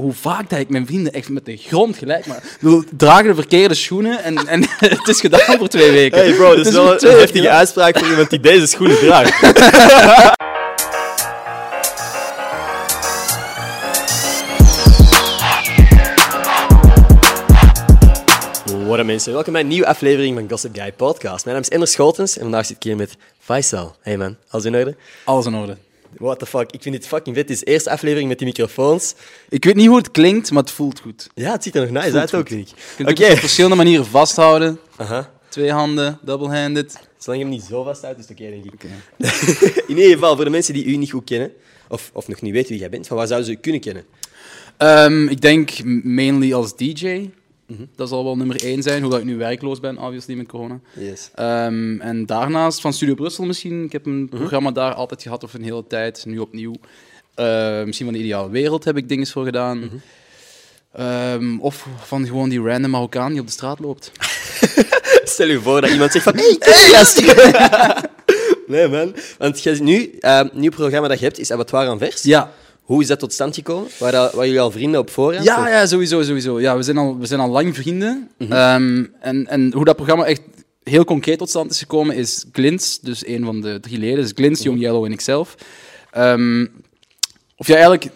Hoe vaak dat ik mijn vrienden echt met de grond gelijk maar ik bedoel, dragen de verkeerde schoenen en, en het is gedaan voor twee weken. Hey bro, dat is Het wel een heftige weken. uitspraak voor iemand die deze schoenen draagt. What mensen, welkom bij een nieuwe aflevering van Gossip Guy Podcast. Mijn naam is Ender Schotens en vandaag zit ik hier met Faisal. Hey man, alles in orde? Alles in orde. What the fuck, ik vind dit fucking vet. Dit is de eerste aflevering met die microfoons. Ik weet niet hoe het klinkt, maar het voelt goed. Ja, het ziet er nog nice uit ook. Je kunt Oké. het op verschillende manieren vasthouden. Aha. Twee handen, double-handed. Zolang je hem niet zo vast houdt, is het oké, denk ik. In ieder geval, voor de mensen die u niet goed kennen, of, of nog niet weten wie jij bent, van waar zouden ze u kunnen kennen? Ehm, ik denk mainly als DJ. Dat zal wel nummer één zijn, hoewel ik nu werkloos ben, obviously, met corona. Yes. Ehm, en daarnaast van Studio Brussel misschien. Ik heb een programma daar altijd gehad of een hele tijd, nu opnieuw. Eh, misschien van de Ideale Wereld heb ik dingen voor gedaan. Ehm, of van gewoon die random Marokkaan die op de straat loopt. Stel je voor dat iemand zegt van, hey, hey nee man, want nu, eh, nieuw programma dat je hebt is Abattoir aan Vers. Ja, Hoe is dat tot stand gekomen? Waren, dat- waren jullie al vrienden op voorhand? ja, ja sowieso, sowieso. Ja, we, zijn al, we zijn al lang vrienden. Ehm, en, en hoe dat programma echt heel concreet tot stand is gekomen, is Glins, dus een van de drie leden. Dus Glins, Young Yellow en ikzelf. Ehm, of ja, eigenlijk,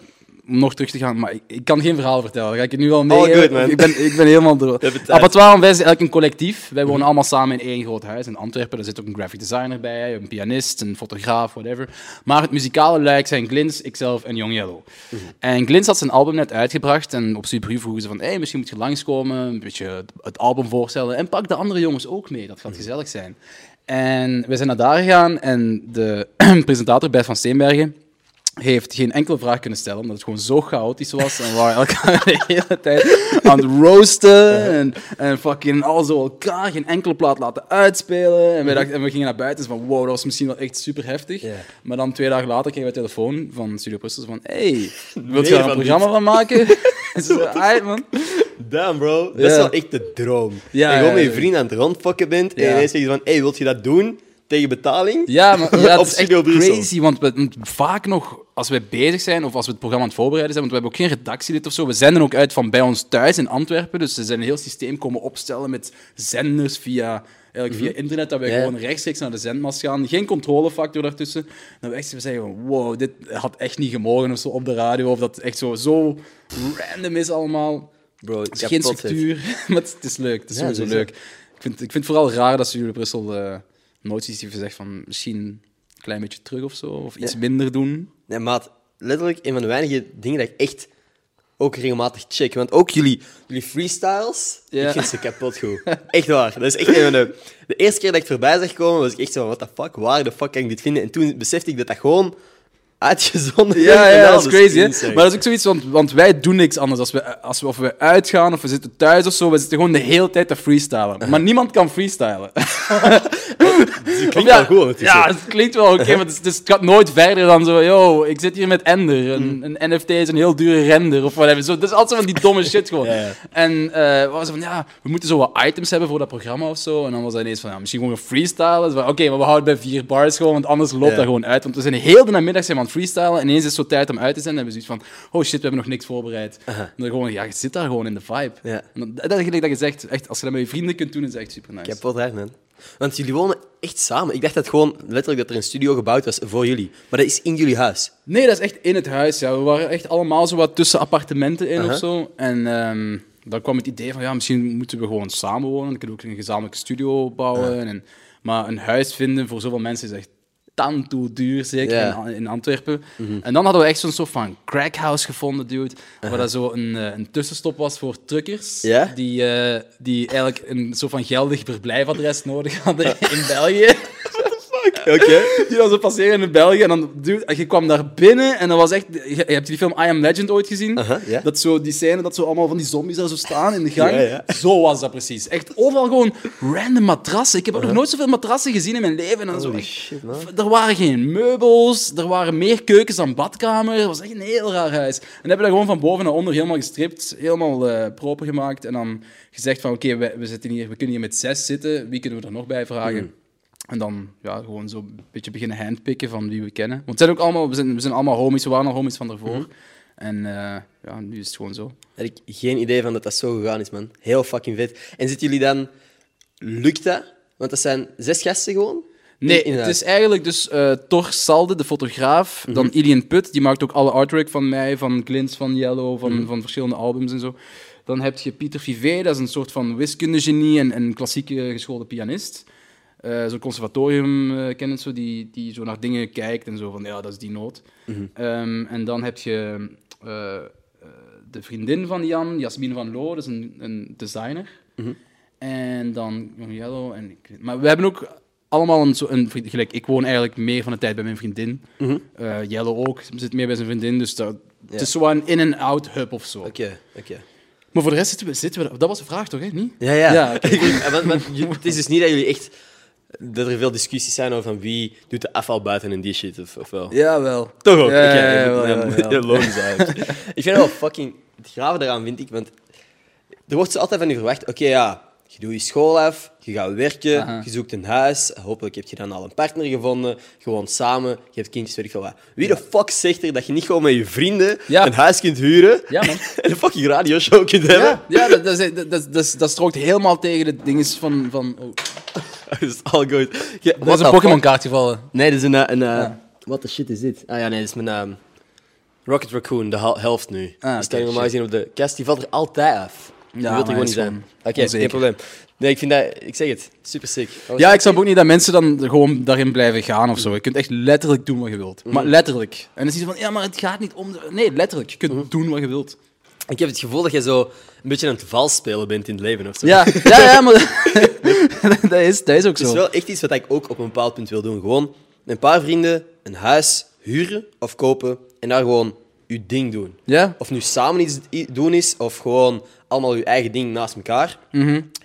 om nog terug te gaan, maar ik, ik kan geen verhaal vertellen. Dan ga ik het nu al mee. All good, man. Ik ben, ik ben helemaal door. Abattoir en Wijs is eigenlijk een collectief. Wij wonen allemaal samen in één groot huis in Antwerpen. Er zit ook een graphic designer bij, een pianist, een fotograaf, whatever. Maar het muzikale luik zijn Glins, ikzelf en Young Yellow. En Glins had zijn album net uitgebracht en op Superu vroegen ze van hey, misschien moet je langskomen, een beetje het- album voorstellen en pak de andere jongens ook mee, dat gaat gezellig zijn. En we zijn naar daar gegaan en de presentator Bert van Steenbergen heeft geen enkele vraag kunnen stellen, omdat het gewoon zo chaotisch was. En we waren elkaar de hele tijd aan het roosten en, en fucking alles door elkaar, geen enkele plaat laten uitspelen. En, wij dachten, en we gingen naar buiten en van wow, dat was misschien wel echt super heftig. Maar dan twee dagen later kregen we een telefoon van Studio Brussel van hey, wilt je er een van programma van maken? en ze zei, "Aight, man. Damn bro, dat is wel echt de droom. Ja, en gewoon ja, met je ja. vrienden aan het rondfokken bent en Ja. ineens zeg je van, hey, wilt je dat doen? Tegen betaling? Ja, maar ja, het is echt crazy, want we, vaak nog, als we bezig zijn of als we het programma aan het voorbereiden zijn, want we hebben ook geen redactielid of zo, we zenden ook uit van bij ons thuis in Antwerpen, dus ze zijn een heel systeem komen opstellen met zenders via, eigenlijk via internet, dat wij Ja. gewoon rechtstreeks naar de zendmast gaan. Geen controlefactor daartussen. Dan we echt we zeggen van, wow, dit had echt niet gemogen of zo op de radio, of dat echt zo, zo random is allemaal. Bro, Het is geen structuur, maar het is leuk. Het is Ja, sowieso sowieso. leuk. Ik vind, ik vind het vooral raar dat ze jullie Brussel eh, nooit iets hebben gezegd van misschien een klein beetje terug of zo, of iets Ja. minder doen. Nee, maat, letterlijk een van de weinige dingen dat ik echt ook regelmatig check. Want ook jullie, jullie freestyles, Ja. ik vind ze kapot goed. Echt waar. Dat is echt een van de... De eerste keer dat ik voorbij zag komen, was ik echt zo van, what the fuck, waar de fuck kan ik dit vinden? En toen besefte ik dat dat gewoon uitgezonden Ja, ja, dat is crazy. Hè? Maar dat is ook zoiets, want, want wij doen niks anders. Als we, als we, of we uitgaan of we zitten thuis of zo, we zitten gewoon de hele tijd te freestylen. Maar niemand kan freestylen. Het klinkt wel goed ondertussen. Ja, het klinkt wel oké, maar het, is- het het gaat nooit verder dan zo, yo, ik zit hier met Ender. Een, een NFT is een heel dure render of whatever. Zo, dat is altijd van die domme shit gewoon. Ja, ja. En eh we waren van, ja, we moeten zo wat items hebben voor dat programma of zo. En dan was dat ineens van, ja, misschien gewoon freestylen. Dus Oké, maar we houden bij vier bars gewoon, want anders loopt Ja. dat gewoon uit. Want we zijn heel de namiddag zijn we aan het freestylen en ineens is het zo tijd om uit te zenden. En hebben we zoiets van, oh shit, we hebben nog niks voorbereid. En dan gewoon, ja, je zit daar gewoon in de vibe. Ja. En dat is gelijk dat je zegt, echt, als je dat met je vrienden kunt doen, is echt super nice. Kapot hard, man. Want jullie wonen echt samen. Ik dacht dat gewoon letterlijk dat er een studio gebouwd was voor jullie. Maar dat is in jullie huis. Nee, dat is echt in het huis. Ja. We waren echt allemaal zo wat tussen appartementen in of zo. En ehm, dan kwam het idee van, ja, misschien moeten we gewoon samenwonen. Dan kunnen we ook een gezamenlijke studio bouwen. En, maar een huis vinden voor zoveel mensen is echt tantoe duur, zeker in, in Antwerpen. En dan hadden we echt zo'n soort van crackhouse gevonden, dude. Waar dat zo een, eh, een tussenstop was voor truckers. Die, eh, die eigenlijk een soort van geldig verblijfadres nodig hadden in België. Oké. Die dan zo passeren in België. En dan, dude, je kwam daar binnen en dat was echt... Je, je hebt die film I Am Legend ooit gezien? Dat zo, die scène dat zo allemaal van die zombies daar zo staan in de gang. Ja, ja. Zo was dat precies. Echt overal gewoon random matrassen. Ik heb nog nooit zoveel matrassen gezien in mijn leven. En zo Holy shit, man. er waren geen meubels, er waren meer keukens dan badkamer. Het was echt een heel raar huis. En dan hebben we dat gewoon van boven naar onder helemaal gestript, helemaal eh, proper gemaakt. En dan gezegd van, oké, we, we, zitten hier, we kunnen hier met zes zitten. Wie kunnen we er nog bij vragen? Hmm. En dan ja, gewoon zo een beetje beginnen handpicken van wie we kennen. Want het zijn ook allemaal, we, zijn, we zijn allemaal homies, we waren al homies van daarvoor. Hmm. En eh, ja, nu is het gewoon zo. Had ik geen idee van dat dat zo gegaan is, man. Heel fucking vet. En zitten jullie dan... Lukt dat? Want dat zijn zes gasten gewoon? Nee, In- in het is eigenlijk dus eh Thor Salde, de fotograaf. Mhm. Dan Ilian Put, die maakt ook alle artwork van mij, van Glints, van Yellow, van, Mhm. van verschillende albums en zo. Dan heb je Pieter Fivet, dat is een soort van wiskundegenie en een klassieke geschoolde pianist. Eh, Zo'n conservatorium uh, kennen zo, die, die zo naar dingen kijkt en zo van, ja, dat is die noot. Mhm. Ehm, en dan heb je eh, eh, de vriendin van Jan, Jasmine van Loo, dat is een, een designer. Mhm. En dan Yellow. En ik, maar we hebben ook allemaal een, zo- een gelijk, ik woon eigenlijk meer van de tijd bij mijn vriendin. Mhm. Eh, Yellow ook, zit meer bij zijn vriendin. Dus dat, het is zo een in-en-out hub of zo. Oké, oké. Maar voor de rest zitten we, zitten we... Dat was de vraag toch, hè? Niet? Ja, ja. Ja, want, want het is dus niet dat jullie echt... Dat er veel discussies zijn over van wie doet de afval buiten en die shit, of, of wel? Ja, wel. Toch ook? Ja, ja, ja, ja, wel, ja, ja, ja, ja. logisch eigenlijk. ik vind het wel fucking... Het grave daaraan vind ik, want er wordt zo altijd van je verwacht, oké, ja, je doet je school af, je gaat werken, Aha. je zoekt een huis, hopelijk heb je dan al een partner gevonden, gewoon samen, je hebt kindjes, weet ik veel wat. Wie de fuck zegt er dat je niet gewoon met je vrienden Ja. een huis kunt huren Ja, man. en een fucking radioshow kunt hebben? Ja, dat, dat, is- dat, dat, dat, dat strookt helemaal tegen de dingen van... van oh, dat is all good. Ja, er was een Pokémon-kaart gevallen. Nee, dat is een... eh, een eh. What the shit is dit? Ah ja, nee, dat is mijn... ehm, Rocket Raccoon, de hel- helft nu. Ah, die oké, hier normaal gezien op de kast. Die valt er altijd af. Die Ja, wil er gewoon niet zijn. Oké, geen probleem. Nee, ik vind dat... Ik zeg het, super sick. Ja, ik snap ook niet dat mensen dan gewoon daarin blijven gaan of zo. Je kunt echt letterlijk doen wat je wilt. Maar letterlijk. En dan is het van, ja, maar het gaat niet om... de- Nee, letterlijk. Je kunt doen wat je wilt. Ik heb het gevoel dat je zo een beetje aan het vals spelen bent in het leven of zo. Ja, ja, ja maar dat, is, dat is ook Het is wel echt iets wat ik ook op een bepaald punt wil doen. Gewoon met een paar vrienden een huis huren of kopen en daar gewoon je ding doen. Ja? Of nu samen iets i- doen is, of gewoon allemaal je eigen ding naast elkaar.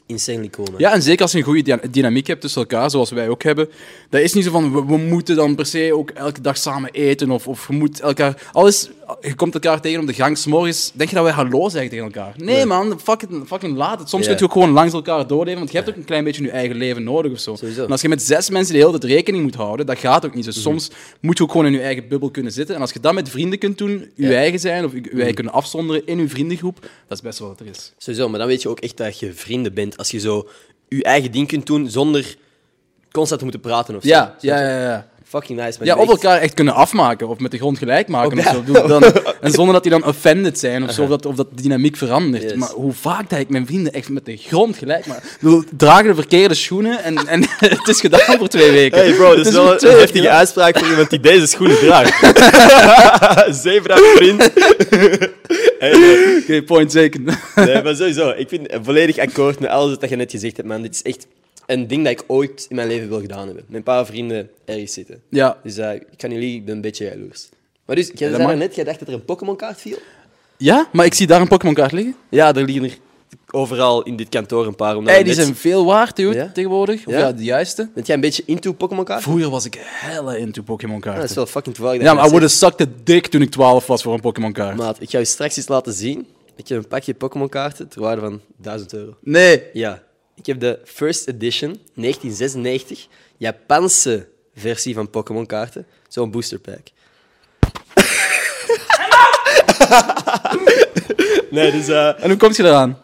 Insanely cool, man. Ja, en zeker als je een goede dyna- dynamiek hebt tussen elkaar, zoals wij ook hebben. Dat is niet zo van, we, we moeten dan per se ook elke dag samen eten, of, of je moet elkaar... Alles, je komt elkaar tegen op de gang, 's morgens denk je dat wij hallo zeggen tegen elkaar. Nee, Nee. man, fuck it, fucking laat het. Soms Ja. kun je ook gewoon langs elkaar doorleven, want je hebt ook een klein beetje je eigen leven nodig of zo. Sowieso. En als je met zes mensen de hele tijd rekening moet houden, dat gaat ook niet. Dus soms moet je ook gewoon in je eigen bubbel kunnen zitten. En als je dat met vrienden kunt doen, je eigen zijn, of je, je eigen kunnen afzonderen in je vriendengroep, dat is best wel wat er is. Sowieso, maar dan weet je ook echt dat je vrienden bent. Als je zo je eigen ding kunt doen zonder constant te moeten praten of zo. Ja, ja, ja. ja. Fucking nice, man. Ja, of elkaar echt kunnen afmaken, of met de grond gelijk maken. Of zo. Doe- Dan, en zonder dat die dan offended zijn of zo, of dat, of dat de dynamiek verandert. Yes. Maar hoe vaak dat ik mijn vrienden echt met de grond gelijk maak. Ik bedoel, dragen de verkeerde schoenen en, en het is gedaan voor twee weken. Hey bro, dat Het is voor wel een heftige gedaan. uitspraak voor iemand die deze schoenen draagt. Zeven uit vriend. Hey. Oké, point taken. Nee, maar sowieso. Ik vind volledig akkoord met alles wat je net gezegd hebt, man. Dit is echt een ding dat ik ooit in mijn leven wil gedaan hebben. Met een paar vrienden ergens zitten. Ja, Dus eh, ik kan jullie, ik ben een beetje jaloers. Maar dus, jij dat zei mag. net, jij dacht dat er een Pokémon-kaart viel? ja, maar ik zie daar een Pokémon-kaart liggen. Ja, er liggen er overal in dit kantoor een paar. omdat Hey, die net- zijn veel waard joh, Ja? tegenwoordig. Of Ja? ja? de juiste. Bent jij een beetje into Pokémon-kaart? Vroeger was ik hella into Ja, Pokémon-kaarten. dat is wel fucking toevallig. dat Ja, je maar I dat would have sucked a dick toen ik 12 was voor een Pokémon-kaart. Maat, ik ga je straks eens laten zien. Ik heb een pakje Pokémon-kaarten ter waarde van 1000 euro. Nee. Ja, ik heb de First Edition 1996 Japanse versie van Pokémon-kaarten. Zo'n booster pack. nee, dus eh, En hoe komt je eraan?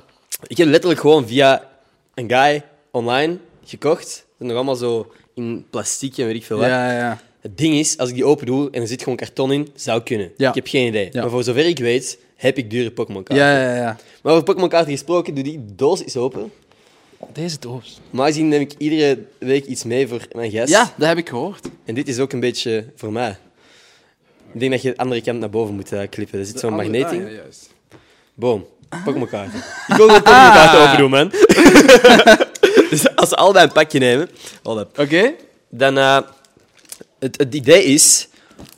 ik heb letterlijk gewoon via een guy online gekocht. Het is nog allemaal zo in plastic en weet ik veel wat. Ja, ja. Het ding is, als ik die open doe en er zit gewoon karton in, zou kunnen. Ja. Ik heb geen idee. Ja. Maar voor zover ik weet, heb ik dure Pokémon-kaarten. Ja, ja, ja. Maar over Pokémon-kaarten gesproken, doe die doos eens open. Deze doos. Normaal gezien neem ik iedere week iets mee voor mijn gast. Ja, dat heb ik gehoord. En dit is ook een beetje voor mij. Ik denk dat je de andere kant naar boven moet eh, klippen. Er zit zo'n magneting. Ah, ja, juist. Boom. Pokémon-kaarten. Ik wil gewoon Pokémon-kaarten open doen, man. dus als ze allebei een pakje nemen, hold up, Oké. dan... eh, Het, het idee is,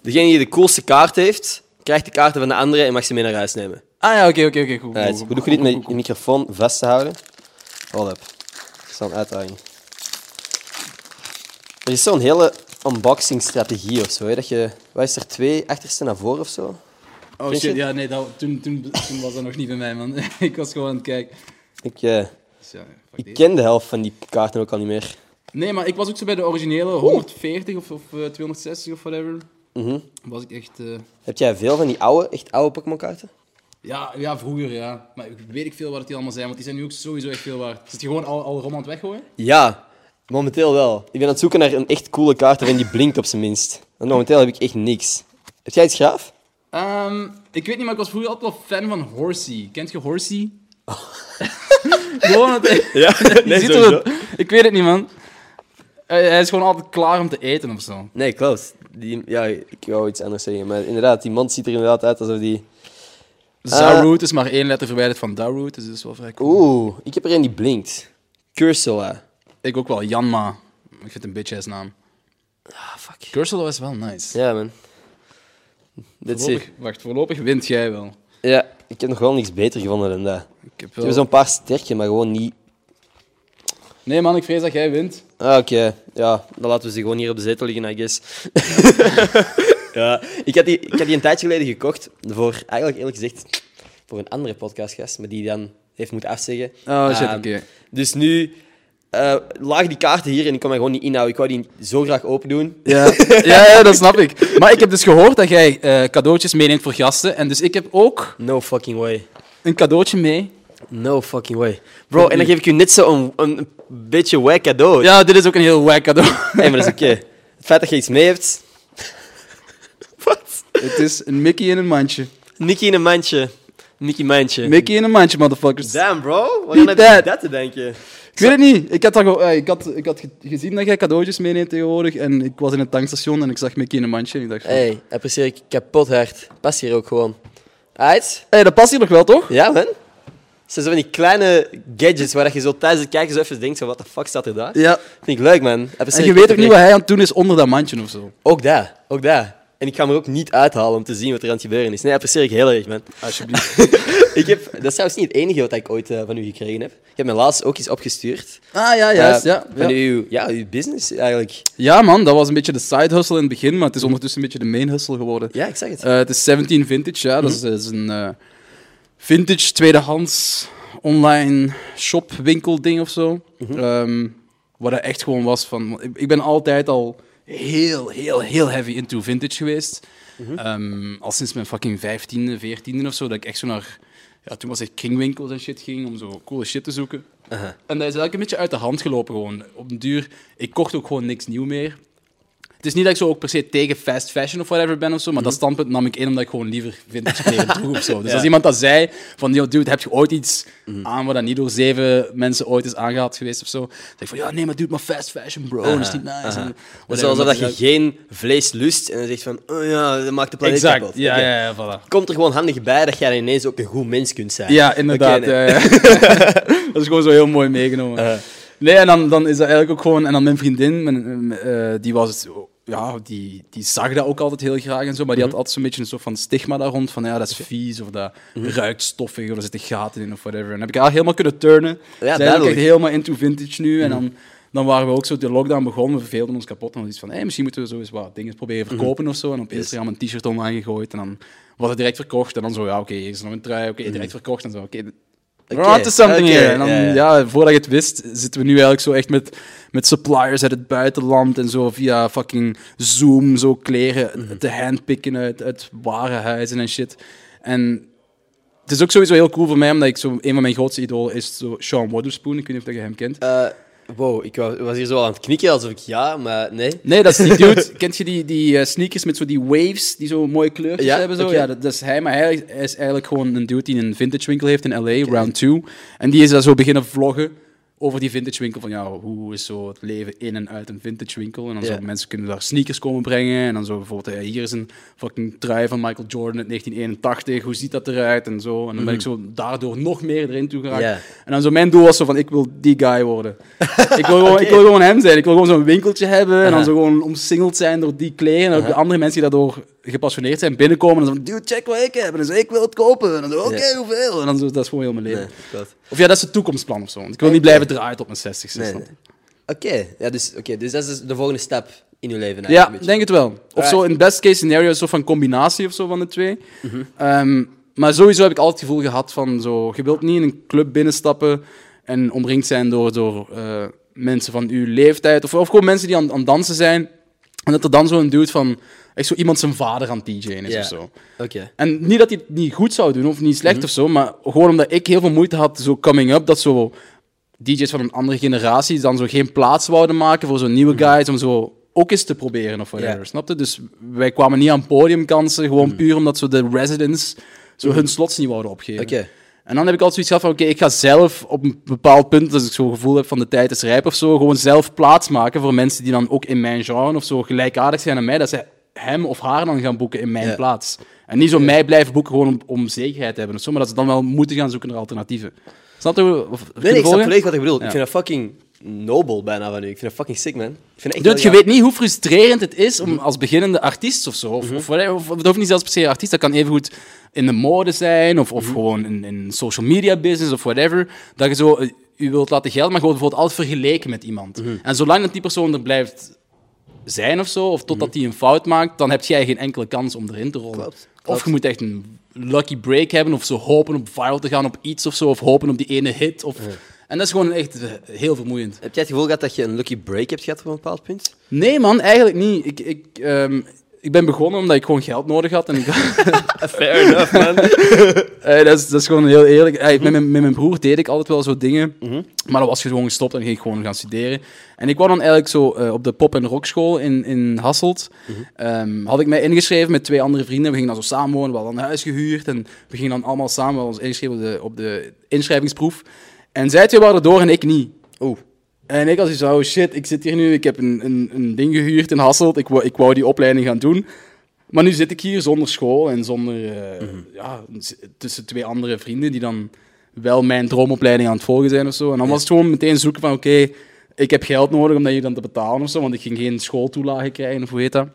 degene die de coolste kaart heeft, krijgt de kaarten van de andere en mag ze mee naar huis nemen. Ah ja, oké, oké, oké, goed. Goed, Hoe doe goed, je dit goed, met goed, je goed. microfoon vast te houden? Hold up. Dat is een uitdaging. Er is zo'n hele unboxing-strategie of zo. Hè? Dat je, wat is er, twee achterste naar voren of zo? Oh shit, ja, nee, dat, toen, toen, toen was dat nog niet bij mij, man. ik was gewoon aan het kijken. Ik, eh, Dus ja, ik ken de helft van die kaarten ook al niet meer. Nee, maar ik was ook zo bij de originele 140 of, of eh, 260 of whatever. Mhm. Was ik echt... eh, Heb jij veel van die oude, echt oude Pokémon-kaarten? Ja, ja, vroeger, ja. Maar ik weet ik veel wat die allemaal zijn, want die zijn nu ook sowieso echt veel waard. Zit je gewoon al, al rom aan het weggooien? Ja, momenteel wel. Ik ben aan het zoeken naar een echt coole kaart waarin die blinkt op zijn minst. Want momenteel heb ik echt niks. Heb jij iets graaf? Ehm, ik weet niet, maar ik was vroeger altijd wel fan van Horsey. Kent je Horsey? gewoon, het, Ja, je ziet het- ik weet het niet, man. Hij hij is gewoon altijd klaar om te eten of zo. Nee, klopt. Die, ja, ik wou iets anders zeggen. Maar inderdaad, die man ziet er inderdaad uit alsof die... Zaroot is maar één letter verwijderd van Daroot, dus dat is wel vrij cool. Oeh, ik heb er een die blinkt. Cursula. Ik ook wel, Janma. Ik vind het een bitch-ass naam. Ah, fuck. Cursor is wel nice. Ja, man. That's it. Voorlopig, wacht, voorlopig wint jij wel. Ja, ik heb nog wel niks beter gevonden dan dat. Ik heb Ik wel... heb zo'n paar sterke, maar gewoon niet... Nee man, ik vrees dat jij wint. Ah, oké. Ja, dan laten we ze gewoon hier op de zetel liggen, I guess. ja, ik had, die, ik had die een tijdje geleden gekocht voor, eigenlijk eerlijk gezegd, voor een andere podcastgast, maar die dan heeft moeten afzeggen. Oh shit, Ehm, oké. Dus nu eh, lagen die kaarten hier en ik kon mij gewoon niet inhouden. Ik wou die zo graag open doen. Ja. ja, ja, dat snap ik. Maar ik heb dus gehoord dat jij eh, cadeautjes meeneemt voor gasten. En dus ik heb ook No fucking way. een cadeautje mee. No fucking way. Bro, en dan geef ik u net zo een, een beetje wack cadeau. Ja, dit is ook een heel wack cadeau. Nee, maar dat is oké. Het feit dat je iets mee hebt... Wat? Het is een Mickey in een mandje. Nicky in een mandje. Nicky mandje. Mickey in een mandje, motherfuckers. Damn, bro. Waarom heb je dat. dat te denken? Ik weet het niet. Ik had, dat gewoon- eh, ik had, ik had ge- gezien dat jij cadeautjes meeneemt tegenwoordig. En ik was in het tankstation en ik zag Mickey in een mandje. En ik dacht van... Hey, apprecieer ik kapot hard. Past hier ook gewoon. Aight? Hey, dat past hier nog wel, toch? Ja, man. Het zijn zo van die kleine gadgets waar je zo tijdens het kijken zo even denkt, wat de fuck staat er daar? Ja. Vind ik leuk, man. Apprecieer En je weet ook niet wat hij aan het doen is onder dat mandje of zo. Ook dat, ook dat. En ik ga er ook niet uithalen om te zien wat er aan het gebeuren is. Nee, apprecieer ik heel erg, man. Alsjeblieft. ik heb, dat is trouwens niet het enige wat ik ooit eh, van u gekregen heb. Je hebt me laatst ook eens opgestuurd. ah, ja, juist. Eh, ja, Van ja. Uw, ja, uw business, eigenlijk. ja, man. Dat was een beetje de side hustle in het begin. Maar het is ondertussen een beetje de main hustle geworden. Ja, ik zeg het. Eh, het is 17 Vintage, ja. Dat is, dat is een vintage tweedehands online shopwinkel ding of zo. Ehm, wat er echt gewoon was van... Ik, ik ben altijd al heel, heel, heel heavy into vintage geweest. Ehm, al sinds mijn fucking 15e, 14e of zo, dat ik echt zo naar... Ja, toen was ik kringwinkels en shit ging om zo coole shit te zoeken. Aha. En dat is eigenlijk een beetje uit de hand gelopen gewoon. Op duur, ik kocht ook gewoon niks nieuw meer. Het is niet dat ik zo ook per se tegen fast fashion of whatever ben of zo, maar dat standpunt nam ik in omdat ik gewoon liever vintage kleren droeg of zo. Dus Ja. als iemand dat zei, van, yo, dude, heb je ooit iets aan wat dat niet door zeven mensen ooit is aangehaald geweest of zo? Dan zeg ik van, ja, nee, maar dude, maar fast fashion, bro, dat is niet nice. En whatever, is alsof dat je geen vlees lust en dan zegt van, oh ja, dat maakt de planeet Exact, kapot. ja, ja, ja, voilà. Komt er gewoon handig bij dat jij ineens ook een goed mens kunt zijn. Ja, inderdaad. Nee. dat is gewoon zo heel mooi meegenomen. Uh. Nee, en dan, dan is dat eigenlijk ook gewoon... En dan mijn vriendin, mijn, eh, die was... Ja, die, die zag dat ook altijd heel graag en zo, maar die Mhm. had altijd zo'n beetje een soort van stigma daar rond, van ja, dat is vies, of dat Mhm. ruikt stoffig, of er zitten gaten in, of whatever. En dan heb ik haar helemaal kunnen turnen. Zij duidelijk. Mhm. echt helemaal into vintage nu, en dan, dan waren we ook zo, de lockdown begon, we verveelden ons kapot, en dan iets van, hey, misschien moeten we zo eens wat dingen proberen Mhm. verkopen of zo, en op Instagram een t-shirt online gegooid, en dan was het direct verkocht, en dan zo, ja, oké, hier is nog een trui, oké, direct verkocht, en zo, oké, We're onto something here. En dan, ja, voordat je het wist, zitten we nu eigenlijk zo echt met, met suppliers uit het buitenland en zo via fucking Zoom zo kleren Mhm. te handpikken uit, uit warenhuizen en shit. En het is ook sowieso heel cool voor mij, omdat ik zo, een van mijn grootste idolen is zo Sean Waterspoon. Ik weet niet of je hem kent. Eh, wow, ik wa- was hier zo aan het knikken alsof ik ja, maar nee. Nee, dat is die dude. Kent je die, die eh, sneakers met zo die waves, die zo mooie kleurtjes Ja, hebben? Zo? Ja, dat, dat is hij. Maar hij is eigenlijk gewoon een dude die een vintage winkel heeft in L.A., Round 2. En die is daar zo beginnen vloggen over die vintage winkel. Van ja, hoe is zo het leven in en uit een vintage winkel? En dan Ja. zo mensen kunnen daar sneakers komen brengen. En dan zo bijvoorbeeld, eh, hier is een fucking trui van Michael Jordan uit 1981. Hoe ziet dat eruit? En zo. En dan ben ik zo daardoor nog meer erin toe geraakt. Ja. En dan zo mijn doel was zo van, ik wil die guy worden. ik, wil gewoon, ik wil gewoon hem zijn. Ik wil gewoon zo'n winkeltje hebben. En dan zo gewoon omsingeld zijn door die kleren. En ook de andere mensen die daardoor gepassioneerd zijn binnenkomen. En dan zo dude, check wat ik heb. En dan zo, ik wil het kopen. En dan zo, oké, hoeveel? En dan zo, dat is gewoon heel mijn leven. Nee. Of ja, dat is het toekomstplan of zo. Want ik wil niet blijven draaien tot mijn 60 Nee, nee. Oké, ja, dus, oké, dus dat is dus de volgende stap in je leven. Ja, denk het wel. Of zo in best case scenario, soort van combinatie of zo van de twee. Ehm, maar sowieso heb ik altijd het gevoel gehad van zo, je wilt niet in een club binnenstappen en omringd zijn door, door eh, mensen van uw leeftijd. Of, of gewoon mensen die aan, aan dansen zijn. En dat er dan zo'n dude van, echt zo iemand zijn vader aan het DJ'en is Ja. of zo. Oké. En niet dat hij het niet goed zou doen of niet slecht of zo, maar gewoon omdat ik heel veel moeite had, zo coming up, dat zo DJ's van een andere generatie dan zo geen plaats wouden maken voor zo'n nieuwe guys om zo ook eens te proberen of whatever, Ja. snap je? Dus wij kwamen niet aan podiumkansen, gewoon puur omdat zo de residents zo hun slots niet wouden opgeven. Oké. En dan heb ik altijd zoiets gehad van, oké, ik ga zelf op een bepaald punt, als ik zo'n gevoel heb van de tijd is rijp of zo, gewoon zelf plaats maken voor mensen die dan ook in mijn genre of zo gelijkaardig zijn aan mij, dat ze hem of haar dan gaan boeken in mijn Ja. plaats. En niet zo mij blijven boeken gewoon om, om zekerheid te hebben of zo, maar dat ze dan wel moeten gaan zoeken naar alternatieven. Snap je? Of, Nee, nee, ik snap volledig wat je bedoelt. Ja. Ik vind dat fucking nobel bijna van u. Ik vind dat fucking sick, man. Ik vind echt je weet niet hoe frustrerend het is om als beginnende artiest of zo, of, of, whatever, of het hoeft niet zelfs per se artiest, dat kan evengoed in de mode zijn, of, of gewoon in, in social media business, of whatever, dat je zo, eh, je wilt laten gelden, maar wordt bijvoorbeeld altijd vergeleken met iemand. En zolang dat die persoon er blijft zijn of zo, of totdat die een fout maakt, dan heb jij geen enkele kans om erin te rollen. Klopt, Of je moet echt een lucky break hebben, of zo hopen op viral te gaan op iets of zo, of hopen op die ene hit. Of... En dat is gewoon echt eh, heel vermoeiend. Heb jij het gevoel gehad dat je een lucky break hebt gehad op een bepaald punt? Nee, man, eigenlijk niet. Ik, ik, ehm, ik ben begonnen omdat ik gewoon geld nodig had. En ik, Fair enough, man. Eh, dat, is, dat is gewoon heel eerlijk. Eh, met, mijn, met mijn broer deed ik altijd wel zo dingen. Maar dan was je gewoon gestopt en ging ik gewoon gaan studeren. En ik wou dan eigenlijk zo eh, op de pop- en rockschool in, in Hasselt. ehm, had ik mij ingeschreven met twee andere vrienden. We gingen dan zo samen wonen. We hadden een huis gehuurd. En we gingen dan allemaal samen we ons ingeschreven op de, op de inschrijvingsproef. En zij twee waren door en ik niet. Oeh. En ik als zo, oh shit, ik zit hier nu, ik heb een, een, een ding gehuurd in Hasselt, ik wou, ik wou die opleiding gaan doen. Maar nu zit ik hier zonder school en zonder, eh, ja, z- tussen twee andere vrienden die dan wel mijn droomopleiding aan het volgen zijn of zo. En dan was het gewoon meteen zoeken van, oké, ik heb geld nodig om dat hier dan te betalen of zo, want ik ging geen schooltoelage krijgen of hoe heet dat.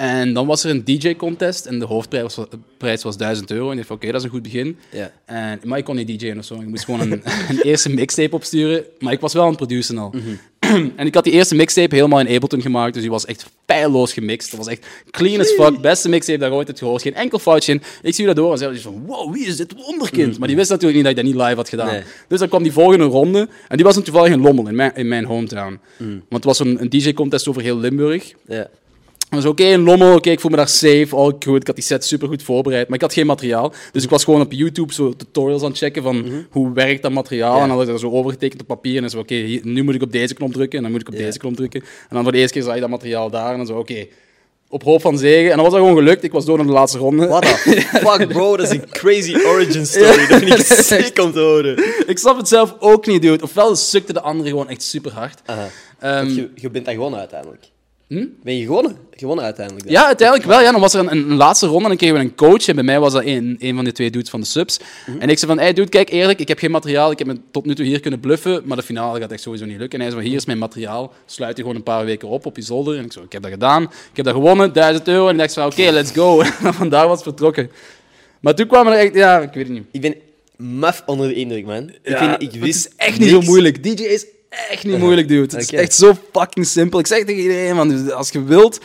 En dan was er een DJ-contest en de hoofdprijs was, prijs was 1000 euro. En ik dacht oké, dat is een goed begin. Ja. En, maar ik kon niet DJ'en of zo. Ik moest gewoon een, een eerste mixtape opsturen. Maar ik was wel aan het produceren al. en ik had die eerste mixtape helemaal in Ableton gemaakt. Dus die was echt feilloos gemixt. Dat was echt clean as fuck. Beste mixtape dat ik ooit heb gehoord. Geen enkel foutje in. Ik zie dat door en zei van, wow, wie is dit wonderkind? Maar die wist natuurlijk niet dat ik dat niet live had gedaan. Nee. Dus dan kwam die volgende ronde. En die was dan toevallig in Lommel, in mijn, in mijn hometown. Want het was een, een DJ-contest over heel Limburg. Ja. Dus oké, in Lommel, oké, ik voel me daar safe, al goed. Ik had die set super goed voorbereid, maar ik had geen materiaal. Dus ik was gewoon op YouTube zo tutorials aan het checken van hoe werkt dat materiaal. En dan had ik dat zo overgetekend op papier. En dan zo, oké, nu moet ik op deze knop drukken en dan moet ik op deze knop drukken. En dan voor de eerste keer zag je dat materiaal daar en dan zo, oké, op hoop van zegen. En dan was dat gewoon gelukt. Ik was door naar de laatste ronde. What the fuck, bro? Dat is een crazy origin story. Dat vind ik sick om te horen. ik snap het zelf ook niet, dude. Ofwel sukte de andere gewoon echt super hard. Ehm, je, je bent dan gewonnen uiteindelijk. Ben je gewonnen? Gewonnen uiteindelijk. dan? Ja, uiteindelijk wel. Ja. Dan was er een, een, laatste ronde en dan kregen we een coach. En bij mij was dat een, een van de twee dudes van de subs. En ik zei van, hey dude, kijk eerlijk, ik heb geen materiaal. Ik heb me tot nu toe hier kunnen bluffen, maar de finale gaat echt sowieso niet lukken. En hij zei van, hier is mijn materiaal. Sluit je gewoon een paar weken op op je zolder. En ik zei, ik heb dat gedaan. Ik heb dat gewonnen, 1000 euro. En ik dacht van, oké, let's go. En vandaar was het vertrokken. Maar toen kwamen er echt, ja, ik weet het niet. Ik ben maf onder de indruk, man. Ik, Ja, vind, ik het wist is echt niet zo moeilijk. DJ is echt niet moeilijk, dude. Het is echt zo fucking simpel. Ik zeg tegen iedereen, man, als je wilt,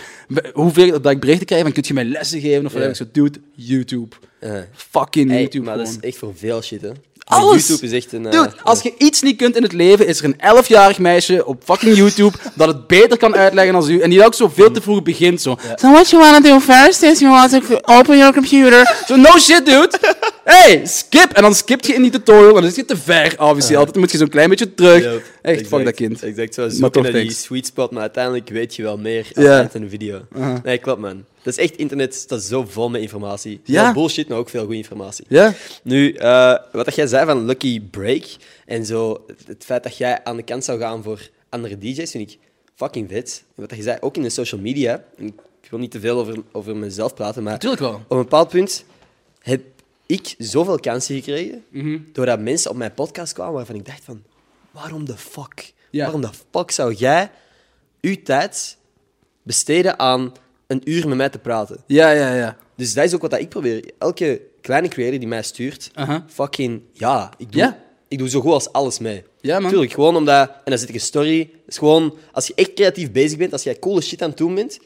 hoeveel dat ik berichten krijg, dan kun je mij lessen geven of Ja. whatever. Ik zo, dude, YouTube. Ja. Fucking Hey, YouTube maar dat is echt voor veel shit, hè. Alles! YouTube is echt een... eh, Dude, als je iets niet kunt in het leven, is er een 11-jarig meisje op fucking YouTube dat het beter kan uitleggen dan u. En die ook zo veel te vroeg begint. Zo. So what you wanna do first is you want to open your computer. So no shit, dude. Hey, skip. En dan skip je in die tutorial. En dan is je te ver, obviously. Altijd moet je zo'n klein beetje terug. Yep. Echt, Exact, fuck dat kind. Exact, zo Maar zoeken toch naar die sweet spot, maar uiteindelijk weet je wel meer in een video. Aha. Nee, klopt man. Dat is echt internet, dat is zo vol met informatie. Ja. Veel bullshit, maar ook veel goede informatie. Ja? Nu, eh, wat dat jij zei van Lucky Break en zo, het- feit dat jij aan de kant zou gaan voor andere DJ's, vind ik fucking vet. En wat dat je zei, ook in de social media, en ik wil niet te veel over, over mezelf praten, maar Natuurlijk wel. op een bepaald punt heb ik zoveel kansen gekregen, Mhm. doordat mensen op mijn podcast kwamen waarvan ik dacht van, waarom de fuck? Ja. Waarom de fuck zou jij uw tijd besteden aan een uur met mij te praten? Ja, ja, ja. Dus dat is ook wat dat ik probeer. Elke kleine creator die mij stuurt, fucking ja, ik doe, Ja. ik doe zo goed als alles mee. Ja, man. Tuurlijk, gewoon omdat, en dan zit ik een story. Het is gewoon, als je echt creatief bezig bent, als jij coole shit aan het doen bent,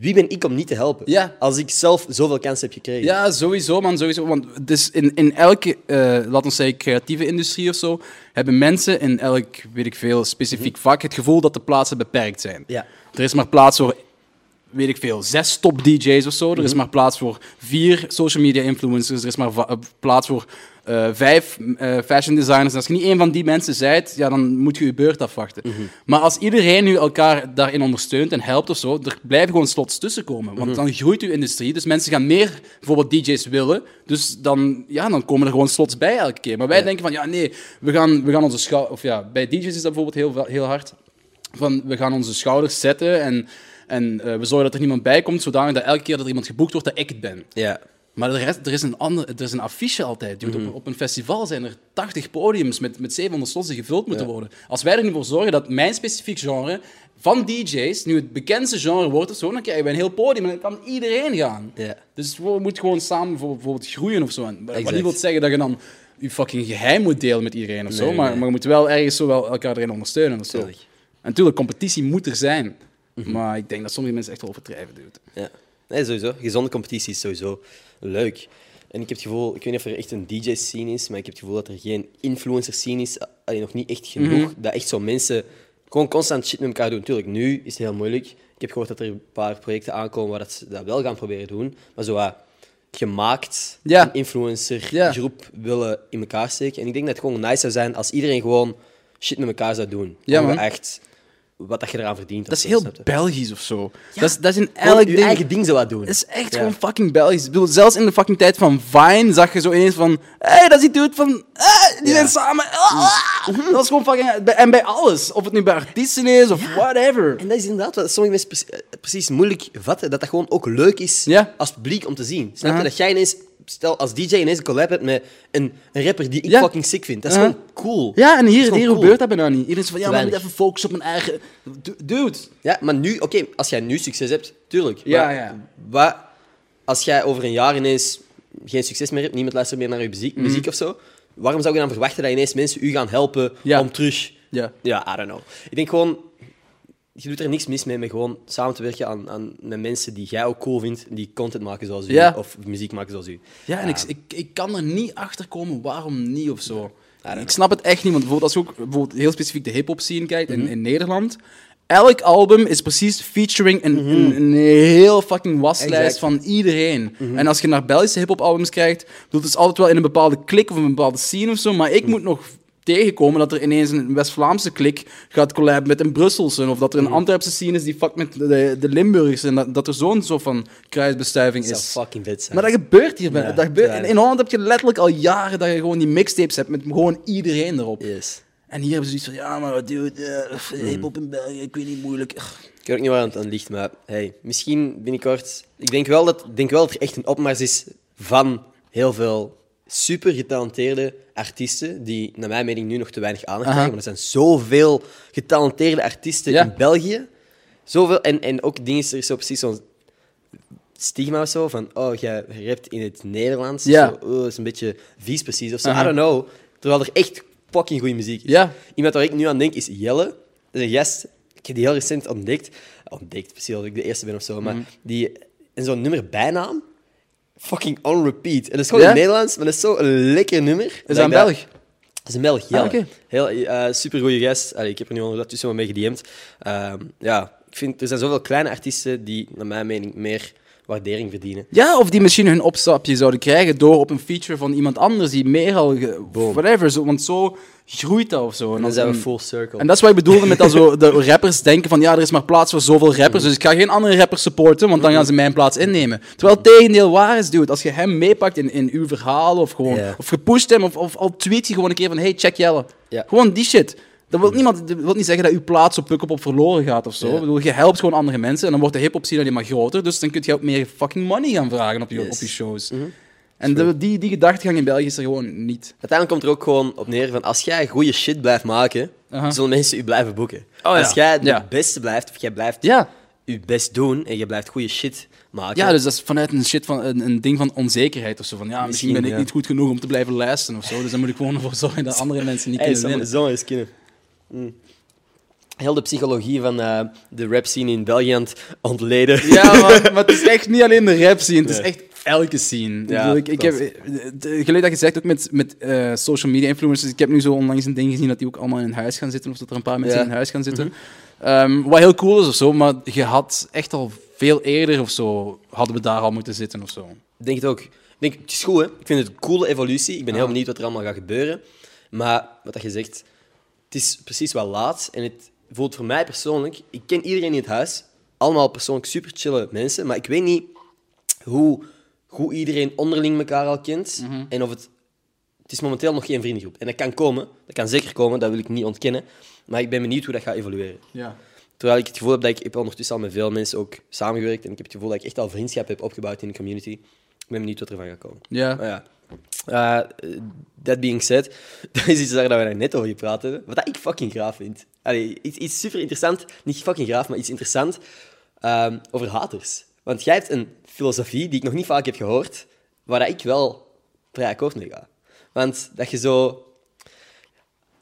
wie ben ik om niet te helpen? Ja. Als ik zelf zoveel kansen heb gekregen. Ja, sowieso, man. Sowieso. Want is in, in elke, eh laten we zeggen, creatieve industrie of zo, hebben mensen in elk, weet ik veel, specifiek vak het gevoel dat de plaatsen beperkt zijn. Ja. Er is maar plaats voor, weet ik veel, zes top DJ's of zo. Er is maar plaats voor vier social media influencers. Er is maar eh, plaats voor eh, vijf eh, fashion designers. En als je niet één van die mensen zijt, ja, dan moet je je beurt afwachten. Maar als iedereen nu elkaar daarin ondersteunt en helpt of zo, er blijven gewoon slots tussenkomen. Want dan groeit je industrie. Dus mensen gaan meer bijvoorbeeld DJ's willen. Dus dan, ja, dan komen er gewoon slots bij elke keer. Maar wij denken van, ja, nee, we gaan, we gaan onze schouder... Of ja, bij DJ's is dat bijvoorbeeld heel, heel hard van we gaan onze schouders zetten en, en eh, we zorgen dat er niemand bij komt, zodanig dat elke keer dat er iemand geboekt wordt, dat ik het ben. Ja. Maar de rest, er, is een ander, er is een affiche altijd. dude. op, op een festival zijn er 80 podiums met, met 700 slots die gevuld moeten worden. Als wij er niet voor zorgen dat mijn specifiek genre van DJ's nu het bekendste genre wordt of zo, dan krijgen we een heel podium en dan kan iedereen gaan. Ja. Dus we moeten gewoon samen voor- bijvoorbeeld groeien of zo. Wat Exact. niet wil zeggen dat je dan je fucking geheim moet delen met iedereen of zo, maar, nee. maar je moet wel ergens zo wel elkaar erin ondersteunen of zo. En natuurlijk, competitie moet er zijn. Mhm. Maar ik denk dat sommige mensen echt wel overdrijven. Dude. Ja. Nee, sowieso. Gezonde competitie is sowieso leuk. En ik heb het gevoel, ik weet niet of er echt een DJ-scene is, maar ik heb het gevoel dat er geen influencer-scene is. Alleen nog niet echt genoeg. Mhm. Dat echt zo mensen gewoon constant shit met elkaar doen. Tuurlijk, nu is het heel moeilijk. Ik heb gehoord dat er een paar projecten aankomen waar dat ze dat wel gaan proberen doen. Maar zo wat gemaakt Ja. een influencer Ja. groep willen in elkaar steken. En ik denk dat het gewoon nice zou zijn als iedereen gewoon shit met elkaar zou doen. Ja, echt wat dat je eraan verdient. Dat is heel zo? Belgisch of zo. Ja. Dat, is, dat is in elk ding. eigen ding zou wat doen. Het is echt Ja. gewoon fucking Belgisch. Ik bedoel, zelfs in de fucking tijd van Vine zag je zo ineens van... Hé, hey, dat is die dude van... ah, die Ja. zijn samen. ah, ah. Dat was gewoon fucking... En bij alles. Of het nu bij artiesten is of whatever. En dat is inderdaad wat sommige mensen precies, eh, precies moeilijk vatten. Dat dat gewoon ook leuk is als publiek om te zien. Snap je? Dat jij ineens, stel als DJ ineens een collab hebt met een, een rapper die ik Ja. fucking sick vind. Dat is gewoon cool. Ja, en hier, hier cool. gebeurt dat bijna niet. Iedereen is van, ja, maar ik moet even focussen op mijn eigen... Du- Dude. Ja, maar nu, oké, als jij nu succes hebt, tuurlijk. Ja, Maar ja. Wat, als jij over een jaar ineens geen succes meer hebt, niemand luistert meer naar je muziek, muziek of zo, waarom zou je dan verwachten dat ineens mensen u gaan helpen Ja. om terug... Ja. Ja, I don't know. Ik denk gewoon, je doet er niks mis mee met gewoon samen te werken aan, aan, met mensen die jij ook cool vindt, die content maken zoals u, Ja. of muziek maken zoals u. Ja, en ik, ik, ik kan er niet achter komen waarom niet of zo. Ik snap het echt niet, want bijvoorbeeld als je ook bijvoorbeeld heel specifiek de hip-hop scene kijkt Mhm. in, in Nederland. Elk album is precies featuring een, een, een heel fucking waslijst Exact. Mhm. van iedereen. En als je naar Belgische hip-hop albums kijkt, bedoel, het is altijd wel in een bepaalde klik of een bepaalde scene of zo. Maar Mhm. ik moet nog tegenkomen dat er ineens een West-Vlaamse klik gaat collaben met een Brusselse. Of dat er een Mhm. Antwerpse scene is die fuckt met de, de Limburgers. En dat, dat er zo'n soort van kruisbestuiving Dat is. zou fucking vet zijn. Maar dat gebeurt hier. Ja, dat gebeurt. In, in Holland heb je letterlijk al jaren dat je gewoon die mixtapes hebt met gewoon iedereen erop. Yes. En hier hebben ze zoiets van, ja, maar dude, uh, hip-hop in België, ik weet niet, moeilijk. Ik weet ook niet waar het aan ligt, maar hey, misschien binnenkort... Ik denk wel, dat, ik denk wel dat er echt een opmars is van heel veel super getalenteerde artiesten, die naar mijn mening nu nog te weinig aandacht krijgen. Maar er zijn zoveel getalenteerde artiesten Ja. in België. Zoveel, en, en ook dingen, er is zo precies zo'n stigma of zo, van oh, jij rapt in het Nederlands. Ja. Zo, oh, dat is een beetje vies precies of zo. Aha. I don't know. Terwijl er echt fucking goede muziek is. Ja. Iemand waar ik nu aan denk is Jelle. Dat is een gast, ik heb die heel recent ontdekt. Ontdekt, precies als ik de eerste ben of zo. Maar Mhm. die, en zo'n nummer bijnaam, fucking on repeat. En dat is gewoon Ja? in het Nederlands, maar dat is zo een lekker nummer. Is dat een Belg? Dat is een Belg, ja. Ah, oké. Heel uh, super goede gast. Allee, ik heb er nu ondertussen wel mee gedM'd. Ehm, ja, ik vind er zijn zoveel kleine artiesten die, naar mijn mening, meer waardering verdienen. Ja, of die misschien hun opstapje zouden krijgen door op een feature van iemand anders die meer al... Whatever, zo, want zo groeit dat of zo. En dan zijn we full circle. En dat is wat ik bedoelde met dat zo de rappers denken van ja, er is maar plaats voor zoveel rappers, dus ik ga geen andere rappers supporten, want dan gaan ze mijn plaats innemen. Terwijl het tegendeel waar is, dude. Als je hem meepakt in, in uw verhaal of gewoon, of gepusht hem, of, of al tweet je gewoon een keer van hey, check Jelle. Gewoon die shit. Dat wil, niemand, dat wil niet zeggen dat uw plaats op Pukkelpop verloren gaat of zo. Ja. Ik bedoel, je helpt gewoon andere mensen en dan wordt de hip-hop scene alleen maar groter, dus dan kun je ook meer fucking money gaan vragen op je, Yes. Mhm. op je shows. En de, die, die gedachtegang in België is er gewoon niet. Uiteindelijk komt er ook gewoon op neer van als jij goede shit blijft maken, zullen mensen je blijven boeken. Oh, ja. Als jij de Ja. beste blijft, of jij blijft Ja. je best doen en je blijft goede shit maken. Ja, dus dat is vanuit een shit van een, een ding van onzekerheid of zo. Van ja, misschien, Misschien, ben ik niet goed genoeg om te blijven luisteren of zo. Dus dan moet ik gewoon ervoor zorgen dat andere mensen niet Hey, kunnen winnen. eens kunnen. Mm. Heel de psychologie van eh, de rap scene in België aan het ontleden. Ja, maar, maar het is echt niet alleen de rap scene, het is echt elke scene. Ja, bedoel, ik, ik heb, eh, gelijk dat je zegt, ook met, met eh, social media influencers, ik heb nu zo onlangs een ding gezien dat die ook allemaal in huis gaan zitten, of dat er een paar mensen Ja. Mhm. in huis gaan zitten. Ehm, wat heel cool is of zo, maar je had echt al veel eerder of zo, hadden we daar al moeten zitten of zo. Ik denk het ook. Ik denk, het is goed, hè. Ik vind het een coole evolutie. Ik ben heel benieuwd wat er allemaal gaat gebeuren. Maar wat dat je zegt, het is precies wel laat. En het voelt voor mij persoonlijk... Ik ken iedereen in het huis. Allemaal persoonlijk super chille mensen. Maar ik weet niet hoe goed iedereen onderling elkaar al kent. En of het... Het is momenteel nog geen vriendengroep. En dat kan komen. Dat kan zeker komen. Dat wil ik niet ontkennen. Maar ik ben benieuwd hoe dat gaat evolueren. Ja. Terwijl ik het gevoel heb dat ik, ik heb ondertussen al met veel mensen ook samengewerkt en ik heb het gevoel dat ik echt al vriendschap heb opgebouwd in de community. Ik ben benieuwd wat er van gaat komen. Ja. Maar ja. Eh, that being said, dat is iets waar we net over gepraat hebben. Wat dat ik fucking graaf vind. Allee, iets, iets super interessant. Niet fucking graaf, maar iets interessant. ehm, over haters. Want jij hebt een filosofie die ik nog niet vaak heb gehoord, waar dat ik wel vrij akkoord mee ga. Want dat je zo...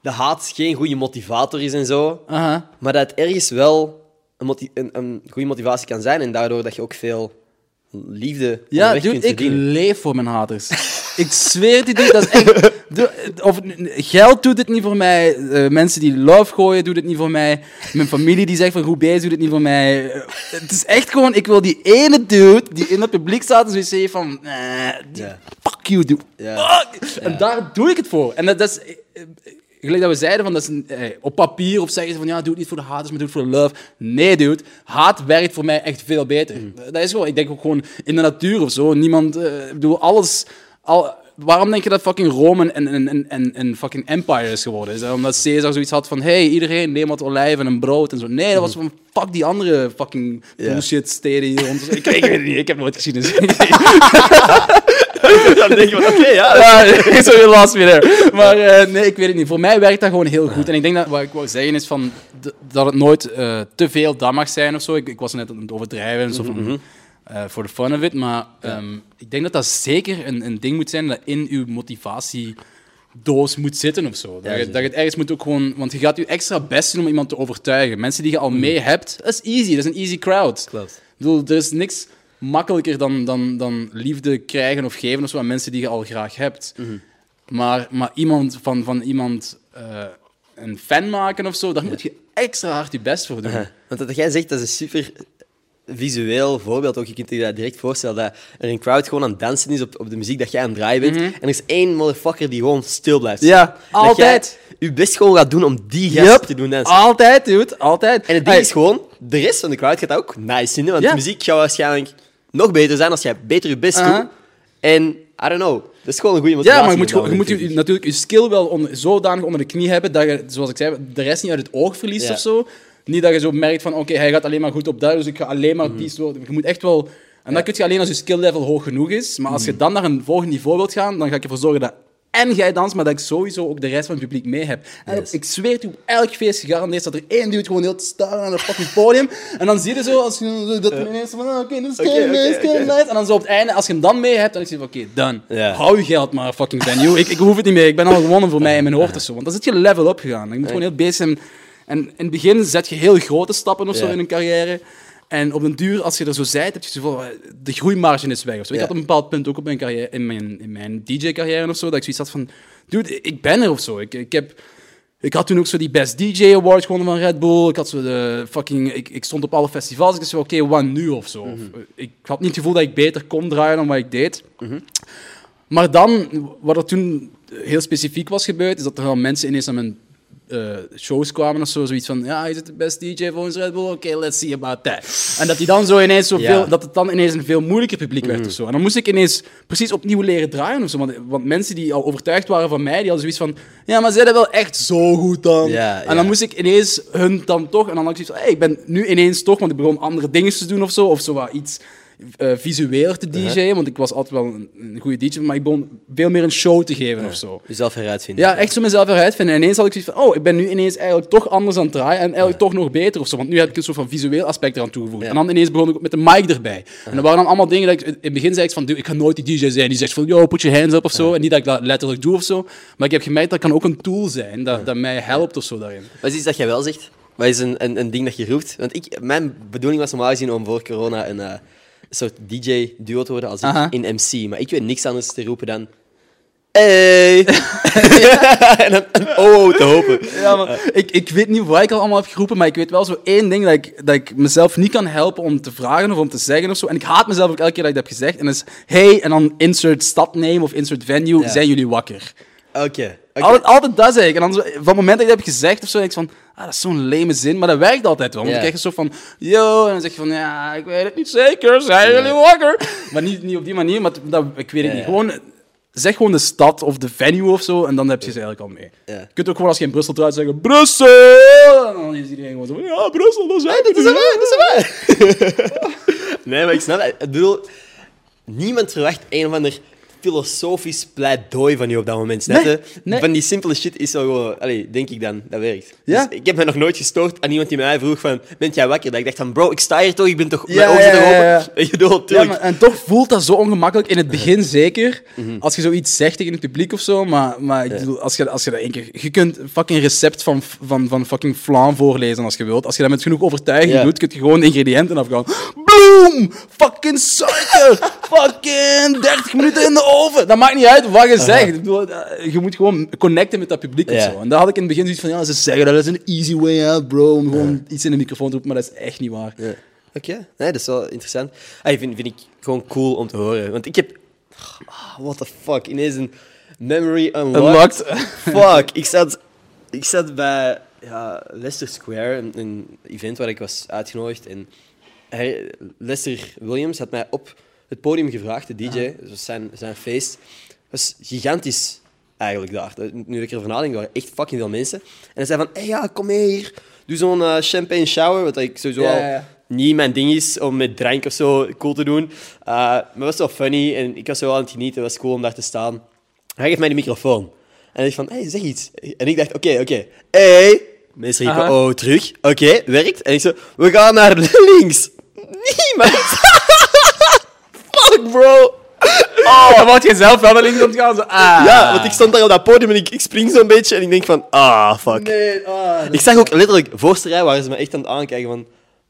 De haat geen goede motivator is en zo. Aha. Maar dat het ergens wel een, een, een goede motivatie kan zijn en daardoor dat je ook veel liefde Ja, dude, ik verdienen. leef voor mijn haters. ik zweer het je, dude, dat is echt... Of, geld doet het niet voor mij. eh, mensen die love gooien, doet het niet voor mij. Mijn familie die zegt van goed bezig, doet het niet voor mij. Eh, het is echt gewoon, ik wil die ene dude die in het publiek staat en zoiets van... eh, die-. Fuck you, dude. Fuck. En daar doe ik het voor. En dat, dat is... Gelijk dat we zeiden, van, dat is een, op papier of zeggen ze van ja, doe het niet voor de haters, maar doe het voor de love. Nee, dude. Haat werkt voor mij echt veel beter. Dat is gewoon, ik denk ook gewoon in de natuur of zo. Niemand, ik bedoel, alles. Al, waarom denk je dat fucking Rome een, een, een, een, fucking empire is geworden? Is dat omdat Caesar zoiets had van hey, iedereen neem wat olijf en brood en zo? Nee, dat was van fuck die andere fucking bullshit steden hier rond. Ik, weet het niet, ik heb nooit geschiedenis. Dan denk je van, oké, ja. Zo je last me there. Maar eh, nee, ik weet het niet. Voor mij werkt dat gewoon heel goed. En ik denk dat wat ik wou zeggen is van, dat het nooit eh, te veel dat mag zijn of zo. Ik, ik was net aan het overdrijven en zo van, eh, voor de fun of it. Maar ehm, ik denk dat dat zeker een, een ding moet zijn dat in uw motivatiedoos moet zitten of zo. Dat, Ja, je, dat je het ergens moet ook gewoon... Want je gaat je extra best doen om iemand te overtuigen. Mensen die je al mee hebt, dat is easy. Dat is een easy crowd. Klopt. Ik bedoel, er is niks makkelijker dan, dan, dan liefde krijgen of geven of zo aan mensen die je al graag hebt. maar, maar iemand van, van iemand eh, een fan maken of zo, daar moet je extra hard je best voor doen. Want wat jij zegt, dat is super visueel voorbeeld. Ook. Je kunt je dat direct voorstellen dat er een crowd gewoon aan het dansen is op, op de muziek dat jij aan het draaien bent. En er is één motherfucker die gewoon stil blijft Mhm. Ja, altijd. Dat jij je best gewoon gaat doen om die gast te doen dansen. Altijd, dude, altijd. En het ding is gewoon, de rest van de crowd gaat dat ook nice vinden, want Ja. de muziek gaat waarschijnlijk nog beter zijn als jij beter je best Aha. doet. En, I don't know, dat is gewoon een goede motivatie. Ja, maar je moet, gewoon- je moet je, natuurlijk je skill wel onder, zodanig onder de knie hebben dat je, zoals ik zei, de rest niet uit het oog verliest Ja. of zo. Niet dat je zo merkt van, oké, hij gaat alleen maar goed op dat, dus ik ga alleen maar die soort... Je moet echt wel... En dat kun je alleen als je skill level hoog genoeg is. Maar als je dan naar een volgend niveau wilt gaan, dan ga ik ervoor zorgen dat en jij danst, maar dat ik sowieso ook de rest van het publiek mee heb. En Yes. ik zweer op elk feest gegarandeerd dat er één dude gewoon heel te staan aan het fucking podium. En dan zie je zo, als je dat ineens van, ah, oké, dat is kei oké, nice. En dan zo op het einde, als je hem dan mee hebt, dan is hij van, oké, done. Ja. Hou je geld maar, fucking venue. Ik, ik hoef het niet meer, ik ben al gewonnen voor mij in mijn hoofd of zo. Want dan zit je level up gegaan. Je moet gewoon heel bezig zijn. En in het begin zet je heel grote stappen of zo Ja. in een carrière. En op den duur, als je er zo zijt, heb je van, eh, de groeimarge is weg. Of zo. Ik had op een bepaald punt ook op mijn, carrière, in mijn, in mijn DJ-carrière of zo, dat ik zoiets had van, dude, ik ben er of zo. Ik, ik heb Ik had toen ook zo die Best DJ Awards gewonnen van Red Bull. Ik had zo de fucking... Ik, ik stond op alle festivals. Ik dacht zo, oké, wat nu of zo? Of, eh, ik had niet het gevoel dat ik beter kon draaien dan wat ik deed. Maar dan, wat er toen heel specifiek was gebeurd, is dat er al mensen ineens aan mijn eh, shows kwamen of zo. Zoiets van, ja, je zit de best DJ volgens Red Bull. Oké, let's see about that. En dat die dan zo ineens zo Ja. veel, dat het dan ineens een veel moeilijker publiek werd of zo. En dan moest ik ineens precies opnieuw leren draaien of zo. Want, want mensen die al overtuigd waren van mij, die hadden zoiets van, ja, maar zij dat wel echt zo goed dan. Ja, en ja. dan moest ik ineens hun dan toch, en dan had ik zoiets van, hey, ik ben nu ineens toch, want ik begon andere dingen te doen of zo, of zo wat iets eh visueler te DJ'en, want ik was altijd wel een, een goede DJ, maar ik begon veel meer een show te geven of zo. Jezelf heruitvinden. Ja, echt zo mezelf eruit vinden. En ineens had ik zoiets van, oh, ik ben nu ineens eigenlijk toch anders aan het draaien en eigenlijk toch nog beter of zo. Want nu heb ik een soort van visueel aspect eraan toegevoegd. Ja. En dan ineens begon ik ook met de mic erbij. En dat waren dan allemaal dingen dat ik... In het begin zei ik van, ik ga nooit die DJ zijn. Die zegt van, yo, put your hands up of zo. En niet dat ik dat letterlijk doe of zo. Maar ik heb gemerkt dat kan ook een tool zijn dat, dat mij helpt of zo daarin. Wat is iets dat jij wel zegt? Wat is een, een, een ding dat je roept? Want ik, mijn bedoeling was normaal gezien om voor corona een, eh, een soort DJ-duo te worden als ik Aha. in MC. Maar ik weet niks anders te roepen dan... Hey! en dan een oh te hopen. Ja, maar ik, ik weet niet wat ik al allemaal heb geroepen, maar ik weet wel zo één ding dat ik, dat ik mezelf niet kan helpen om te vragen of om te zeggen of zo. En ik haat mezelf ook elke keer dat ik dat heb gezegd. En dat is, hey, en dan insert stadname of insert venue, Ja. zijn jullie wakker? Oké. Altijd, altijd dat zeg ik. En dan van het moment dat ik dat heb gezegd of zo, denk ik van, ah, dat is zo'n leme zin, maar dat werkt altijd wel. Want Ja. dan krijg je zo van, yo, en dan zeg je van, ja, ik weet het niet zeker, zijn jullie wakker? Maar niet, niet op die manier, maar dat, ik weet het niet. Gewoon, zeg gewoon de stad of de venue of zo, en dan heb je ze eigenlijk al mee. Je kunt ook gewoon als je in Brussel draait zeggen, Brussel! En dan is iedereen gewoon zo van, ja, Brussel, dat zijn we Dat is waar, dat is waar. nee, maar ik snap het. Ik bedoel, niemand verwacht een of ander filosofisch pleidooi van je op dat moment. Snap? Nee, nee. Van die simpele shit is zo gewoon... Allee, denk ik dan, dat werkt. Ja. Dus ik heb me nog nooit gestoord aan iemand die mij vroeg van... Bent jij wakker? Dat ik dacht van, bro, ik sta hier toch? Ik ben toch... Ja, mijn ogen ja, open. Maar, en toch voelt dat zo ongemakkelijk in het begin zeker. Als je zoiets zegt tegen het publiek of zo. Maar, maar bedoel, als je, als je dat één keer. Je kunt een fucking recept van, van, van fucking flan voorlezen als je wilt. Als je dat met genoeg overtuiging Ja. doet, kun je gewoon de ingrediënten afgaan. Bloem! Fucking suiker! fucking 30 minuten in de Dat maakt niet uit wat je zegt. Ik bedoel, eh, je moet gewoon connecten met dat publiek of zo. En daar had ik in het begin zoiets van: ja, ze zeggen dat is een easy way out, bro. Om gewoon iets in de microfoon te roepen, maar dat is echt niet waar. Oké, nee, dat is wel interessant. Ah, vind, vind ik gewoon cool om te horen. Want ik heb... Ah, what the fuck, ineens een memory unlocked. Unlocked. Fuck, ik zat, ik zat bij ja, Leicester Square, een, een event waar ik was uitgenodigd. En hij, Lester Williams had mij op het podium gevraagd, de DJ, dus zijn, zijn feest. Het was gigantisch eigenlijk daar. Nu ik erover nadenk, waren echt fucking veel mensen. En hij zei van, hey, ja, kom hier. Doe zo'n eh, champagne shower, wat ik sowieso Ja, al ja, niet mijn ding is om met drank of zo cool te doen. Uh, maar het was wel funny en ik was zo aan het genieten. Het was cool om daar te staan. Hij geeft mij de microfoon. En hij van, hey, zeg iets. En ik dacht, oké, oké. Hey! Mensen riepen, Aha. oh, terug. Oké, werkt. En ik zo, we gaan naar links. Niemand. Fuck, bro. Oh, dan word je zelf wel naar links aan gaan. Zo, ah. Ja, want ik stond daar op dat podium en ik, ik spring zo'n beetje en ik denk van, ah, fuck. Nee, ah, Ik zag ook letterlijk, voorste rij waren ze me echt aan het aankijken van...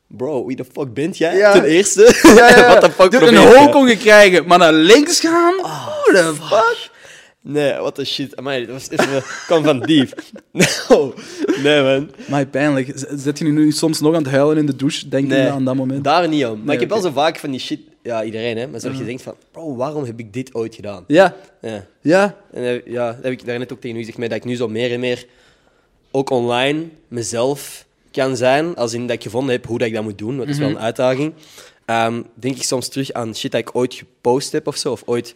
Bro, wie de fuck bent jij? Ja. Ten eerste. ja, ja. What the fuck een hoog kon je krijgen, maar naar links gaan? Oh, the fuck? Nee, what the shit. Amai, dat was even... kwam van diep. No. Nee, man. Maar pijnlijk. Z- Zit je nu soms nog aan het huilen in de douche, denk Nee, je aan dat moment? daar niet om. Maar Nee, ik heb wel zo vaak van die shit... Ja, iedereen, hè. Maar zo dat je denkt van... Bro, waarom heb ik dit ooit gedaan? Ja, Ja. ja. En eh, ja, dat heb ik daarnet ook tegen u gezegd, maar dat ik nu zo meer en meer ook online mezelf kan zijn, als in dat ik gevonden heb hoe dat ik dat moet doen, wat is wel een uitdaging. Ehm, denk ik soms terug aan shit dat ik ooit gepost heb of zo, of ooit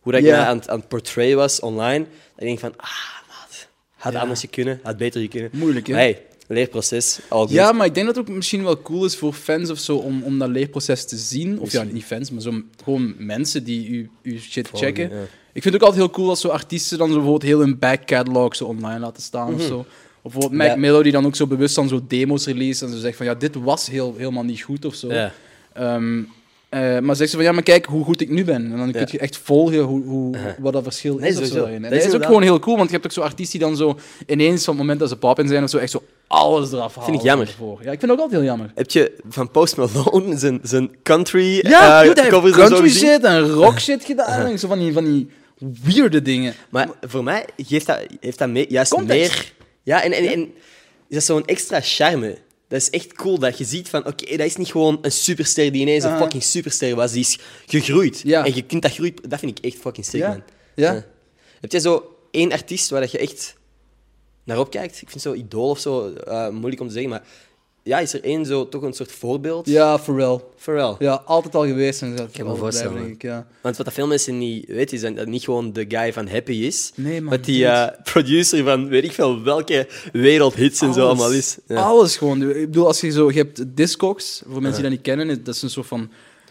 hoe dat ik Ja. mij aan, het- aan het portray was online. Dat ik denk van, ah, maat, had anders kunnen, had beter kunnen. Moeilijk, hè? Hey, leerproces, al goed. Ja, maar ik denk dat het ook misschien wel cool is voor fans of zo om, om dat leerproces te zien. Of ja, niet fans, maar zo, gewoon mensen die u, uw shit checken. ja. Ik vind het ook altijd heel cool als zo artiesten dan zo bijvoorbeeld heel hun back catalog zo online laten staan of zo. Of bijvoorbeeld Mac Ja. Miller die dan ook zo bewust dan zo demos release en zo zegt van ja, dit was heel, helemaal niet goed of zo. Ja. Ehm, eh, maar zegt ze van ja, maar kijk hoe goed ik nu ben. En dan kun je echt volgen hoe, hoe, wat dat verschil Nee, is. of zo. En Dat is is ook gewoon heel cool, want je hebt ook zo artiesten die dan zo ineens van het moment dat ze pop in zijn of zo echt zo alles eraf halen. ik jammer. ervoor. Ja, ik vind het ook altijd heel jammer. Heb je van Post Malone zijn, zijn country Ja, eh, dude, zo country gezien? shit en rock shit gedaan. en Zo van die, van die weirde dingen. Maar voor mij geeft dat, heeft dat mee, juist Context. meer... Ja, en, en, en is dat zo'n extra charme. Dat is echt cool dat je ziet van, oké, dat is niet gewoon een superster die ineens een Aha. fucking superster was. Die is gegroeid. Ja. En je kunt dat groeien... Dat vind ik echt fucking sick, Ja. man. Ja. Heb jij zo één artiest waar dat je echt naar opkijkt? Ik vind zo idool of zo eh, moeilijk om te zeggen, maar ja, is er één zo toch een soort voorbeeld? Ja, Pharrell. Pharrell. Ja, altijd al geweest. En dat kan me voorstellen, denk ik, ja. Want wat veel mensen niet weten, is dat dat niet gewoon de guy van Happy is. Nee, Maar die eh, producer van weet ik veel welke wereldhits en zo allemaal is. Ja. Alles gewoon. Ik bedoel, als je zo... Je hebt Discogs, voor mensen die dat niet kennen, dat is een soort van...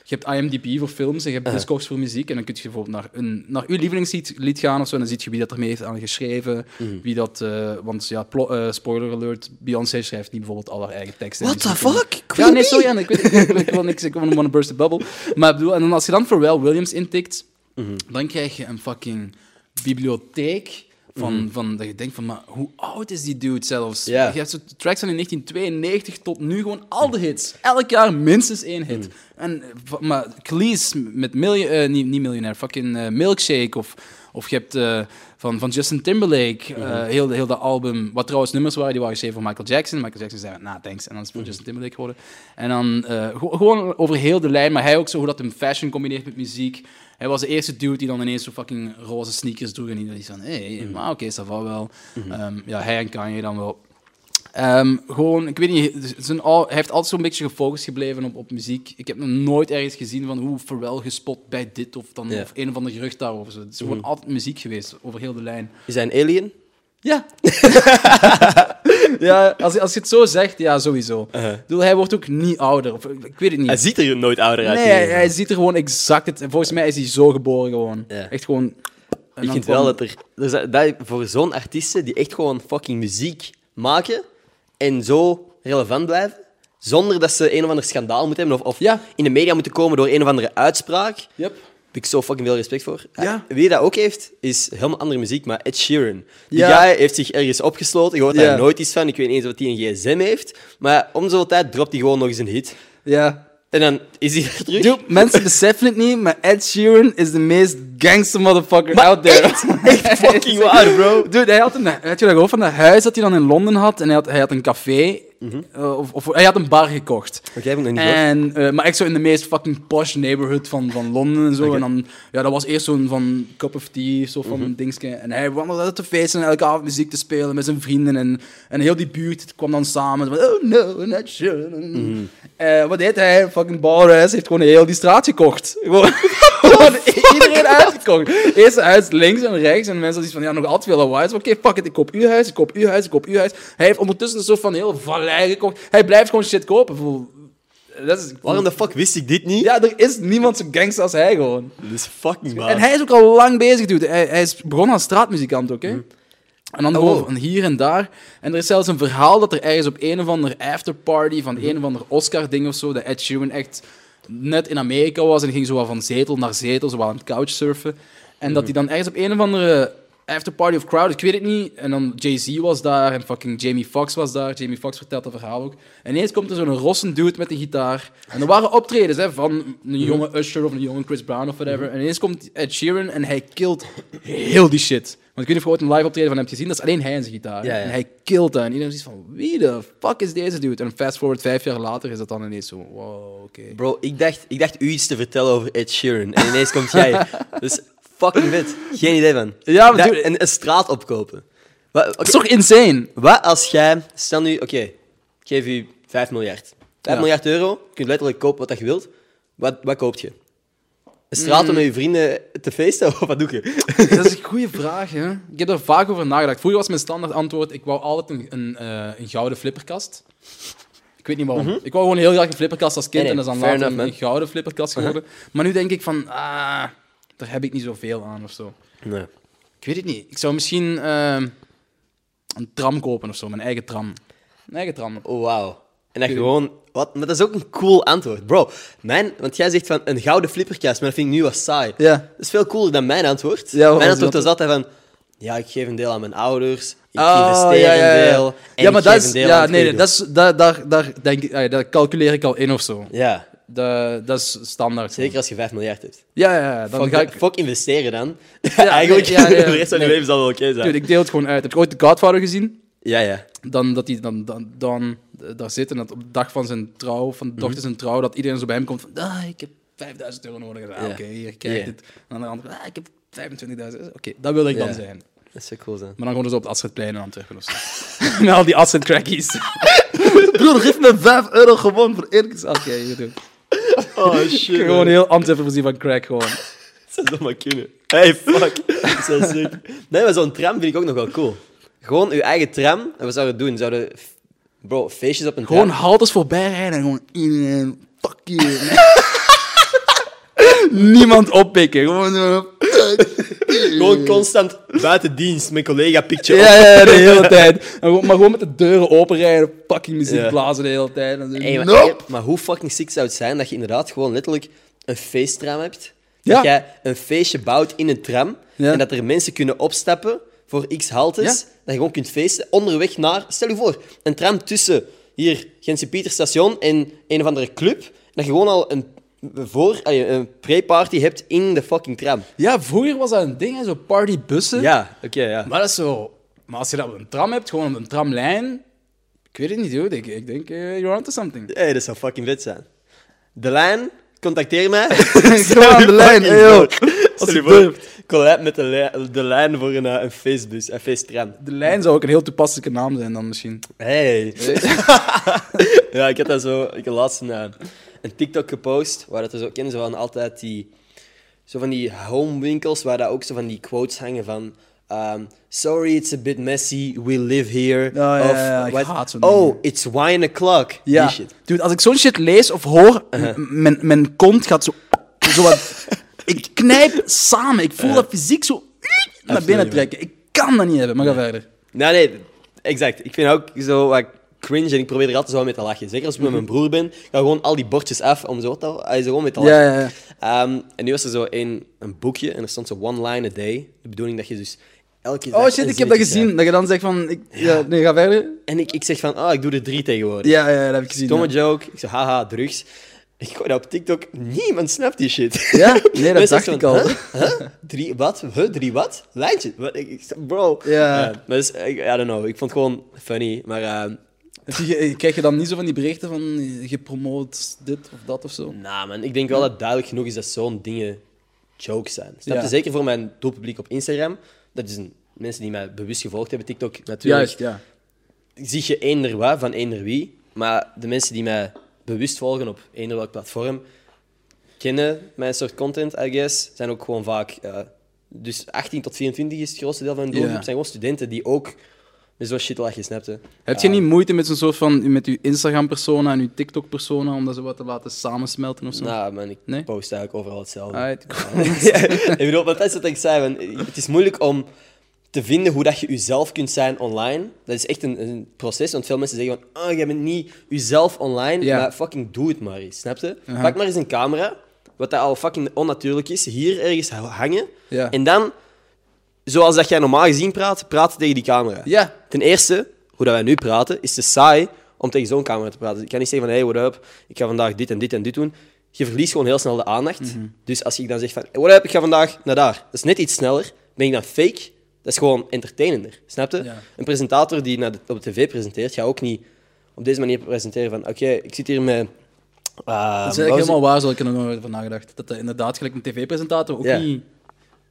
Je hebt IMDb voor films en je hebt Discogs voor muziek. En dan kun je bijvoorbeeld naar, een, naar je lievelingslied lied gaan of zo. En dan zie je wie dat ermee heeft aan geschreven. Mhm. Wie dat... eh, want ja, eh, spoiler alert, Beyoncé schrijft niet bijvoorbeeld al haar eigen teksten. What the fuck? Ja, nee, sorry, Anne, ik, weet, ik, ik, ik wil niks, ik wil een burst the bubble. Maar bedoel, en dan als je dan Pharrell Williams intikt, Mhm. dan krijg je een fucking bibliotheek van, van dat je denkt van, maar hoe oud is die dude zelfs? Mhm. Je hebt zo tracks van in 1992 tot nu gewoon al de hits. Elk jaar minstens één hit. Mhm. En, maar Cleese met miljoen, eh, niet, niet miljonair, fucking eh, Milkshake of, of je hebt eh, van, van Justin Timberlake, Mhm. heel, heel dat album, wat trouwens nummers waren, die waren geschreven voor Michael Jackson. Michael Jackson zei, nou, thanks. En dan is het Mhm. voor Justin Timberlake geworden. En dan gewoon over heel de lijn, maar hij ook zo hoe dat hem fashion combineert met muziek. Hij was de eerste dude die dan ineens zo fucking roze sneakers droeg en iedereen van, hé, hey, maar oké, dat va wel. Ehm, ja, hij en Kanye dan wel. Ehm, gewoon, ik weet niet, zijn hij heeft altijd zo'n beetje gefocust gebleven op, op muziek. Ik heb nog nooit ergens gezien van hoe Pharrell gespot bij dit of dan of een of ander gerucht daarover. Het is gewoon altijd muziek geweest, over heel de lijn. Is hij een alien? Ja. ja, als, je- als je het zo zegt, ja, sowieso. Uh-huh. Ik bedoel, hij wordt ook niet ouder. Of, ik weet het niet. Hij ziet er nooit ouder uit. nee, hij, hij ziet er gewoon exact het. Volgens mij is hij zo geboren gewoon. Ja. Echt gewoon. Ik vind wel dat er... dat, voor zo'n artiesten die echt gewoon fucking muziek maken en zo relevant blijven, zonder dat ze een of ander schandaal moeten hebben of, of Ja. in de media moeten komen door een of andere uitspraak, Yep. Heb ik zo fucking veel respect voor. Ja. Wie dat ook heeft, is helemaal andere muziek, maar Ed Sheeran. Die Ja. guy heeft zich ergens opgesloten, hoort Ja. daar nooit iets van, ik weet niet eens wat hij een gsm heeft, maar om zoveel tijd dropt hij gewoon nog eens een hit. Ja. En dan is hij er terug. Dude, mensen beseffen het niet, maar Ed Sheeran is de meest gangster motherfucker out there. echt fucking waar, bro. Dude, hij had een, had je dat gehoord van dat huis dat hij dan in Londen had? En hij had, hij had een café, eh, of, of hij had een bar gekocht. Oké, heb ik nog niet gehoord. En, eh, maar echt zo in de meest fucking posh neighborhood van, van Londen en zo. En dan, ja, dat was eerst zo'n van cup of tea, zo van dingetje. En hij wandelde uit te feesten en elke avond muziek te spelen met zijn vrienden. En, en heel die buurt kwam dan samen. Van, oh no, not sure. Eh, wat deed hij? Fucking Balras heeft gewoon heel die straat gekocht. Gewoon, gewoon iedereen uitgekocht. Eerst huis links en rechts. En mensen die van, ja, nog altijd veel lawaai. Oké, fuck it, ik koop uw huis, ik koop uw huis, ik koop uw huis. Hij heeft ondertussen een soort van heel vallei Hij blijft gewoon shit kopen. Dat is, Waarom de fuck wist ik dit niet? Ja, er is niemand zo gangster als hij gewoon. Dat is fucking waar. En hij is ook al lang bezig, dude. Hij, hij is begonnen als straatmuzikant ook, hè. En dan gewoon Oh. hier en daar. En er is zelfs een verhaal dat er ergens op een of ander afterparty van een of ander Oscar-ding of zo, dat Ed Sheeran echt net in Amerika was en ging zo van zetel naar zetel, zo aan het couchsurfen. En dat hij dan ergens op een of andere afterparty of crowd, ik weet het niet, en dan Jay-Z was daar en fucking Jamie Foxx was daar. Jamie Foxx vertelt dat verhaal ook. En ineens komt er zo'n rossen dude met een gitaar. En er waren optredens hè, van een jonge Usher of een jonge Chris Brown of whatever. En ineens komt Ed Sheeran en hij killt heel die shit. Want ik weet niet of je ooit een live optreden van hem hebt gezien, dat is alleen hij en zijn gitaar. Ja, ja. En hij killt dat. En iedereen is van, wie de fuck is deze dude? En fast forward vijf jaar later is dat dan ineens zo, wow, oké. Bro, ik dacht, ik dacht u iets te vertellen over Ed Sheeran. En ineens komt jij. Dus fucking vet. Geen idee van. Ja, maar Dat- dude- en een straat opkopen. Wat, oké, Dat is toch insane? wat als jij... Stel nu, oké, ik geef u 5 miljard. 5 Ja. miljard euro. Je kunt letterlijk kopen wat dat je wilt. Wat, wat koopt je? Een straat Mm. om met je vrienden te feesten? Of wat doe je? Dat is een goede vraag, hè. Ik heb er vaak over nagedacht. Vroeger was mijn standaard antwoord, ik wou altijd een, een, eh, een gouden flipperkast. Ik weet niet waarom. Ik wou gewoon heel graag een flipperkast als kind Nee, nee, en dat is dan fair later enough, een, een gouden flipperkast geworden. Maar nu denk ik van, ah, daar heb ik niet zoveel aan of zo. Nee. Ik weet het niet. Ik zou misschien ehm, een tram kopen of zo, mijn eigen tram. Een eigen tram. Oh, wauw. En dat gewoon... Wat? Maar dat is ook een cool antwoord. Bro, mijn... Want jij zegt van een gouden flipperkast, maar dat vind ik nu wat saai. Ja. Dat is veel cooler dan mijn antwoord. Ja, mijn antwoord was altijd van... Ja, ik geef een deel aan mijn ouders. Ik Oh, investeer ja, ja, een ja. deel. En ja, maar ik dat geef is, een deel ja, aan nee, nee, dat is, daar, daar, daar, denk ik, ah, dat calculeer ik al in of zo. Ja, Dat, dat is standaard. zeker als je 5 miljard hebt. Ja, ja. Dan Fuck, ga ik... fuck investeren dan. Ja, Eigenlijk, nee, ja, ja, de rest van je nee. leven zal wel oké zijn. Dude, ik deel het gewoon uit. Heb je ooit The Godfather gezien? Ja, ja. dan dat hij dan, dan, dan eh, daar zit en dat op de dag van zijn trouw, van de Mhm. dochter zijn trouw, dat iedereen zo bij hem komt van, ah, ik heb 5000 euro nodig. Ah. Oké, hier, kijk dit. En aan de andere ah, ik heb 25.000. Oké, dat wil ik dan zijn. Dat zou cool zijn. Maar dan gewoon dus op het Astridplein in Antwerpen of zo. Met al die Astrid crackies. Broer, geef me 5 euro gewoon voor keer. Oké, je doet. Oh, shit. Gewoon heel Antwerpen voorzien van crack gewoon. Dat zou zomaar kunnen. Hey, fuck. Dat is wel sick. Nee, maar zo'n tram vind ik ook nog wel cool. Gewoon uw eigen tram. En wat zouden we doen? Zouden... Bro, feestjes op een Gewoon tram. haltes voorbij rijden en gewoon fuck you. Niemand oppikken. Gewoon zo. Gewoon constant buiten dienst. Mijn collega pikt je op. Ja, de hele tijd. En gewoon- maar gewoon met de deuren openrijden, fucking muziek Ja. blazen de hele tijd. En zo, Hey, maar, nope. maar hoe fucking sick zou het zijn dat je inderdaad gewoon letterlijk een feesttram hebt? Ja. Dat jij een feestje bouwt in een tram Ja. en dat er mensen kunnen opstappen voor x haltes. Ja. Dat je gewoon kunt feesten onderweg naar... Stel je voor, een tram tussen hier Gentse Pieterstation en een of andere club. Dat je gewoon al een, voor, allee, een pre-party hebt in de fucking tram. Ja, vroeger was dat een ding, hè, zo partybussen. Ja, oké, ja. Maar dat is zo... Maar als je dat op een tram hebt, gewoon op een tramlijn... Ik weet het niet, dude. Ik, ik denk, eh, you're onto something. Hey, dat zou fucking vet zijn. De lijn, contacteer mij. Gewoon aan de lijn, hey, joh. Als je Alsjeblieft. collab met de, li- de lijn voor een, eh, een feestbus, een feesttram. De lijn zou ook een heel toepasselijke naam zijn dan misschien. Hey. ja, ik had dat zo... Ik had laatst een, eh, een TikTok gepost, waar dat er zo... Kennen ze van altijd die... Zo van die homewinkels, waar dat ook zo van die quotes hangen van... ehm, Sorry, it's a bit messy, we live here. ja, ja, zo'n Oh, it's wine o'clock. Ja. Die shit. Dude, als ik zo'n shit lees of hoor, m- mijn, mijn kont gaat zo... zo wat, ik knijp samen. Ik voel dat fysiek zo naar binnen trekken. Ik kan dat niet hebben, maar ga verder. Nee, nee, exact. Ik vind ook zo wat cringe en ik probeer er altijd zo mee te lachen. Zeker als ik met mijn broer ben, ga gewoon al die bordjes af om zo te hij is gewoon mee te lachen. Ja, ja, ja. Ehm, en nu was er zo een, een boekje en er stond zo one line a day. De bedoeling dat je dus elke dag Oh shit, ik heb dat gezien. Dat je dan zegt van... Ik, ja. nee, ga verder. En ik, ik zeg van, ah, ik doe er drie tegenwoordig. Ja, ja, dat heb ik gezien. Domme joke. Ik zeg, haha, drugs. Ik gooi dat op TikTok. Niemand snapt die shit. Ja? Nee, dat dacht ik van, al. huh? Huh? Drie wat? Huh? Drie wat? Lijntje? Ik, ik- bro. Ja. maar dus, ik, I don't know. Ik vond het gewoon funny. Maar ehm, je- Krijg je dan niet zo van die berichten van eh, gepromoot dit of dat of zo? Nou, man, ik denk wel dat duidelijk genoeg is dat zo'n dingen jokes zijn. Snap je? Ja. Zeker voor mijn doelpubliek op Instagram. Dat is een, mensen die mij bewust gevolgd hebben. TikTok natuurlijk. Juist, ja. Zie je eender wat van eender wie. Maar de mensen die mij bewust volgen op eender welk platform, kennen mijn soort content, I guess. Zijn ook gewoon vaak... eh, dus 18 tot 24 is het grootste deel van mijn doelgroep. Ja. zijn gewoon studenten die ook met zo'n shit lachen, snapte. Heb je niet moeite met zo'n soort van... met je Instagram-persona en je TikTok-persona om dat zo wat te laten samensmelten of zo? Nou, man, ik Nee? post eigenlijk overal hetzelfde. Ja, ik bedoel, dat is wat ik zei. het is moeilijk om te vinden hoe dat je jezelf kunt zijn online. Dat is echt een, een proces, want veel mensen zeggen van, oh, jij bent niet jezelf online, maar fucking doe het maar eens, snap je? Pak maar eens een camera, wat dat al fucking onnatuurlijk is, hier ergens hangen, en dan, zoals dat jij normaal gezien praat, praten tegen die camera. Ja. Ten eerste, hoe dat wij nu praten, is te saai om tegen zo'n camera te praten. Ik kan niet zeggen van, hey, what up, ik ga vandaag dit en dit en dit doen. Je verliest gewoon heel snel de aandacht. Mhm. Dus als ik dan zeg van, hey, what up, ik ga vandaag naar daar. Dat is net iets sneller. Ben ik dan fake? Dat is gewoon entertainender. Snap je? Ja. Een presentator die naar de, op de tv presenteert, gaat ook niet op deze manier presenteren van, oké, ik zit hier met... uh, Dat is eigenlijk helemaal waar, zo ik er nog nooit van nagedacht. Dat dat inderdaad gelijk een tv-presentator ook niet...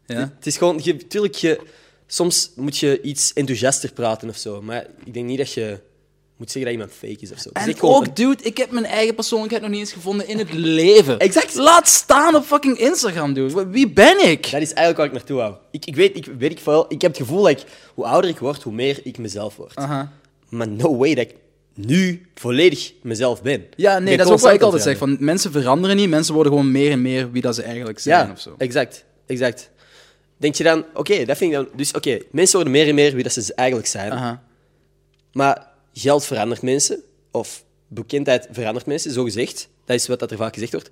Ja. Het is gewoon, je, tuurlijk, je, soms moet je iets enthousiaster praten of zo. Maar ik denk niet dat je moet zeggen dat iemand fake is of zo. En ook, dude, ik heb mijn eigen persoonlijkheid nog niet eens gevonden in het leven. Exact. Laat staan op fucking Instagram, dude. Wie ben ik? Dat is eigenlijk waar ik naartoe wou. Ik, ik weet, ik weet ik veel. Ik heb het gevoel dat ik, hoe ouder ik word, hoe meer ik mezelf word. Aha. Maar no way dat ik nu volledig mezelf ben. Ja, nee, ben dat is ook wat ik altijd zeg. Van, mensen veranderen niet, mensen worden gewoon meer en meer wie dat ze eigenlijk zijn veranderen. of zo. Ja, exact. exact. Denk je dan, oké, dat vind ik dan... Dus oké, mensen worden meer en meer wie dat ze eigenlijk zijn. Maar geld verandert mensen, of bekendheid verandert mensen, zo gezegd. Dat is wat dat er vaak gezegd wordt.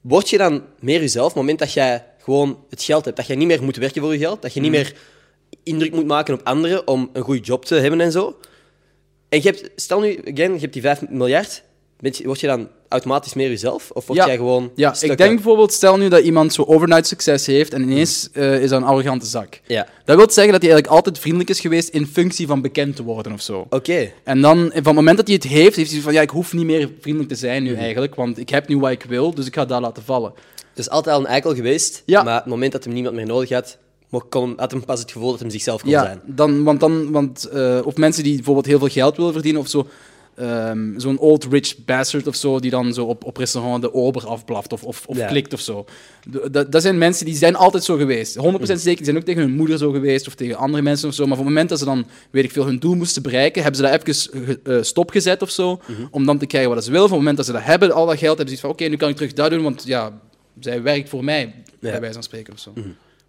Word je dan meer jezelf op het moment dat jij gewoon het geld hebt? Dat jij niet meer moet werken voor je geld? Dat je niet meer indruk moet maken op anderen om een goede job te hebben en zo? En je hebt, stel nu, again, je hebt die 5 miljard. Je, word je dan automatisch meer jezelf? Of word Ja. jij gewoon Ja, ik denk bijvoorbeeld, stel nu dat iemand zo overnight succes heeft en ineens eh, is dat een arrogante zak. Ja, Dat wil zeggen dat hij eigenlijk altijd vriendelijk is geweest in functie van bekend te worden of zo. oké. En dan, van het moment dat hij het heeft, heeft hij van, ja, ik hoef niet meer vriendelijk te zijn nu eigenlijk, want ik heb nu wat ik wil, dus ik ga dat laten vallen. Dus altijd al een eikel geweest, Ja. maar het moment dat hem niemand meer nodig had, kon, had hem pas het gevoel dat hij zichzelf kon Ja, zijn. dan, want dan, want, eh, of mensen die bijvoorbeeld heel veel geld willen verdienen, of zo, ehm, zo'n old rich bastard of zo, die dan zo op, op restaurant de ober afblaft of, of, of Ja. klikt of zo. Dat, dat zijn mensen die zijn altijd zo geweest. 100% zeker, die zijn ook tegen hun moeder zo geweest of tegen andere mensen of zo. Maar op het moment dat ze dan, weet ik veel, hun doel moesten bereiken, hebben ze dat even ge- eh, stopgezet of zo, om dan te krijgen wat ze willen. Op het moment dat ze dat hebben, al dat geld, hebben ze iets van, oké, nu kan ik terug dat doen, want ja, zij werkt voor mij, bij wijze van spreken of zo.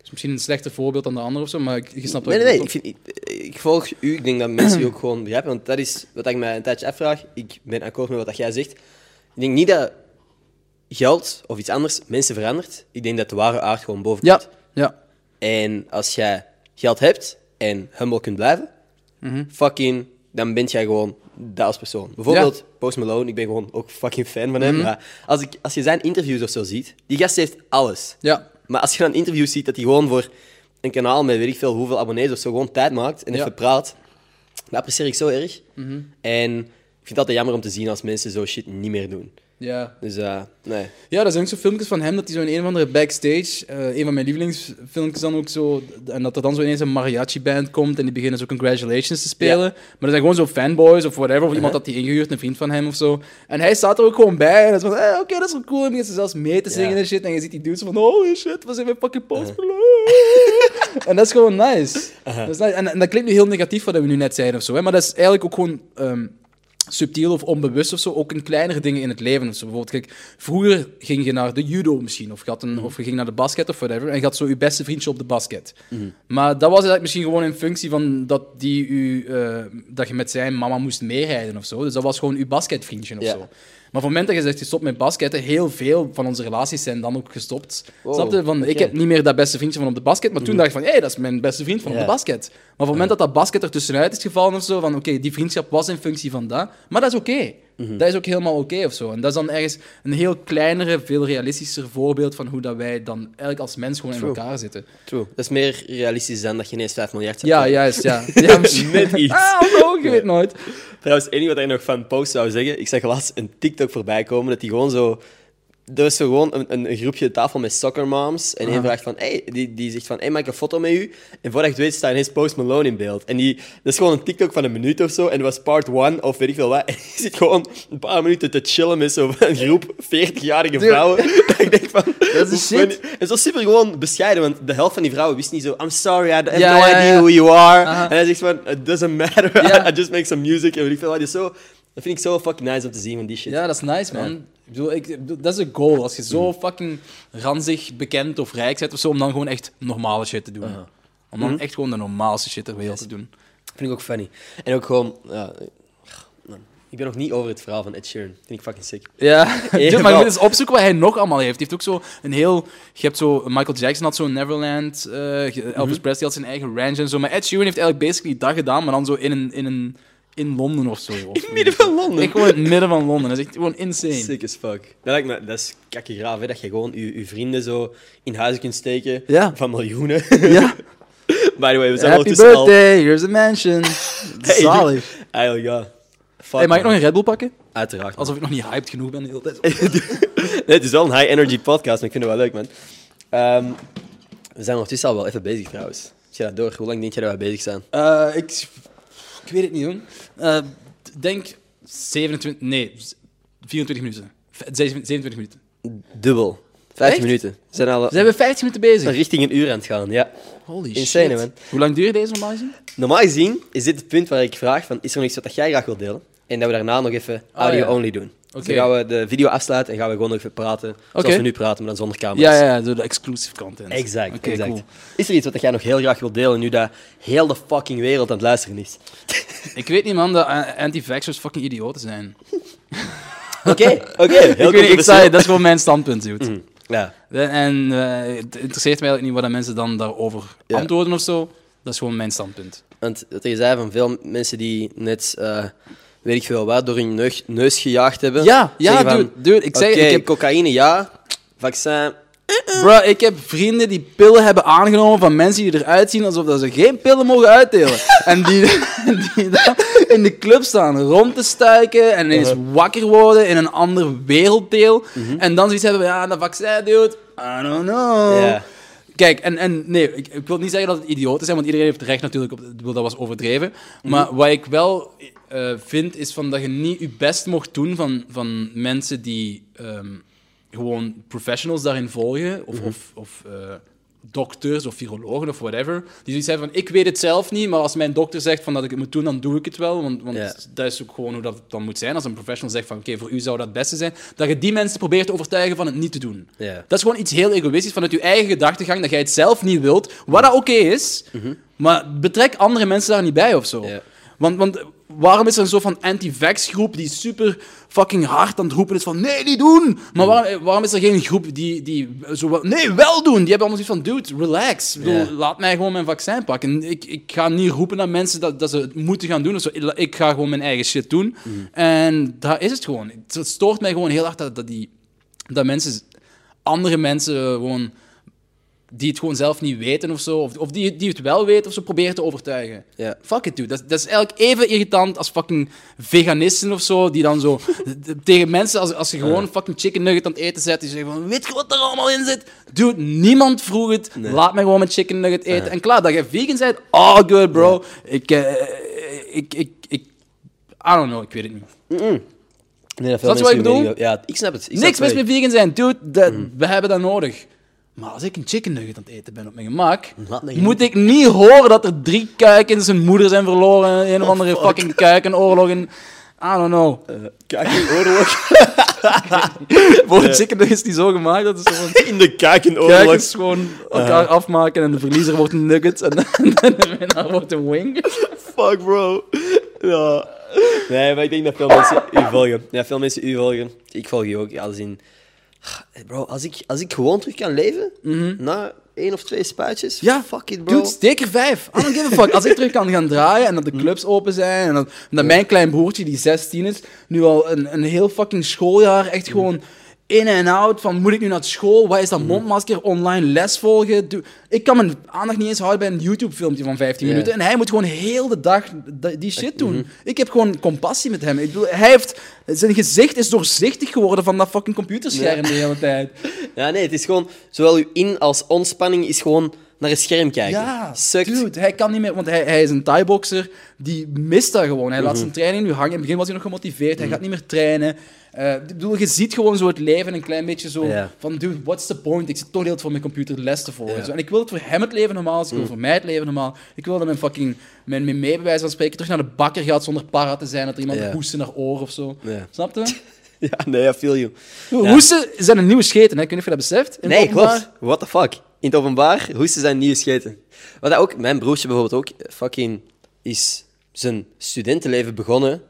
Dus misschien een slechter voorbeeld dan de andere of zo, maar ik, je snapt wat Nee, nee, Ik, vind, ik, ik volg u. Ik denk dat mensen u ook gewoon begrijpen. Want dat is wat ik mij een tijdje afvraag. Ik ben akkoord met wat dat jij zegt. Ik denk niet dat geld of iets anders mensen verandert. Ik denk dat de ware aard gewoon boven Ja, komt. ja. En als jij geld hebt en humble kunt blijven, Mhm. fucking, dan ben jij gewoon dat als persoon. Bijvoorbeeld Post Malone, ik ben gewoon ook fucking fan van hem. Mhm. Maar als, ik, als je zijn interviews of zo ziet, die gast heeft alles. Ja, Maar als je dan interviews ziet dat hij gewoon voor een kanaal met weet ik veel hoeveel abonnees of zo gewoon tijd maakt en Ja. even praat, dat apprecieer ik zo erg. Mhm. En ik vind het altijd jammer om te zien als mensen zo shit niet meer doen. Ja. Dus eh, nee. Ja, er zijn ook zo filmpjes van hem dat hij zo in een of andere backstage, eh, een van mijn lievelingsfilmpjes dan ook zo, en dat er dan zo ineens een mariachi-band komt en die beginnen zo congratulations te spelen. Maar dat zijn gewoon zo fanboys of whatever, of iemand dat die ingehuurd, een vriend van hem of zo. En hij staat er ook gewoon bij en hij is van, eh, oké, dat is wel cool. En ze zelfs mee te zingen Ja. en shit. En je ziet die dudes van, holy shit, we zijn bij fucking Post Malone. en dat is gewoon nice. Dat is nice. En, en dat klinkt nu heel negatief wat we nu net zeiden of zo, hè, maar dat is eigenlijk ook gewoon... ehm, subtiel of onbewust of zo, ook in kleinere dingen in het leven. zo. bijvoorbeeld, kijk, vroeger ging je naar de judo misschien, of je, had een, of je ging naar de basket of whatever, en je had zo je beste vriendje op de basket. Maar dat was eigenlijk misschien gewoon in functie van dat, die u, eh, dat je met zijn mama moest meerijden of zo. Dus dat was gewoon uw basketvriendje of zo. Maar op het moment dat je zegt, je stopt met basketten, heel veel van onze relaties zijn dan ook gestopt. Wow, Snap je? Van, Ik heb niet meer dat beste vriendje van op de basket, maar toen dacht ik van, hé, hey, dat is mijn beste vriend van op de basket. Maar op het moment dat dat basket er tussenuit is gevallen of zo, van oké, die vriendschap was in functie van dat, maar dat is oké. Dat is ook helemaal oké of zo. En dat is dan ergens een heel kleinere, veel realistischer voorbeeld van hoe dat wij dan eigenlijk als mens gewoon in elkaar zitten. True. Dat is meer realistisch dan dat je ineens 5 miljard hebt. Ja, juist, ja. ja misschien. Net iets. Ah, no, je weet nooit. Trouwens, één ding wat ik nog van Post zou zeggen. Ik zag laatst een TikTok voorbij komen dat hij gewoon zo... Er is gewoon een, een, een groepje tafel met soccer moms. En één vraagt van... Hey, die, die zegt van... Hey, maak ik een foto met u? En voordat je het weet staat ineens Post Malone in beeld. En die, dat is gewoon een TikTok van een minuut of zo. En dat was part one of weet ik veel wat. En die zit gewoon een paar minuten te chillen met zo'n groep 40-jarige vrouwen. Dat ik denk van... Dat is shit. En zo super gewoon bescheiden. Want de helft van die vrouwen wist niet zo... I'm sorry, I have Ja, no ja, idea ja. who you are. Aha. En hij zegt van... It doesn't matter. I just make some music. En weet ik veel wat. Dus zo... Dat vind ik zo fucking nice om te zien van die shit. Ja, dat is nice, man. Ik bedoel, ik, ik dat is een goal. Als je zo fucking ranzig, bekend of rijk bent of zo, om dan gewoon echt normale shit te doen. Om dan echt gewoon de normaalste shit ter wereld te doen. Vind ik ook funny. En ook gewoon... Ja, ik ben nog niet over het verhaal van Ed Sheeran. Vind ik fucking sick. Ja, maar moet eens opzoeken wat hij nog allemaal heeft. Hij heeft ook zo een heel... Je hebt zo... Michael Jackson had zo'n Neverland. eh, Elvis Presley had zijn eigen ranch en zo. Maar Ed Sheeran heeft eigenlijk basically dat gedaan, maar dan zo in een... In een in Londen of zo. Of In het midden van Londen. Echt gewoon in het midden van Londen. Dat is echt gewoon insane. Sick as fuck. Dat, lijkt me, dat is kakkegraaf, hè. Dat je gewoon je, je vrienden zo in huizen kunt steken. Ja. Van miljoenen. Ja. By the way, we zijn Happy al... birthday, here's a mansion. Hey, Zalig. Eigenlijk, ja. Fuck, Hey, mag ik nog een Red Bull pakken? Uiteraard. man. Alsof ik nog niet hyped genoeg ben de hele tijd. Nee, het is wel een high-energy podcast, maar ik vind het wel leuk, man. Ehm, we zijn ondertussen al wel even bezig, trouwens. Als je dat door, hoe lang denk je dat we bezig zijn? Eh, ik, ik weet het niet, jong. Eh, denk 27... Nee, 24 minuten. V- 27 minuten. Dubbel. 15 Echt? minuten. We zijn al Zijn we 15 minuten bezig? richting een uur aan het gaan, ja. Holy Insane, shit. man. Hoe lang duurt deze normaal gezien? Normaal gezien is dit het punt waar ik vraag van, is er nog iets wat jij graag wilt delen? En dat we daarna nog even Ah, audio-only doen. Dus Oké. dan gaan we de video afsluiten en gaan we gewoon nog even praten. Zoals we nu praten, maar dan zonder camera's. Ja, ja, zo de exclusive content. Exact, exact. cool. Is er iets wat jij nog heel graag wilt delen, nu dat heel de fucking wereld aan het luisteren is? Ik weet niet, man, dat anti-vaxxers fucking idioten zijn. Oké, oké. ik weet niet, ik zei, dat is gewoon mijn standpunt, dude. Ja, En eh, het interesseert mij eigenlijk niet wat mensen dan daarover Ja. antwoorden of zo. Dat is gewoon mijn standpunt. want wat je zei van veel mensen die net, eh, weet ik veel wat, door hun neus, neus gejaagd hebben. Ja, ja, van, dude, dude, ik zeg, ik heb- cocaïne ja, vaccin... Bro, ik heb vrienden die pillen hebben aangenomen van mensen die eruit zien alsof dat ze geen pillen mogen uitdelen. en die, die dan in de club staan rond te stuiken en ineens wakker worden in een ander werelddeel. En dan zoiets hebben van, ja, dat vaccin, dude, I don't know. Kijk, en, en nee, ik, ik wil niet zeggen dat het idioten zijn, want iedereen heeft recht natuurlijk op, ik bedoel, dat was overdreven. Maar wat ik wel eh, vind, is van dat je niet je best mocht doen van, van mensen die ehm, gewoon professionals daarin volgen, of, of, of eh, dokters of virologen of whatever, die zoiets hebben van, ik weet het zelf niet, maar als mijn dokter zegt van dat ik het moet doen, dan doe ik het wel, want, want dat is ook gewoon hoe dat dan moet zijn. Als een professional zegt van, oké, voor u zou dat het beste zijn, dat je die mensen probeert te overtuigen van het niet te doen. Dat is gewoon iets heel egoïstisch vanuit je eigen gedachtegang, dat jij het zelf niet wilt, wat dat oké is, maar betrek andere mensen daar niet bij of zo. Want, want waarom is er een soort van anti-vax groep die super fucking hard aan het roepen is van nee, niet doen? Maar waarom, waarom is er geen groep die, die zo wel- nee, wel doen? Die hebben allemaal zoiets van dude, relax. Ik bedoel. Laat mij gewoon mijn vaccin pakken. Ik, ik ga niet roepen naar mensen dat, dat ze het moeten gaan doen. of zo. Ik ga gewoon mijn eigen shit doen. En daar is het gewoon. Het stoort mij gewoon heel hard dat, dat, die, dat mensen, andere mensen gewoon die het gewoon zelf niet weten of zo, of, of die, die het wel weten of zo, proberen te overtuigen. Fuck it, dude. Dat, dat is eigenlijk even irritant als fucking veganisten of zo, die dan zo tegen mensen, als, als je gewoon fucking chicken nugget aan het eten zet, die zeggen van, weet je wat er allemaal in zit? Dude, niemand vroeg het. Laat mij gewoon mijn chicken nugget eten. En klaar, dat je vegan bent, oh good bro. Ik, eh, ik, ik, ik, I don't know, ik weet het niet. Nee, dat je wat ik bedoel? Ja, ik snap het. Ik snap Niks mis met vegan zijn, dude. Dat, We hebben dat nodig. Maar als ik een chicken nugget aan het eten ben op mijn gemak, moet ik niet horen dat er drie kuikens zijn moeder zijn verloren in een of andere fucking kuikenoorlog in... I don't know. Kakenoorlog. Voor de chicken nuggets die zo gemaakt, dat is van... In de kakenoorlog. Kuikens gewoon elkaar afmaken en de verliezer wordt een nugget en, en de winnaar wordt een wing. Fuck, bro. Ja. Nee, maar ik denk dat veel mensen u volgen. Ja, veel mensen u volgen. Ik volg je ook. Als in... Bro, als ik, als ik gewoon terug kan leven, na één of twee spuitjes, Ja, fuck it, bro. Dude, steek er vijf. I don't give a fuck. Als ik terug kan gaan draaien en dat de clubs open zijn en dat, en dat mijn klein broertje, die 16 is, nu al een, een heel fucking schooljaar echt gewoon in en out van moet ik nu naar school? Wat is dat mondmasker? Online les volgen? Ik kan mijn aandacht niet eens houden bij een YouTube-filmpje van 15 Ja. minuten en hij moet gewoon heel de dag die shit doen. Ik heb gewoon compassie met hem. Ik bedoel, hij heeft, zijn gezicht is doorzichtig geworden van dat fucking computerscherm de hele tijd. Ja, nee, het is gewoon... Zowel uw in- als ontspanning is gewoon naar een scherm kijken. Ja, Sukt. dude, hij kan niet meer, want hij, hij is een Thai-boxer, die mist dat gewoon. Hij laat zijn training nu hangen. In het begin was hij nog gemotiveerd, hij gaat niet meer trainen. Eh, ik bedoel, je ziet gewoon zo het leven een klein beetje zo van, dude, what's the point? Ik zit toch tijd voor mijn computer les te volgen. Zo. En ik wil het voor hem het leven normaal is, ik wil voor mij het leven normaal. Ik wil dat mijn fucking, mijn mijn mee, bij wijze van spreken, terug naar de bakker gaat zonder para te zijn, dat er iemand Ja. hoesten naar oor of zo. Snap je? Ja, nee, I feel you. Hoesten zijn een nieuwe scheten, hè? Ik weet niet of je dat beseft. In Nee, klopt. What the fuck? In het openbaar, hoesten zijn nieuwe scheten. Wat dat ook, mijn broertje bijvoorbeeld ook, fucking is zijn studentenleven begonnen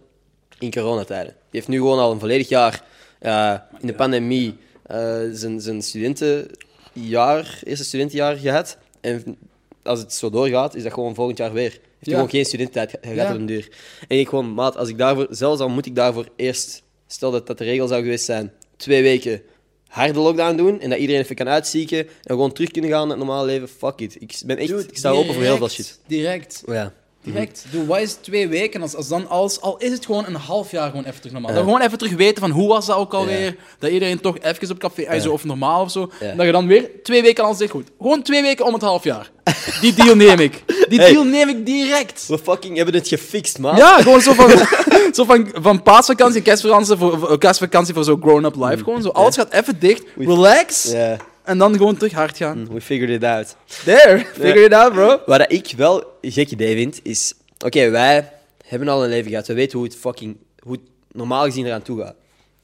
in coronatijden. Die heeft nu gewoon al een volledig jaar eh, in de pandemie eh, zijn, zijn studentenjaar, eerste studentenjaar gehad. En als het zo doorgaat, is dat gewoon volgend jaar weer. Heeft hij Ja. gewoon geen studententijd, Ja. er een duur. En ik gewoon, maat, als ik daarvoor, zelfs al moet ik daarvoor eerst, stel dat dat de regel zou geweest zijn, twee weken harde lockdown doen en dat iedereen even kan uitzieken en gewoon terug kunnen gaan naar het normale leven, fuck it. Ik ben echt, Dude, ik sta open voor heel veel shit. Direct. Ja. Direct. Doe, wat is twee weken? Als, als dan als, al is het gewoon een half jaar gewoon even terug normaal. We gewoon even terug weten van hoe was dat ook alweer. Dat iedereen toch even op café, eh, zo, of normaal of zo. Ja. Dat je dan weer twee weken al zegt, goed. Gewoon twee weken om het half jaar. Die deal neem ik. Die Hey. deal neem ik direct. We fucking hebben het gefixt, man. Ja, gewoon zo van, zo van, van paasvakantie en kerstvakantie voor, kerstvakantie voor zo grown-up life. Gewoon zo, alles gaat even dicht, relax. Ja, En dan gewoon terug hard gaan. we figured it out. There, figure it out, bro. Wat ik wel een gek idee vind, is... Oké, wij hebben al een leven gehad. We weten hoe het fucking... Hoe het normaal gezien eraan toe gaat.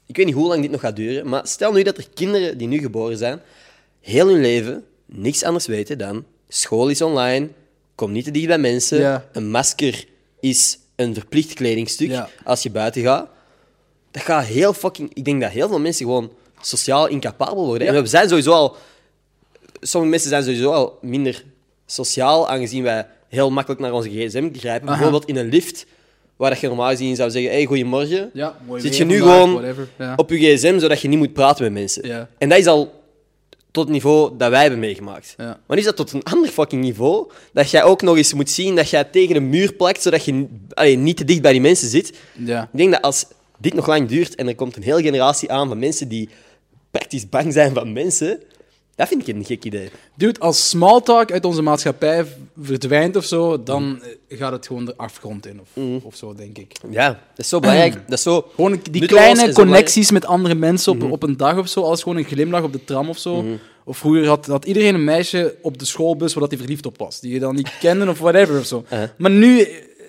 Ik weet niet hoe lang dit nog gaat duren, maar stel nu dat er kinderen die nu geboren zijn, heel hun leven niks anders weten dan school is online, kom niet te dicht bij mensen, Ja. een masker is een verplicht kledingstuk Ja. als je buiten gaat. Dat gaat heel fucking... Ik denk dat heel veel mensen gewoon sociaal incapabel worden. Ja. En we zijn sowieso al sommige mensen zijn sowieso al minder sociaal, aangezien wij heel makkelijk naar onze gsm grijpen. Aha. Bijvoorbeeld in een lift. waar dat je normaal gezien zou zeggen, hey, goedemorgen, Ja, mooi zit je nu vandaag, gewoon. Ja. op je gsm, zodat je niet moet praten met mensen. Ja. En dat is al tot het niveau dat wij hebben meegemaakt. Ja. Maar is dat tot een ander fucking niveau, dat jij ook nog eens moet zien dat jij tegen een muur plakt, zodat je allee, niet te dicht bij die mensen zit. Ja. Ik denk dat als dit nog lang duurt en er komt een hele generatie aan van mensen die praktisch bang zijn van mensen, dat vind ik een gek idee. Dude, als small talk uit onze maatschappij verdwijnt of zo, dan eh, gaat het gewoon de afgrond in of, Mhm. of zo, denk ik. Ja, dat is zo belangrijk. Dat is zo... Gewoon die kleine connecties met andere mensen op, op een dag of zo, als gewoon een glimlach op de tram of zo. Of vroeger had, had iedereen een meisje op de schoolbus waar dat hij verliefd op was, die je dan niet kende of whatever of zo. Uh-huh. Maar nu,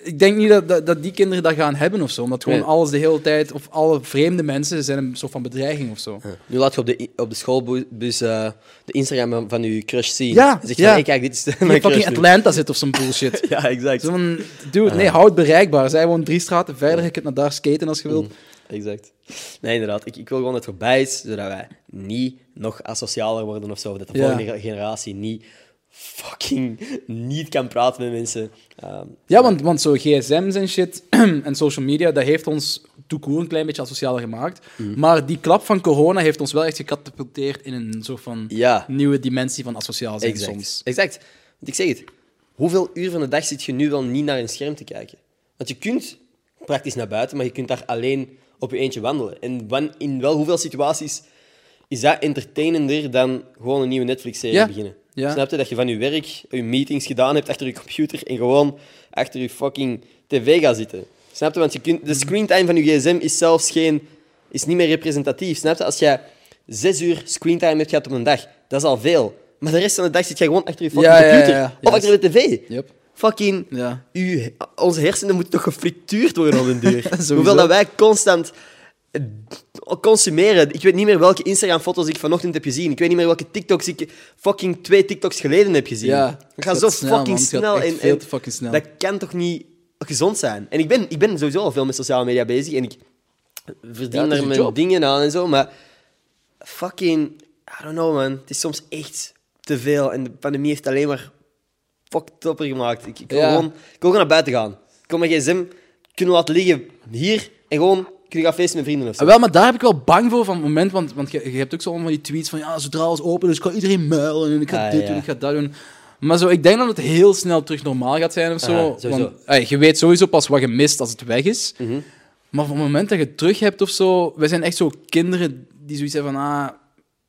ik denk niet dat, dat, dat die kinderen dat gaan hebben of zo, omdat gewoon Nee. alles de hele tijd, of alle vreemde mensen zijn een soort van bedreiging of zo. Ja. Nu laat je op de, op de schoolbus eh, de Instagram van- je crush zien. Ja, zeg je ja. van, hey, kijk, dit is de- mijn fucking. Atlanta zit of zo'n bullshit. Ja, exact. Zo van, dude, nee, houd het bereikbaar. Zij woont drie straten verder, je kunt naar daar skaten als je wilt. Exact. Nee, inderdaad. Ik, ik wil gewoon dat het voorbij is, zodat wij niet nog asocialer worden of zo. Dat de volgende generatie niet fucking niet kan praten met mensen. Ehm, Ja, want, want zo gsm's en shit en social media, dat heeft ons toekoer een klein beetje asocialer gemaakt. Mhm. Maar die klap van corona heeft ons wel echt gecatapulteerd in een soort van ja, nieuwe dimensie van asociaal zijn exact. soms. Exact. Want ik zeg het. Hoeveel uur van de dag zit je nu wel niet naar een scherm te kijken? Want je kunt praktisch naar buiten, maar je kunt daar alleen op je eentje wandelen. En wan- in wel hoeveel situaties is dat entertainender dan gewoon een nieuwe Netflix-serie Ja. beginnen? Ja. Snap je? Dat je van je werk je meetings gedaan hebt achter je computer en gewoon achter je fucking tv gaat zitten. Snap je? Want je kunt, de screentime van je gsm is zelfs geen... is niet meer representatief. Snap je? Als jij zes uur screentime hebt gehad op een dag, dat is al veel. Maar de rest van de dag zit je gewoon achter je fucking Ja, computer. ja. Of achter de tv. Yep. Fucking... Ja. U, onze hersenen moeten toch gefrituurd worden op een duur. Hoeveel dat wij constant consumeren. Ik weet niet meer welke Instagram-foto's ik vanochtend heb gezien. Ik weet niet meer welke TikToks ik fucking twee TikToks geleden heb gezien. Ja, gaat gaat zo snel, fucking snel. en, veel en fucking snel. Dat kan toch niet gezond zijn? En ik ben, ik ben sowieso al veel met sociale media bezig en ik verdien er mijn job. dingen aan en zo, maar fucking, I don't know man. Het is soms echt te veel en de pandemie heeft alleen maar fucked topper gemaakt. Ik, ik, wil Ja. gewoon, ik wil gewoon naar buiten gaan. Ik wil mijn gsm kunnen laten liggen hier en gewoon kunnen gaan feesten met vrienden of zo. Ah, wel, maar daar heb ik wel bang voor van het moment, want, want je, je hebt ook zo allemaal van die tweets van ja, zodra alles open is, kan iedereen muilen en ik ga Ah, dit ja. doen, ik ga dat doen. Maar zo, ik denk dat het heel snel terug normaal gaat zijn of zo. Ah, want, ey, je weet sowieso pas wat je mist als het weg is. Mhm. Maar op het moment dat je het terug hebt of zo, wij zijn echt zo kinderen die zoiets hebben van ah,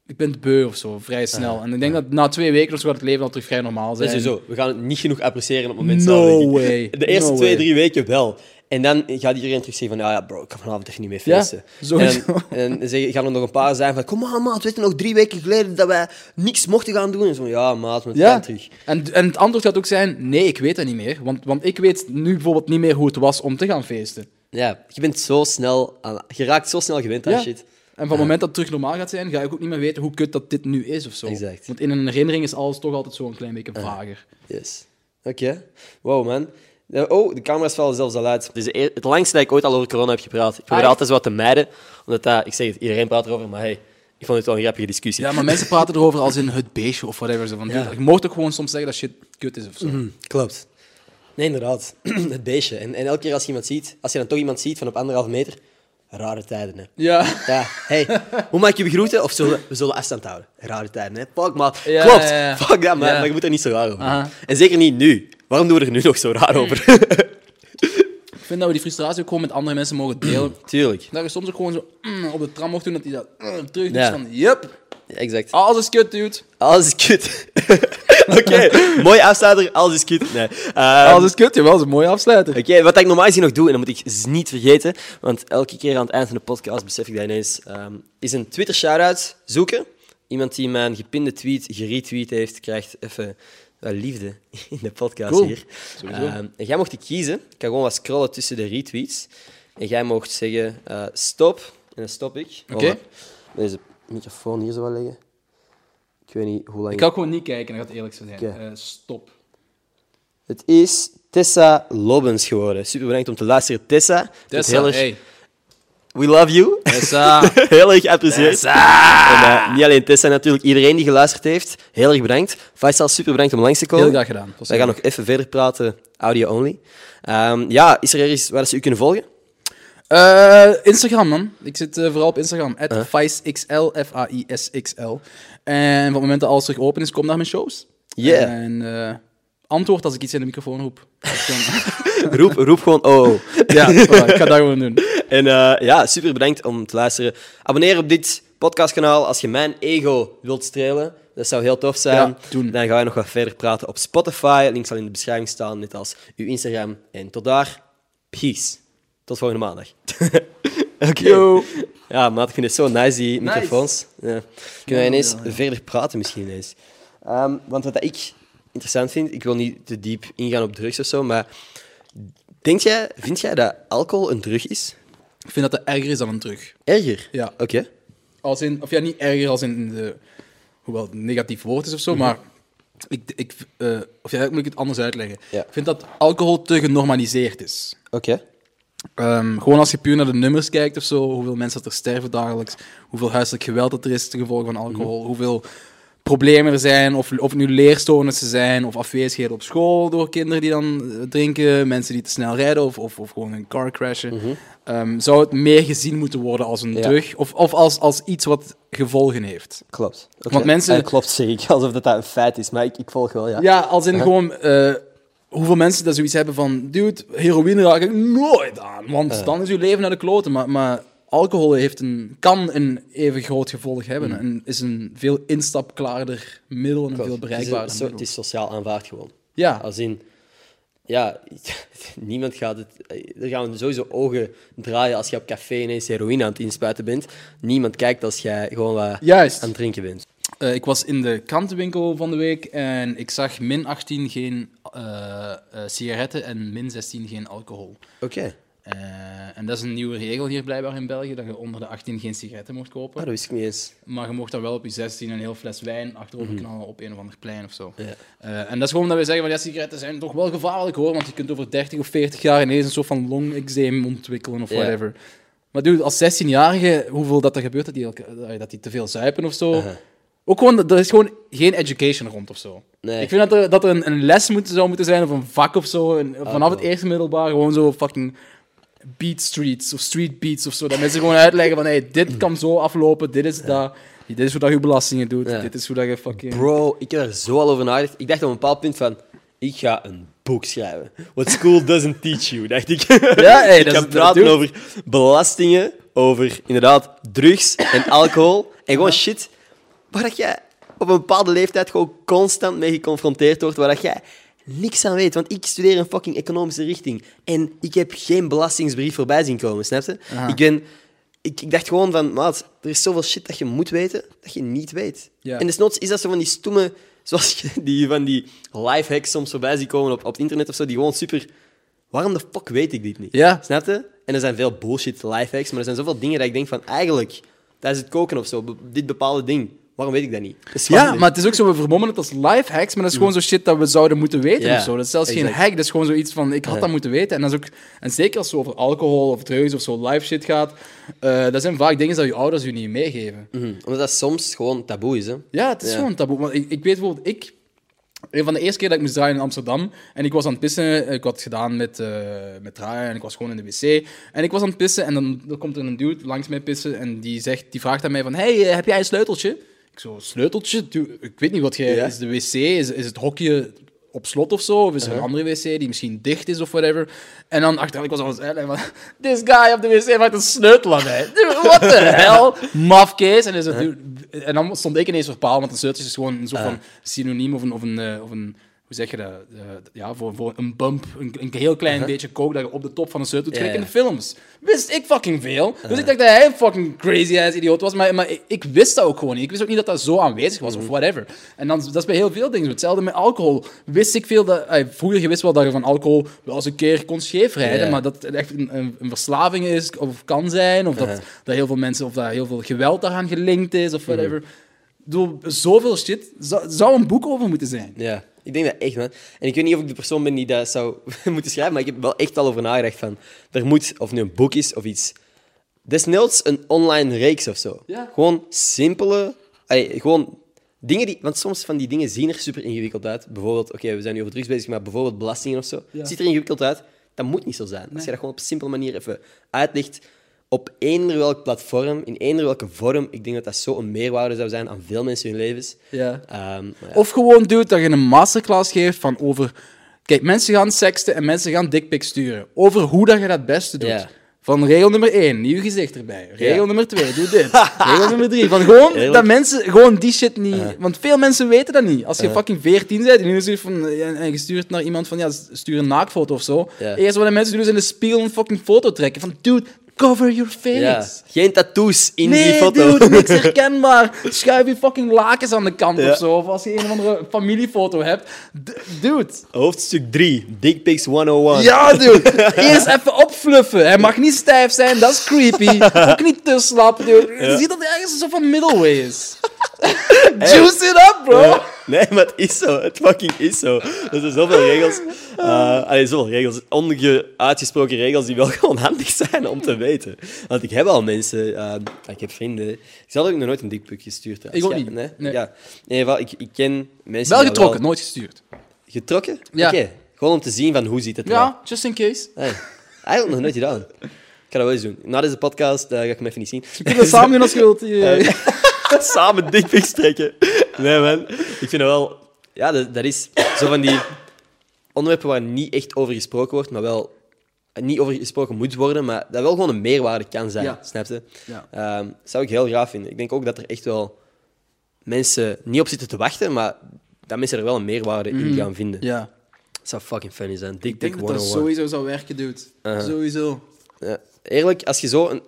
ik ben het beu of zo, vrij snel. en ik denk dat na twee weken of zo gaat het leven al terug vrij normaal zijn. sowieso. We gaan het niet genoeg appreciëren op het moment No zelf. ik. way. De eerste No twee, way. drie weken wel. En dan gaat iedereen terug zeggen van, ja, ja bro, ik kan vanavond echt niet meer Ja, feesten. sowieso. En, en zeggen- gaan er nog een paar zijn van, kom aan maat, weet je nog drie weken geleden dat wij niks mochten gaan doen? En zo, ja maat, maar het Ja, terug. en, en het antwoord gaat ook zijn: nee, ik weet dat niet meer. Want, want ik weet nu bijvoorbeeld niet meer hoe het was om te gaan feesten. Ja, je bent zo snel aan, je raakt zo snel gewend aan Ja. shit. En van het moment dat het terug normaal gaat zijn, ga ik ook niet meer weten hoe kut dat dit nu is of zo. Exact. Want in een herinnering is alles toch altijd zo een klein beetje vager. Yes. Oké. Wow, man. Oh, de camera's vallen zelfs al uit. Het is eer- het langste dat ik ooit al over corona heb gepraat. Ik probeer Ah, altijd zo wat te mijden, omdat dat, ik zeg het, iedereen praat erover, maar hey, ik vond het wel een grappige discussie. Ja, maar mensen praten erover als in het beestje of whatever. Zo van, Ja. Je mocht ook gewoon soms zeggen dat shit kut is of zo. Mhm, klopt. Nee, inderdaad. het beestje. En, en elke keer als je iemand ziet, als je dan toch iemand ziet van op anderhalve meter, rare tijden, hè. Ja. Ja, hey, hoe maak je begroeten? Of zullen we zullen afstand houden? Rare tijden, hè? Fuck, man. Ja, Klopt. ja, ja. Fuck dat, man. Ja. Maar je moet er niet zo raar over doen. En zeker niet nu. Waarom doen we er nu nog zo raar over? Ik vind dat we die frustratie ook gewoon met andere mensen mogen delen. Tuurlijk. dat je soms ook gewoon zo mm, op de tram mocht doen, dat die dat mm, terug doet. Ja. Van, yep, Ja, exact. alles is kut, dude. Alles is kut. Oké, mooi afsluiter. Alles is kut. Nee. Ehm, alles is kut, jawel, dat is een mooie afsluiter. Oké, wat ik normaal gezien nog doe, en dat moet ik niet vergeten, want elke keer aan het eind van de podcast besef ik dat ineens, ehm, is een Twitter shout-out zoeken. Iemand die mijn gepinde tweet geretweet heeft, krijgt even wel liefde in de podcast Cool. hier. Ehm, en jij mocht ik kiezen. Ik kan gewoon wat scrollen tussen de retweets. En jij mocht zeggen eh, stop. En dan stop ik. Oké. Deze microfoon hier zo wel leggen. Ik weet niet hoe lang... Ik ga ook gewoon niet kijken, dat gaat eerlijk zijn. Eh, stop. Het is Tessa Lobbens geworden. Super bedankt om te luisteren, Tessa. Tessa, hele- hey. We love you. Tessa. heel erg geapprecieerd. En, eh, niet alleen Tessa, natuurlijk iedereen die geluisterd heeft. Heel erg bedankt. Faisal, super bedankt om langs te komen. Heel graag gedaan. Wij gaan nog even verder praten, audio only. Ehm, ja, is er ergens waar ze u kunnen volgen? Eh, Instagram, man. Ik zit eh, vooral op Instagram. At FaisXL, F-A-I-S-X-L. En van het moment dat alles terug open is, kom naar mijn shows. Yeah. En eh, antwoord als ik iets in de microfoon roep. Roep, roep gewoon oh. oh. ja, voilà, ik ga dat gewoon doen. En eh, ja, super bedankt om te luisteren. Abonneer op dit podcastkanaal als je mijn ego wilt strelen. Dat zou heel tof zijn. Ja, doen. Dan gaan we nog wat verder praten op Spotify. Link zal in de beschrijving staan, net als uw Instagram. En tot daar, peace. Tot volgende maandag. Oké. Ja, maat, ik vind het zo nice, die microfoons. Ja. Kunnen wij ineens verder praten misschien ineens? Ehm, want wat ik interessant vind, ik wil niet te diep ingaan op drugs of zo, maar denk jij, vind jij dat alcohol een drug is? Ik vind dat dat erger is dan een terug. Erger? Ja. Oké. Als in, of ja, niet erger als in de, hoewel het een negatief woord is of zo, maar ik, ik, eh, of ja, moet ik het anders uitleggen. Ja. Ik vind dat alcohol te genormaliseerd is. Oké. Ehm, gewoon als je puur naar de nummers kijkt of zo, hoeveel mensen dat er sterven dagelijks, hoeveel huiselijk geweld dat er is ten gevolge van alcohol, hoeveel problemen er zijn, of, of nu leerstoornissen zijn, of afwezigheden op school door kinderen die dan eh, drinken, mensen die te snel rijden of, of, of gewoon een car crashen. Ehm, zou het meer gezien moeten worden als een Ja. drug, of, of als, als iets wat gevolgen heeft. Klopt. Oké. Want mensen- Eh, klopt, zeg ik. Alsof dat, dat een feit is, maar ik, ik volg wel, ja. Ja, als in gewoon eh, hoeveel mensen dat zoiets hebben van, dude, heroïne raak ik nooit aan, want dan is uw leven naar de kloten. Maar, maar alcohol heeft een, kan een even groot gevolg hebben en is een veel instapklaarder middel en een veel Het is, bereikbaarder een het is sociaal aanvaard gewoon. Ja, Als in, ja, niemand gaat het. Er gaan sowieso ogen draaien als je op café ineens heroïne aan het inspuiten bent. Niemand kijkt als jij gewoon wat juist. aan het drinken bent. Eh, ik was in de krantenwinkel van de week en ik zag min 18 geen eh, eh, sigaretten en min 16 geen alcohol. Oké, Eh, en dat is een nieuwe regel hier blijkbaar in België, dat je onder de 18 geen sigaretten mocht kopen. ah, dat wist ik niet eens. Maar je mocht dan wel op je 16 een heel fles wijn achterover knallen op een of ander plein of zo. Mhm. Ja. Eh, en dat is gewoon dat we zeggen van ja, sigaretten zijn toch wel gevaarlijk hoor, want je kunt over 30 of 40 jaar ineens een soort van long-eczeem ontwikkelen of Ja. whatever. Maar dude, als 16-jarige, hoeveel dat er gebeurt, dat die, elke- dat die te veel zuipen of zo. Ook gewoon, er is gewoon geen education rond of zo. Nee. Ik vind dat er, dat er een, een les moet, zou moeten zijn of een vak of zo. En vanaf het eerste middelbaar gewoon zo fucking beat streets of street beats of zo. Dat mensen gewoon uitleggen van hey, dit kan zo aflopen, dit is dat. Dit is hoe dat je belastingen doet, Ja. dit is hoe dat je fucking... Bro, ik heb er zo al over nagedacht. Ik dacht op een bepaald punt van, ik ga een boek schrijven. What school doesn't teach you, dacht ik. Ja, hey, ik dat ga praten over belastingen, over inderdaad drugs en alcohol. En gewoon shit waar dat jij op een bepaalde leeftijd gewoon constant mee geconfronteerd wordt, waar dat jij niks aan weet. Want ik studeer een fucking economische richting en ik heb geen belastingsbrief voorbij zien komen, snap je? Aha. Ik ben... Ik, ik dacht gewoon van, maat, er is zoveel shit dat je moet weten, dat je niet weet. En desnoods is dat zo van die stomme, zoals die van die lifehacks soms voorbij ziet komen op, op het internet of zo, die gewoon super... Waarom de fuck weet ik dit niet? Ja. Snap je? En er zijn veel bullshit lifehacks, maar er zijn zoveel dingen dat ik denk van, eigenlijk, tijdens het koken of zo, dit bepaalde ding, waarom weet ik dat niet? Dat Ja, maar het is ook zo, we vermommen het als life hacks, maar dat is gewoon zo shit dat we zouden moeten weten Ja, of zo. Dat is zelfs geen hack, dat is gewoon zoiets van, ik had dat moeten weten. En, dat is ook, en zeker als het over alcohol of drugs of zo live shit gaat, eh, dat zijn vaak dingen dat je ouders je niet meegeven. Mhm. Omdat dat soms gewoon taboe is, hè? Ja, het is Ja. gewoon taboe. Want ik, ik weet bijvoorbeeld, ik... Een van de eerste keer dat ik moest draaien in Amsterdam, en ik was aan het pissen, ik had het gedaan met, eh, met draaien, en ik was gewoon in de wc, en ik was aan het pissen, en dan, dan komt er een dude langs mij pissen, en die, zegt, die vraagt aan mij van, hey, eh, heb jij een sleuteltje? Ik zo, sleuteltje? Ik weet niet wat jij... Ja. Is de wc, is, is het hokje op slot of zo? Of is er een andere wc die misschien dicht is of whatever? En dan achteraf, ik was al van... This guy op de wc maakt een sleutel aan mij. Dude, what the hell? Mafkees. En, is het, dude, en dan stond ik ineens verpaald, want een sleutel is gewoon een soort van synoniem of een... Of een, eh, of een hoe zeg je dat? Eh, ja, voor, voor een bump, een, een heel klein beetje coke dat je op de top van een sleutel doet, in de films. Wist ik fucking veel. Dus ik dacht dat hij een fucking crazy-ass idioot was, maar, maar ik, ik wist dat ook gewoon niet. Ik wist ook niet dat dat zo aanwezig was, of whatever. En dan, dat is bij heel veel dingen. Hetzelfde met alcohol. Wist ik veel dat... eh, vroeger je wist wel dat je van alcohol wel eens een keer kon scheefrijden, Ja. maar dat het echt een, een, een verslaving is, of kan zijn, of dat, Uh-huh. dat heel veel mensen, of dat heel veel geweld daaraan gelinkt is, of whatever. Ik bedoel, zoveel shit. Zou, zou een boek over moeten zijn. Ja, ik denk dat echt, man. En ik weet niet of ik de persoon ben die dat zou moeten schrijven, maar ik heb wel echt al over nagedacht van... Er moet, of nu een boek is of iets Desnoods een online reeks of zo. Ja. Gewoon simpele... allee, gewoon dingen die... Want soms van die dingen zien er super ingewikkeld uit. Bijvoorbeeld, oké, we zijn nu over drugs bezig, maar bijvoorbeeld belastingen of zo. Ja. Ziet er ingewikkeld uit. Dat moet niet zo zijn. Als je dat gewoon op een simpele manier even uitlegt, op eender welk platform, in eender welke vorm, ik denk dat dat zo een meerwaarde zou zijn aan veel mensen in hun levens. Ja. Ehm, ja. Of gewoon, dude, dat je een masterclass geeft van over... Kijk, mensen gaan sexten en mensen gaan dickpics sturen. Over hoe dat je dat beste doet. Ja. Van regel nummer 1, nieuw gezicht erbij. Regel Ja. nummer 2, doe dit. regel nummer 3. Van gewoon Eerlijk? dat mensen gewoon die shit niet... Want veel mensen weten dat niet. Als je fucking 14 bent en je stuurt van, en je stuurt naar iemand van, ja, stuur een naakfoto of zo. Ja. Eerst wat de mensen doen is in de spiegel een fucking foto trekken. Van, dude, cover your face. ja. Geen tattoos in Nee, die foto. dude, niks herkenbaar. Schuif je fucking lakens aan de kant Ja. of zo. Of als je een of andere familiefoto hebt. D- dude. Hoofdstuk 3, Dickpics 101. Ja, dude. Eerst even opfluffen. Hij mag niet stijf zijn, dat is creepy. Ook niet te slap, dude. Je ziet dat er ergens soort van middleway is. Juice it up, bro. Nee, maar het is zo. Het fucking is zo. Er zijn zoveel regels. Uh, allee, zoveel regels. Onuitgesproken regels die wel gewoon handig zijn om te weten. Want ik heb al mensen... uh, ik heb vrienden... Ik zal ook nog nooit een dickpic gestuurd. Ik ook niet. Nee? Nee. Ja. In ieder geval, ik, ik ken mensen... Wel getrokken, nooit gestuurd. Getrokken? Ja. Oké. Gewoon om te zien van hoe ziet het eruit. Ja, just in case. Hey, eigenlijk nog nooit gedaan. Ik ga dat wel eens doen. Na deze podcast uh, ga ik hem even niet zien. We kunnen samen doen als je wilt. Samen dickpics trekken. Nee, man. Ik vind het wel... Ja, dat, dat is zo van die onderwerpen waar niet echt over gesproken wordt, maar wel... Niet over gesproken moet worden, maar dat wel gewoon een meerwaarde kan zijn. Ja. Snap je? Ja. Ehm, dat zou ik heel graag vinden. Ik denk ook dat er echt wel mensen niet op zitten te wachten, maar dat mensen er wel een meerwaarde in gaan vinden. Ja. Dat zou fucking funny zijn. Ik Dick denk dat dat 101. sowieso zou werken, dude. Uh-huh. Sowieso. Ja, eerlijk, als je zo een...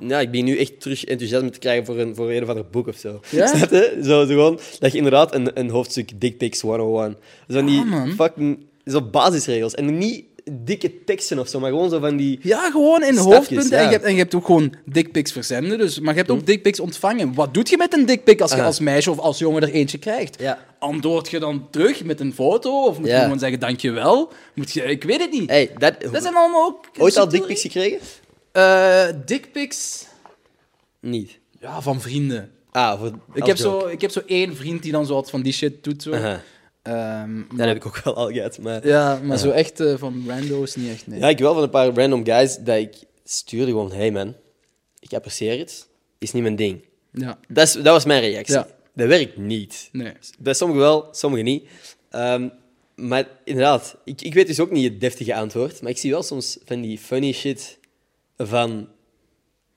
Ja, ik ben nu echt terug enthousiasme te krijgen voor een, voor een of ander boek of zo. Ja? Snap je? Zo, zo gewoon, dat je inderdaad een, een hoofdstuk Dick Pics 101. Zo van die Ah, fucking... Zo basisregels. En niet dikke teksten of zo, maar gewoon zo van die... Ja, gewoon in Stapjes, hoofdpunten. En, je hebt, en je hebt ook gewoon dickpics verzenden. Dus, maar je hebt ook dickpics ontvangen. Wat doet je met een dickpic als je als meisje of als jongen er eentje krijgt? Ja. Antwoord je dan terug met een foto? Of moet je gewoon zeggen dankjewel? Moet je, ik weet het niet. Hey, dat... Dat zijn allemaal ook... Ooit al subtiele- Dick Pics gekregen? Eh, dickpics? Niet. Ja, van vrienden. Ah, voor... Ik heb, joke. zo, ik heb zo één vriend die dan zo wat van die shit doet. Zo. Ehm, Dat heb ik ook wel al gehad, maar... Ja, maar zo echt eh, van rando's niet echt, nee. Ja, ik wel van een paar random guys dat ik stuurde gewoon... Hey man, ik apprecieer het. Is niet mijn ding. Ja, Dat, is, dat was mijn reactie. Ja. Dat werkt niet. nee. Bij sommigen wel, sommigen niet. Ehm, maar inderdaad, ik, ik weet dus ook niet het deftige antwoord. Maar ik zie wel soms van die funny shit van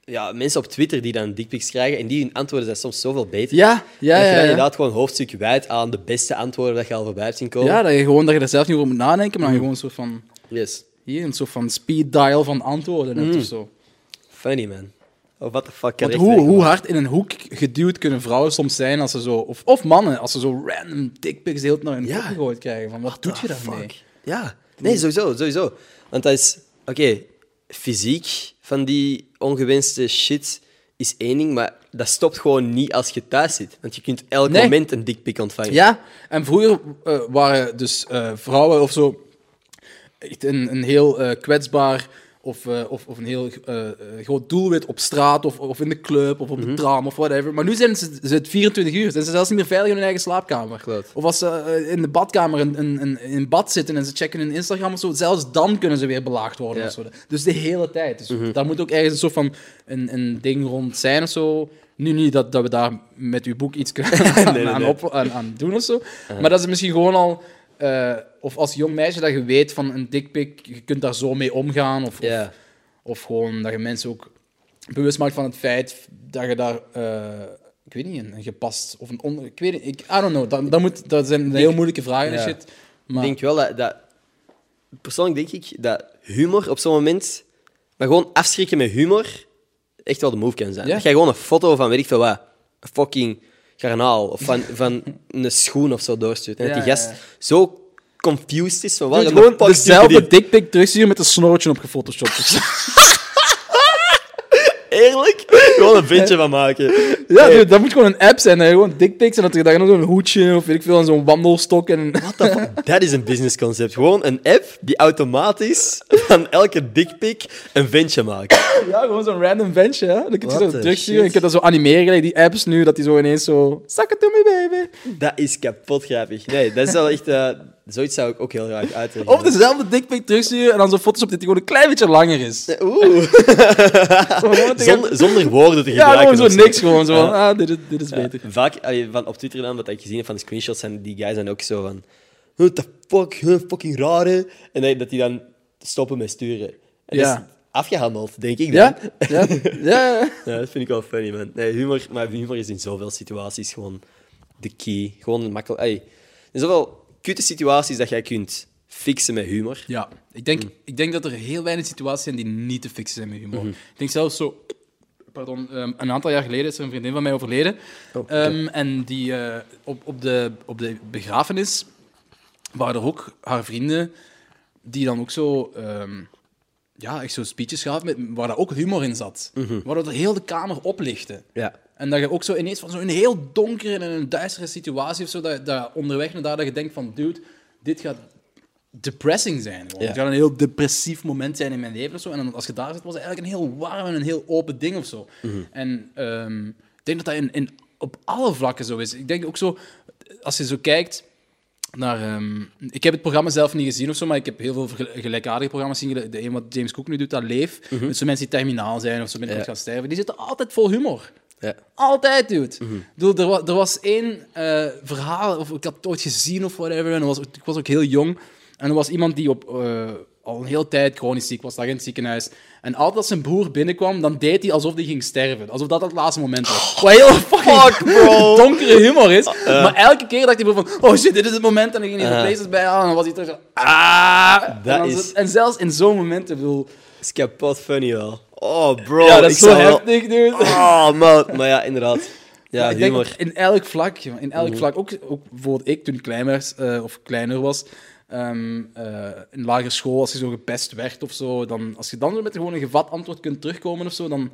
ja, mensen op Twitter die dan dickpics krijgen. En die hun antwoorden zijn soms zoveel beter. Ja, ja, dat je ja. dan inderdaad gewoon een hoofdstuk wijd aan de beste antwoorden dat je al voorbij hebt zien komen. Ja, dat je gewoon dat je er zelf niet over moet nadenken, maar je gewoon een soort van Yes. hier een soort van speed dial van antwoorden hebt of zo. Funny, man. Oh, what the fuck. Want hoe, hoe hard in een hoek geduwd kunnen vrouwen soms zijn als ze zo of, of mannen als ze zo random dickpics tijd naar hun Ja. kop gegooid krijgen. Van wat doet je daarmee? Ja. Nee, sowieso, sowieso. Want dat is... Oké, fysiek van die ongewenste shit is één ding, maar dat stopt gewoon niet als je thuis zit. Want je kunt elk Nee. moment een dickpic ontvangen. Ja, en vroeger eh, waren dus eh, vrouwen of zo echt een, een heel eh, kwetsbaar of, eh, of, of een heel eh, eh, groot doelwit op straat of, of in de club of op Mhm. de tram of whatever. Maar nu zijn ze, ze het 24 uur. Zijn ze zelfs niet meer veilig in hun eigen slaapkamer. Klopt. Of als ze in de badkamer in, in, bad zitten en ze checken hun Instagram of zo, zelfs dan kunnen ze weer belaagd worden. Ja. Of zo. Dus de hele tijd. Dus daar moet ook ergens een soort van een, een ding rond zijn of zo. Nu niet dat, dat we daar met uw boek iets kunnen aan, nee, aan nee. op, aan, aan doen of zo. Maar dat is misschien gewoon al... eh, of als jong meisje dat je weet van een dikpik, je kunt daar zo mee omgaan. Of, of, of gewoon dat je mensen ook bewust maakt van het feit dat je daar... eh, ik weet niet, een, gepast of een on, Ik weet niet, ik, I don't know. Dat, dat, moet, dat zijn heel moeilijke vragen en Ja. shit. Ik Maar, denk wel dat, dat... Persoonlijk denk ik dat humor op zo'n moment... Maar gewoon afschrikken met humor echt wel de move kan zijn. Ja. Dat jij gewoon een foto van weet ik veel wat... Een fucking garnaal of van, van een schoen of zo doorstuurt. En Ja, dat die gast ja. zo confused is van... Waar gewoon dezelfde dikpik terugsturen met een snootje op gefotoshopt. Eerlijk? Gewoon een vintje van maken. ja, dude, dat moet gewoon een app zijn. Hè. Gewoon dickpics en dat je daar nog zo'n hoedje of weet ik veel, en zo'n wandelstok en... What the fuck? Dat is een businessconcept. Gewoon een app die automatisch van elke dickpic een ventje maken. Ja, gewoon zo'n random ventje, hè. Dan kun je What zo terugsturen. Ik heb dat zo animeren, like die apps nu, dat die zo ineens zo... It to me, baby. Dat is kapot grappig. Nee, dat is wel echt... eh, zoiets zou ik ook heel graag uitwerken. Of dezelfde dickpic terugsturen en dan zo'n foto's op dat die gewoon een klein beetje langer is. Oeh. Gewoon Zonder, zonder woorden te ja, gebruiken. gewoon of zo niks. Gewoon zo van, ah, dit is, dit is Ja, beter. Vaak allee, van op Twitter dan, wat ik gezien heb van de screenshots, zijn die guys dan ook zo van... What the fuck, huh, fucking rare. En dat, dat die dan stoppen met sturen. En Ja. dat is afgehandeld, denk ik dan. Ja? Ja? Ja? Ja, dat vind ik wel funny, man. Nee, humor, maar humor is in zoveel situaties gewoon de key. Gewoon makkelijk. Er zijn zoveel kutte situaties dat jij kunt fixen met humor. Ja, ik denk, ik denk dat er heel weinig situaties zijn die niet te fixen zijn met humor. Mhm. Ik denk zelfs zo... Pardon, ehm, een aantal jaar geleden is er een vriendin van mij overleden. Oh. Ehm, en die eh, op, op, de, op de begrafenis waren er ook haar vrienden die dan ook zo... ehm, ja, echt zo speeches gaven met, waar daar ook humor in zat. Waar dat de hele kamer oplichtte. Ja. En dat je ook zo ineens van zo'n heel donkere en een duistere situatie of zo, dat, dat onderweg naar daar dat je denkt van, dude, dit gaat depressing zijn. Ja. Het gaat een heel depressief moment zijn in mijn leven of zo. En dan, als je daar zit, was het eigenlijk een heel warm en een heel open ding of zo. Mhm. En ehm, ik denk dat dat in, in, op alle vlakken zo is. Ik denk ook zo, als je zo kijkt naar... ehm, ik heb het programma zelf niet gezien of zo, maar ik heb heel veel gelijkaardige programma's gezien. De een wat James Cook nu doet, dat Leef. Met zo mensen die terminaal zijn of zo binnenkort. Ja. gaan sterven. Die zitten altijd vol humor. Ja. Altijd, dude. Mhm. Ik bedoel, er, was, er was één eh, verhaal, of ik had het ooit gezien of whatever, en was, ik was ook heel jong. En er was iemand die op, eh, al een hele tijd chronisch ziek was, lag in het ziekenhuis. En altijd als zijn broer binnenkwam, dan deed hij alsof hij ging sterven. Alsof dat het laatste moment was. Wat heel fucking donkere humor is. Maar elke keer dacht hij van, oh shit, dit is het moment. En dan ging hij Uh. places bij aan, en dan was hij terug zo, ah. en, Dat dan is- zo- en zelfs in zo'n momenten, ik bedoel... Is kapot funny wel. Oh, bro. ja, dat ik is zo heftig, dude. Oh, man. Maar ja, inderdaad. Ja, ik denk humor. in elk vlak, in elk vlak, ook, ook bijvoorbeeld ik toen ik klein was, eh, of kleiner was, ehm, eh, in lagere school, als je zo gepest werd of zo, dan, als je dan met gewoon een gevat antwoord kunt terugkomen of zo, dan,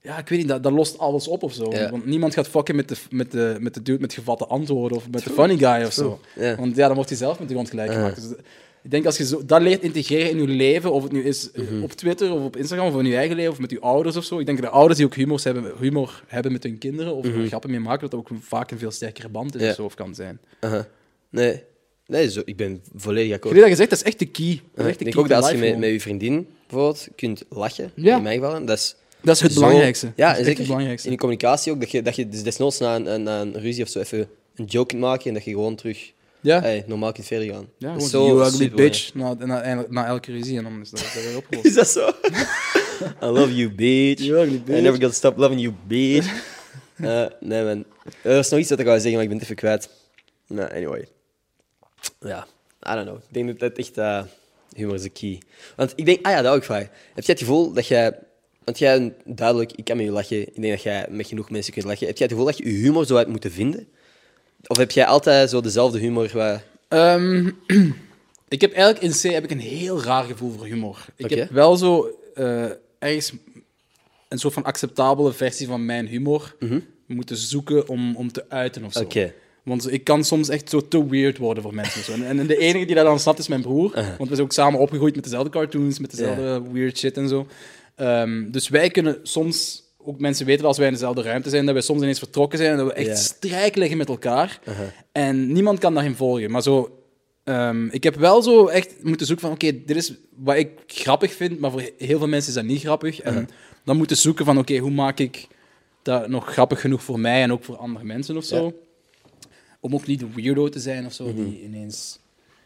ja, ik weet niet, dat, dat lost alles op of zo. Want niemand gaat fucken met de, met, de, met de dude met gevatte antwoorden of met de funny guy of zo. Want ja, dan wordt hij zelf met de grond gelijk gemaakt. Dus, ik denk als je zo, dat leert integreren in je leven, of het nu is eh, Mhm. op Twitter of op Instagram of in je eigen leven of met je ouders of zo. Ik denk dat de ouders die ook humor hebben, humor hebben met hun kinderen of er grappen mee maken, dat dat ook vaak een veel sterkere band is. Ja. of zo of kan zijn. Nee. Nee, zo, ik ben volledig akkoord. Ik weet dat gezegd, dat is echt de key. Dat is ik de denk ook dat als je met, met je vriendin bijvoorbeeld kunt lachen, Ja. in mijn geval, dat is Dat is het zo- belangrijkste. Ja, dat en is zeker het belangrijkste. in de communicatie ook, dat je, dat je dus desnoods na een, een, na een ruzie of zo even een joke kunt maken en dat je gewoon terug Ja, hey, normaal kunt verder gaan. ja Dat gewoon you ugly bitch na, na, na, na elke ruzie en dan is dat, is dat weer opgelost. Is dat zo? I love you, bitch. You ugly I bitch. never gonna stop loving you, bitch. Eh, nee, man. Er is nog iets wat ik wou zeggen, maar ik ben het even kwijt. Nou, anyway. Ja, I don't know. Ik denk dat dat echt... eh, humor is de key. Want ik denk... Ah ja, dat ik vragen. Heb jij het gevoel dat jij... Want jij, duidelijk, ik kan met je lachen. Ik denk dat jij met genoeg mensen kunt lachen. Heb jij het gevoel dat je je humor zo uit moeten vinden? Of heb jij altijd zo dezelfde humor? Waar... Ehm, ik heb eigenlijk in C heb ik een heel raar gevoel voor humor. Ik heb wel zo eh, ergens een soort van acceptabele versie van mijn humor moeten zoeken om, om te uiten of zo. Mhm. Want ik kan soms echt zo te weird worden voor mensen. Zo. En, en de enige die dat dan snapt is mijn broer. Want we zijn ook samen opgegroeid met dezelfde cartoons, met dezelfde weird shit en zo. Ehm, dus wij kunnen soms, ook mensen weten wel als wij in dezelfde ruimte zijn, dat wij soms ineens vertrokken zijn en dat we echt Ja. strijk liggen met elkaar. Uh-huh. En niemand kan daarin volgen. Maar zo, ehm, ik heb wel zo echt moeten zoeken van, oké, dit is wat ik grappig vind, maar voor heel veel mensen is dat niet grappig. En dan moeten zoeken van, oké, hoe maak ik dat nog grappig genoeg voor mij en ook voor andere mensen of zo. Ja. Om ook niet de weirdo te zijn of zo, die ineens...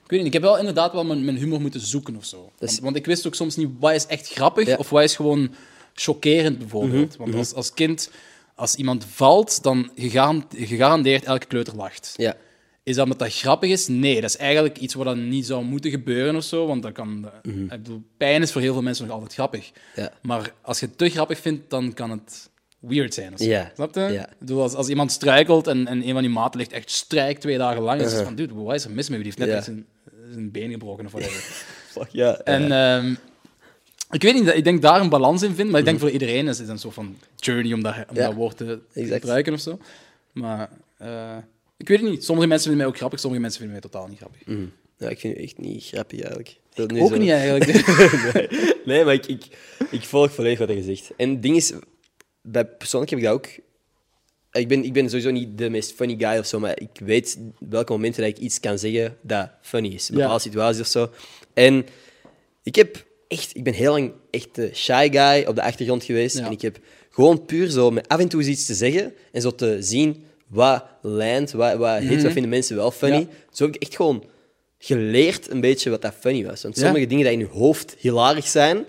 Ik weet niet, ik heb wel inderdaad wel mijn, mijn humor moeten zoeken of zo. Dat Want, want ik wist ook soms niet wat is echt grappig Ja. of wat is gewoon chockerend bijvoorbeeld. Want als, als kind, als iemand valt, dan gegaran- gegarandeerd elke kleuter lacht. Ja. Is dat omdat dat grappig is? Nee, dat is eigenlijk iets wat dan niet zou moeten gebeuren of zo. Want dat kan, eh, ik bedoel, pijn is voor heel veel mensen nog altijd grappig. Mhm. Ja. Maar als je het te grappig vindt, dan kan het weird zijn. Of zo. Ja. Snap je? Ja. Ik bedoel, als, als iemand struikelt en, en een van die maten ligt echt strijk twee dagen lang, is het Uh-huh. van, dude, wat is er mis met u? Die heeft net zijn been gebroken of whatever. Fuck, ja. En ehm, ik weet niet, ik denk daar een balans in vind, maar ik denk voor iedereen is het een soort van journey om dat, om Mhm. Ja, dat woord te gebruiken of zo. Maar eh, ik weet het niet. Sommige mensen vinden mij ook grappig, sommige mensen vinden mij totaal niet grappig. Mhm. Ja, ik vind u echt niet grappig eigenlijk. Dat Ook zo- niet eigenlijk. nee, nee, maar ik, ik, ik volg volledig wat je zegt. En het ding is, bij, persoonlijk heb ik dat ook. Ik ben, ik ben sowieso niet de meest funny guy of zo, maar ik weet welke momenten dat ik iets kan zeggen dat funny is. Ja. bepaalde situaties of zo. En ik heb echt, ik ben heel lang echt de shy guy op de achtergrond geweest. Ja. En ik heb gewoon puur zo met af en toe eens iets te zeggen en zo te zien wat landt, wat, wat hit, wat vinden mensen wel funny. Mhm. Ja. Zo heb ik echt gewoon geleerd een beetje wat dat funny was. Want Ja. sommige dingen die in je hoofd hilarisch zijn,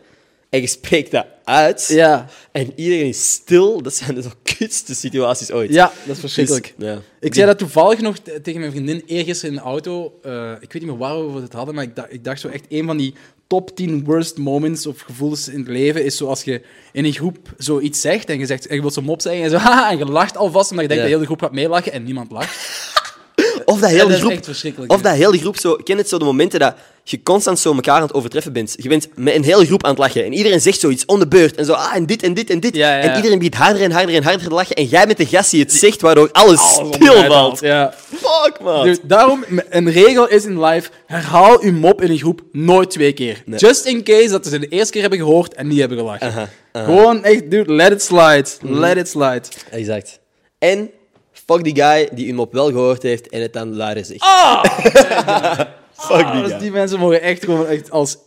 en je spreekt dat uit, ja. en iedereen is stil, dat zijn de zo kutste situaties ooit. ja, dat is verschrikkelijk. Dus, ja. Ik zei dat toevallig nog tegen mijn vriendin eergisteren in de auto. Eh, ik weet niet meer waarover we het hadden, maar ik, dacht- ik dacht zo echt een van die top 10 worst moments of gevoelens in het leven is zoals je in een groep zoiets zegt en je, zegt, en je wilt zo'n mop zeggen en, zo, haha, en je lacht alvast omdat je denkt Ja. dat de hele groep gaat meelachen en niemand lacht. Of dat hele groep, of dat hele groep zo, ken het zo de momenten dat je constant zo elkaar aan het overtreffen bent. Je bent met een hele groep aan het lachen en iedereen zegt zoiets om de beurt en zo, ah, en dit en dit en dit. Ja. En iedereen begint harder en harder en harder te lachen en jij bent de gast die het zegt, waardoor alles, Alles stilvalt. Ja. Fuck, man. Dus daarom, een regel is in live, herhaal uw mop in een groep nooit twee keer. Just in case dat ze de eerste keer hebben gehoord en niet hebben gelachen. Aha, aha. Gewoon echt, dude, let it slide. Let it slide. Exact. En fuck die guy die hem op wel gehoord heeft en het dan luider zegt. fuck Ah, die dus guy. die mensen mogen echt gewoon echt als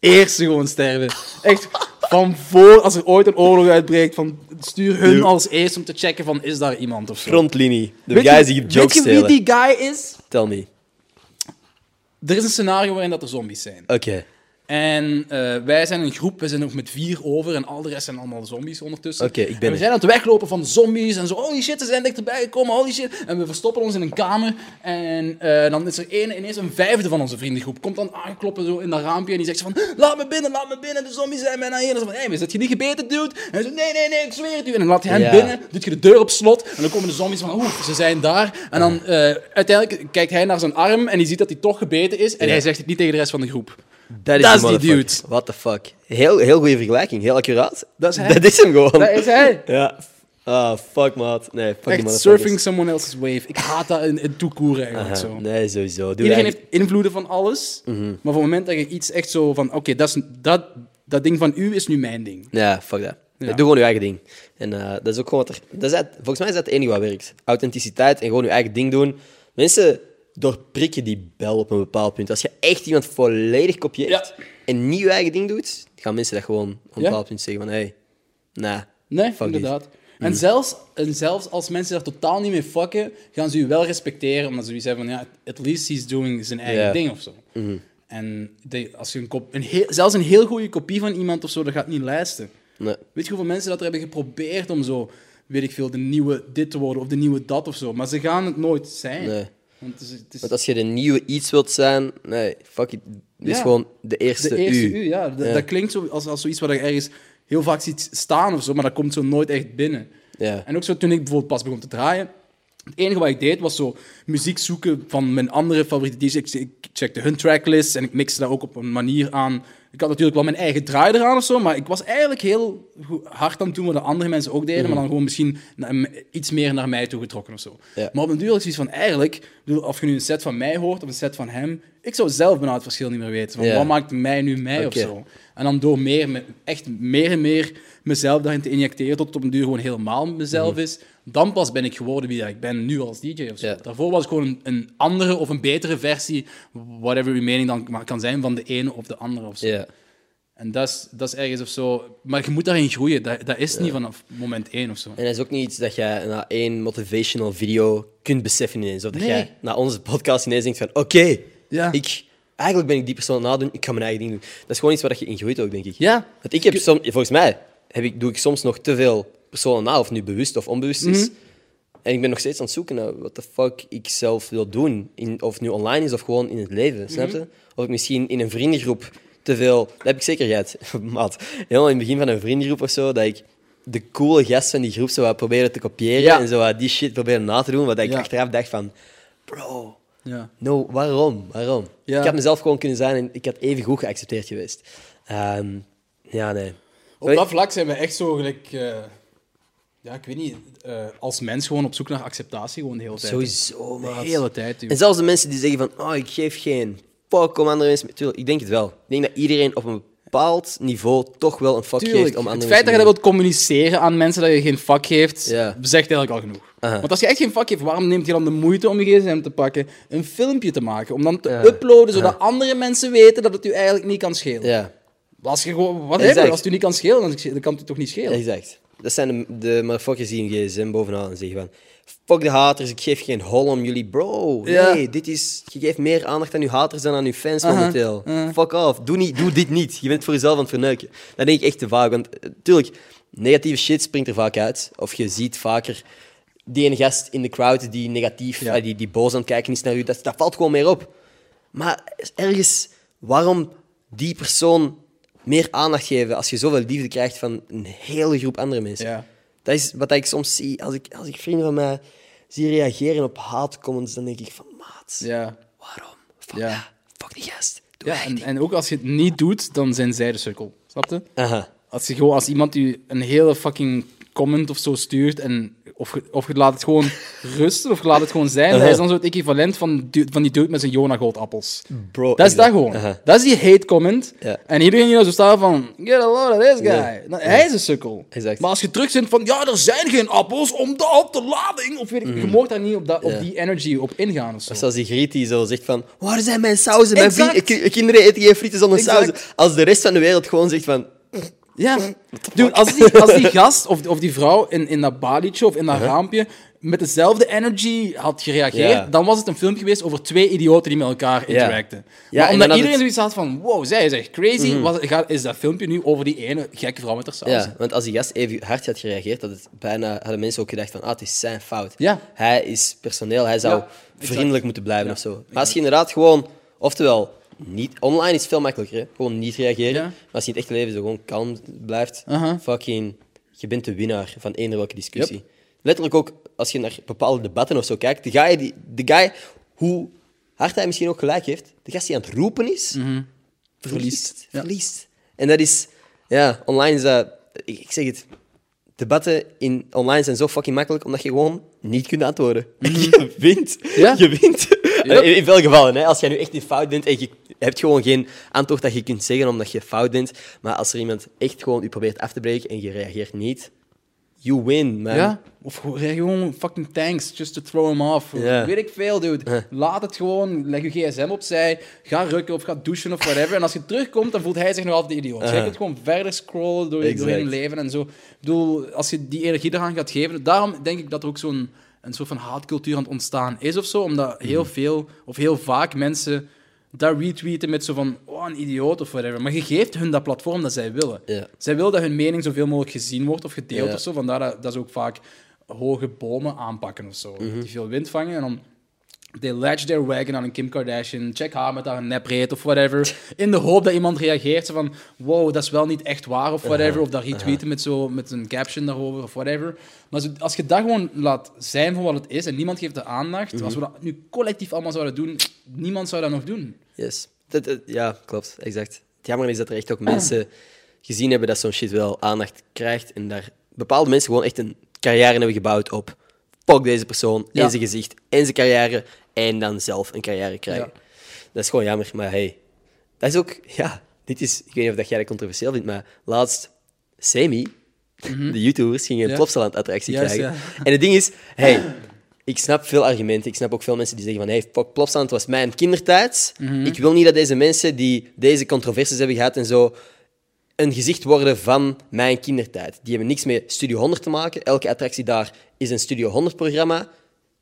eerste gewoon sterven. Echt van voor, als er ooit een oorlog uitbreekt, van stuur hun als eerste om te checken van is daar iemand of zo. Frontlinie. De Weet je- guys die jokes Weet je wie die guy is? Tell me. Er is een scenario waarin dat er zombies zijn. Oké. En eh, wij zijn een groep, we zijn nog met vier over en al de rest zijn allemaal zombies ondertussen. Oké, ik ben en we zijn aan het weglopen van zombies en zo, holy shit, ze zijn dichterbij gekomen, holy shit. En we verstoppen ons in een kamer en eh, dan is er één, ineens een vijfde van onze vriendengroep. Komt dan aankloppen zo in dat raampje en die zegt van, laat me binnen, laat me binnen, de zombies zijn bijna hier. En dan zo van, hé, maar zit je niet gebeten, dude? En hij zegt, nee, nee, nee, ik zweer het u. En dan laat je hem binnen, doet je de deur op slot en dan komen de zombies van, oeh, ze zijn daar. En dan eh, uiteindelijk kijkt hij naar zijn arm en die ziet dat hij toch gebeten is en hij zegt het niet tegen de rest van de groep. Dat is, Dat die is die motherfucker. dude. What the fuck. Heel, heel goede vergelijking. Heel accuraat. Dat is hij. Dat is hem gewoon. Dat is hij. Ja. Ah, fuck, maat. Nee, fuck Echt surfing someone else's wave. Ik haat dat in, in toekoeren eigenlijk Aha, zo. Nee, sowieso. Doe Iedereen eigenlijk- heeft invloeden van alles, Mhm. maar op het moment dat je iets echt zo van, oké, dat, is- dat, dat ding van u is nu mijn ding. Ja, fuck dat. Ja. Doe gewoon je eigen ding. En eh, dat is ook gewoon wat er... Dat is het- volgens mij is dat het enige wat werkt. Authenticiteit en gewoon je eigen ding doen. Mensen doorprikken die bel op een bepaald punt. Als je echt iemand volledig kopieert Ja. en niet je eigen ding doet, gaan mensen dat gewoon op een bepaald punt zeggen van, hé, hey, nah, Nee, inderdaad. Mhm. En, zelfs, en zelfs als mensen daar totaal niet mee fucken, gaan ze u wel respecteren, omdat ze zoiets hebben van, ja, at least he's doing zijn eigen ding of zo. Mhm. En de- als je een kop, een heel, zelfs een heel goede kopie van iemand of zo, dat gaat niet lijsten. nee. Weet je hoeveel mensen dat er hebben geprobeerd om zo, weet ik veel, de nieuwe dit te worden of de nieuwe dat of zo. Maar ze gaan het nooit zijn. Nee. Want het is, het is Want als je de nieuwe iets wilt zijn, nee, fuck it. Dit is Ja. gewoon de eerste, de eerste u. u, ja. Dat, Ja. dat klinkt zo als, als zoiets wat je ergens heel vaak ziet staan of zo, maar dat komt zo nooit echt binnen. Ja. En ook zo toen ik bijvoorbeeld pas begon te draaien, het enige wat ik deed was zo muziek zoeken van mijn andere favoriete DJ's. Ik, ik checkte hun tracklist en ik mixte daar ook op een manier aan. Ik had natuurlijk wel mijn eigen draai eraan of zo, maar ik was eigenlijk heel hard aan het doen wat de andere mensen ook deden, maar dan gewoon misschien naar- iets meer naar mij toe getrokken of zo. Mhm. Ja. Maar op een duur zoiets van, eigenlijk, bedoel, of je nu een set van mij hoort of een set van hem, ik zou zelf bijna het verschil niet meer weten. Van, Ja. Wat maakt mij nu mij Oké. of zo? En dan door meer, me- echt meer en meer mezelf daarin te injecteren, tot het op een duur gewoon helemaal mezelf is, dan pas ben ik geworden wie ik ben nu als DJ of zo. Ja. Daarvoor was ik gewoon een, een andere of een betere versie, whatever uw mening dan maar kan zijn, van de ene of de andere of zo. Ja. En dat is, dat is ergens of zo. Maar je moet daarin groeien. Dat, dat is niet vanaf moment één of zo. En dat is ook niet iets dat je na één motivational video kunt beseffen ineens. Of dat Nee. jij na onze podcast ineens denkt van, oké, Ja. ik... Eigenlijk ben ik die persoon aan het nadoen, ik ga mijn eigen ding doen. Dat is gewoon iets waar je in groeit ook, denk ik. Ja. Want ik heb soms, volgens mij heb ik, doe ik soms nog te veel personen na, of nu bewust of onbewust is. Mhm. En ik ben nog steeds aan het zoeken naar wat de fuck ik zelf wil doen. In, of het nu online is of gewoon in het leven, snap Mhm. je? Of ik misschien in een vriendengroep te veel... Dat heb ik zeker gehad, maat. Helemaal in het begin van een vriendengroep of zo, dat ik de coole gast van die groep zo wat proberen te kopiëren Ja. en zo die shit proberen na te doen, wat ik Ja. achteraf dacht van... Bro, Ja. no, waarom? Waarom? Ja. Ik had mezelf gewoon kunnen zijn en ik had even goed geaccepteerd geweest. Ehm, ja, nee. Op dat vlak zijn we echt zo gelijk... eh, ja, ik weet niet. eh, als mens gewoon op zoek naar acceptatie gewoon de hele tijd. Sowieso, De hele tijd. joh. En zelfs de mensen die zeggen van, oh, ik geef geen fuck om andere mensen... Tuurlijk, ik denk het wel. Ik denk dat iedereen op een bepaald niveau toch wel een fuck geeft om andere Het feit dat je dat wilt communiceren aan mensen dat je geen vak geeft, Ja. zegt eigenlijk al genoeg. Aha. Want als je echt geen vak geeft, waarom neemt je dan de moeite om je gsm te pakken, een filmpje te maken, om dan te Ja. uploaden, zodat andere mensen weten dat het u eigenlijk niet kan schelen? Ja, Als je gewoon, wat Exact. als het u niet kan schelen, dan, dan kan het u toch niet schelen? exact. Dat zijn de, de motherfuckers die een gsm bovenaan en zeggen van... Fuck de haters, ik geef geen hol om jullie. Bro, Ja. nee, dit is... Je geeft meer aandacht aan je haters dan aan je fans Aha, momenteel. Fuck off. Doe, niet, doe dit niet. Je bent voor jezelf aan het verneuken. Dat denk ik echt te vaak. Want eh, tuurlijk, negatieve shit springt er vaak uit. Of je ziet vaker die ene gast in de crowd die negatief, Ja. eh, die, die boos aan het kijken is naar u. Dat, dat valt gewoon meer op. Maar ergens, waarom die persoon meer aandacht geven als je zoveel liefde krijgt van een hele groep andere mensen? Ja. Dat is wat ik soms zie. Als ik, als ik vrienden van mij zie reageren op haatcomments, dan denk ik van, maat, Ja. waarom? Fuck, Ja. ja. fuck die gast. Doe Ja, en, en ook als je het niet doet, dan zijn zij de sukkel. Snap je? Aha. Als, je gewoon, als iemand u een hele fucking comment of zo stuurt en of je, of je laat het gewoon rusten of je laat het gewoon zijn, dat is dan zo het equivalent van, van die dude met zijn Jona Goldappels. Bro, Dat is dat gewoon. Aha. Dat is die hate comment. En iedereen die nou zo staat van, get a load of this guy. Nou, hij is een sukkel. Exact. Maar als je terug zit van, ja, er zijn geen appels omdat de lading, of weet ik, je mag daar niet op, dat, op Mm. Die energy op ingaan of zo. Zoals die griet die zo zegt van, waar zijn mijn sauzen? Mijn kinderen eten geen frieten zonder sauzen. Als de rest van de wereld gewoon zegt van, Ja. Dude, als die, als die gast of, of die vrouw in, in dat balietje of in dat raampje met dezelfde energy had gereageerd, Ja. dan was het een filmpje geweest over twee idioten die met elkaar Ja. interacten. Ja, maar en omdat dan had iedereen het- zoiets had van, wow, zij is echt crazy, was, gaat, is dat filmpje nu over die ene gekke vrouw met haar saus. Ja, want als die gast even hard had gereageerd, had het bijna, hadden mensen ook gedacht van, ah, het is zijn fout. Ja. Hij is personeel, hij zou Ja, exact. vriendelijk moeten blijven of zo. Maar als je inderdaad gewoon, oftewel, niet, online is veel makkelijker, hè? gewoon niet reageren. Ja. Maar als je in het echte leven zo gewoon kalm blijft, fucking, je bent de winnaar van eender welke discussie. Letterlijk ook, als je naar bepaalde debatten of zo kijkt, de guy, die, de guy hoe hard hij misschien ook gelijk heeft, de gast die aan het roepen is, verliest. Mhm. Ja. Verliest. En dat is, ja, online is dat, ik, ik zeg het, debatten in online zijn zo fucking makkelijk omdat je gewoon niet kunt antwoorden. Je wint. Mhm. Ja. Je wint. Yep. In, veel gevallen, hè, als jij nu echt in fout bent en je hebt gewoon geen antwoord dat je kunt zeggen omdat je fout bent, maar als er iemand echt gewoon u probeert af te breken en je reageert niet, you win, man. Ja? Of gewoon- fucking thanks, just to throw him off. Weet ik veel, dude. Laat het gewoon, leg je gsm opzij, ga rukken of ga douchen of whatever. En als je terugkomt, dan voelt hij zich nog altijd de idioot. Jij Aha. kunt gewoon verder scrollen door, je- doorheen je leven en zo. Ik bedoel, als je die energie eraan gaat geven, daarom denk ik dat er ook zo'n een soort van haatcultuur aan het ontstaan is of zo, omdat heel Mhm. veel, of heel vaak mensen daar retweeten met zo van, oh, een idioot of whatever. Maar je geeft hun dat platform dat zij willen. Ja. Zij willen dat hun mening zoveel mogelijk gezien wordt of gedeeld Ja. of zo. Vandaar dat, dat ze ook vaak hoge bomen aanpakken of zo. Mhm. Die veel wind vangen en dan... They latch their wagon aan een Kim Kardashian, check haar met haar nepreet of whatever. In de hoop dat iemand reageert van, wow, dat is wel niet echt waar of whatever. Of dat retweeten met, zo, met een caption daarover of whatever. Maar als je dat gewoon laat zijn voor wat het is en niemand geeft de aandacht, Mhm. als we dat nu collectief allemaal zouden doen, niemand zou dat nog doen. Yes. Dat, dat- ja, klopt, exact. Het jammer is dat er echt ook mensen gezien hebben dat zo'n shit wel aandacht krijgt en daar bepaalde mensen gewoon echt een carrière hebben gebouwd op fuck deze persoon, Ja. en zijn gezicht, en zijn carrière, en dan zelf een carrière krijgen. Ja. Dat is gewoon jammer, maar hey, dat is ook, ja, dit is, ik weet niet of dat jij dat controversieel vindt, maar laatst, Semi, de YouTubers, gingen een Ja. Plopsaland-attractie krijgen. ja. En het ding is, hey, ik snap veel argumenten. Ik snap ook veel mensen die zeggen van, hey, fuck, Plopsaland was mijn kindertijd. Mhm. Ik wil niet dat deze mensen die deze controversies hebben gehad en zo, een gezicht worden van mijn kindertijd. Die hebben niks met Studio 100 te maken. Elke attractie daar is een Studio 100-programma.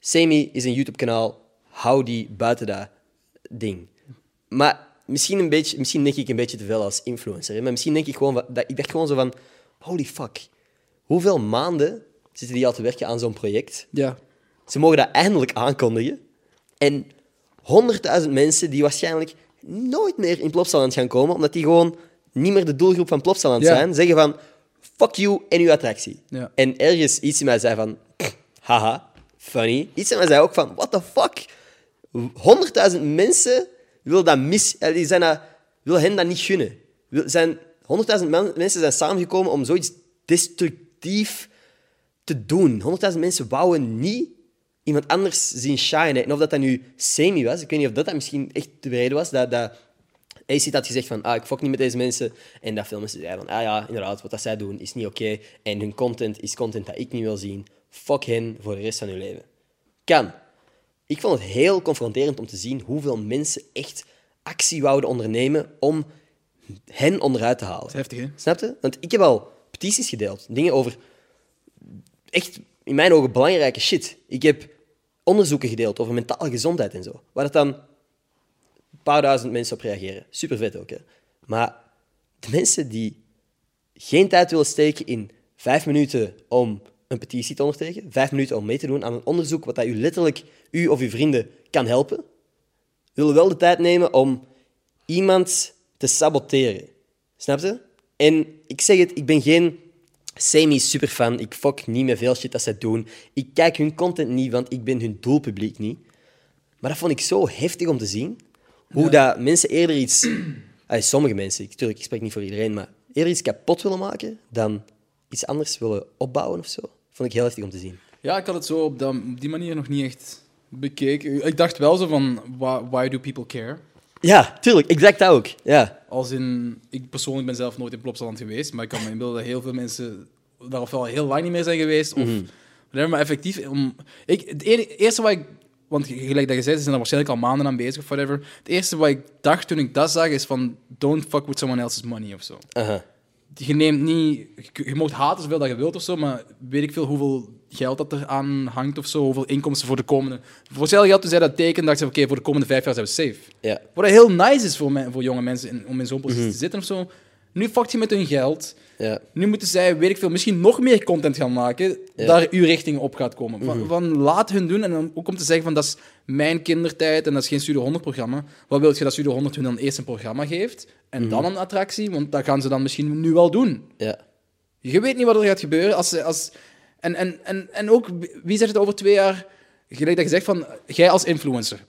Semi is een YouTube-kanaal. Hou die buiten dat ding. Maar misschien, een beetje, misschien denk ik een beetje te veel als influencer. Hè? Maar misschien denk ik gewoon... Dat, ik dacht gewoon zo van... Holy fuck. Hoeveel maanden zitten die al te werken aan zo'n project? Ja. Ze mogen dat eindelijk aankondigen. En honderdduizend mensen die waarschijnlijk nooit meer in Plopsaland gaan komen, omdat die gewoon niet meer de doelgroep van Plopsaland Ja. zijn, zeggen van fuck you en uw attractie. Ja. En ergens iets in mij zei van haha, funny. Iets in mij zei ook van what the fuck. Honderdduizend mensen willen dat mis... eh, Die zijn dat, willen hen dat niet gunnen. Wil- Zijn, honderdduizend men- mensen zijn samengekomen om zoiets destructief te doen. Honderdduizend mensen wouden niet iemand anders zien shinen. En of dat dan nu semi was, ik weet niet of dat, dat misschien echt de reden was, dat, dat had gezegd van, ah, ik fok niet met deze mensen. En dat veel mensen zeiden van, ah ja, inderdaad, wat dat zij doen is niet oké. En hun content is content dat ik niet wil zien. Fuck hen voor de rest van hun leven. Kan. Ik vond het heel confronterend om te zien hoeveel mensen echt actie wouden ondernemen om hen onderuit te halen. Dat is heftig, hè? Snap je? Want ik heb al petities gedeeld. Dingen over echt, in mijn ogen, belangrijke shit. Ik heb onderzoeken gedeeld over mentale gezondheid en zo. Waar dat dan een paar duizend mensen op reageren. Super vet ook, hè. Maar de mensen die geen tijd willen steken in vijf minuten om een petitie te ondertekenen, vijf minuten om mee te doen aan een onderzoek wat dat u letterlijk, u of uw vrienden, kan helpen, willen wel de tijd nemen om iemand te saboteren. Snap je? En ik zeg het, ik ben geen semi-superfan. Ik fok niet met veel shit dat zij doen. Ik kijk hun content niet, want ik ben hun doelpubliek niet. Maar dat vond ik zo heftig om te zien. Hoe dat mensen eerder iets... Allee, sommige mensen, ik, tuurlijk, ik spreek niet voor iedereen, maar eerder iets kapot willen maken dan iets anders willen opbouwen of zo. Vond ik heel heftig om te zien. Ja, ik had het zo op, dat, op die manier nog niet echt bekeken. Ik dacht wel zo van, why, why do people care? Ja, tuurlijk, exact dat ook. Ja. Als in, ik persoonlijk ben zelf nooit in Plopsaland geweest, maar ik kan me inbeelden dat heel veel mensen daar ofwel heel lang niet meer zijn geweest, of whatever, maar effectief, om, ik, het ene- eerste wat ik, want gelijk dat je zei, ze zijn er waarschijnlijk al maanden aan bezig of whatever, het eerste wat ik dacht toen ik dat zag, is van, don't fuck with someone else's money of zo. Aha. Je neemt niet, je, je mag haten zoveel dat je wilt of zo, maar weet ik veel hoeveel geld dat er aan hangt of zo, hoeveel inkomsten voor de komende. Voor hetzelfde geld, toen zij dat tekenen, dacht ik, oké, voor de komende vijf jaar zijn we safe. Ja. Wat heel nice is voor, me- voor jonge mensen in- om in zo'n positie te zitten of zo. Nu fuckt je met hun geld. Ja. Nu moeten zij, weet ik veel, misschien nog meer content gaan maken, daar uw richting op gaat komen. Van, van laat hun doen en dan ook om te zeggen van dat is mijn kindertijd en dat is geen Studio 100 programma. Wat wil je dat Studio 100 hun dan eerst een programma geeft en dan een attractie? Want dat gaan ze dan misschien nu wel doen. Ja. Je weet niet wat er gaat gebeuren. Als, als, en, en, en, en ook, wie zegt het over twee jaar? Gelijk dat je zegt van, jij als influencer.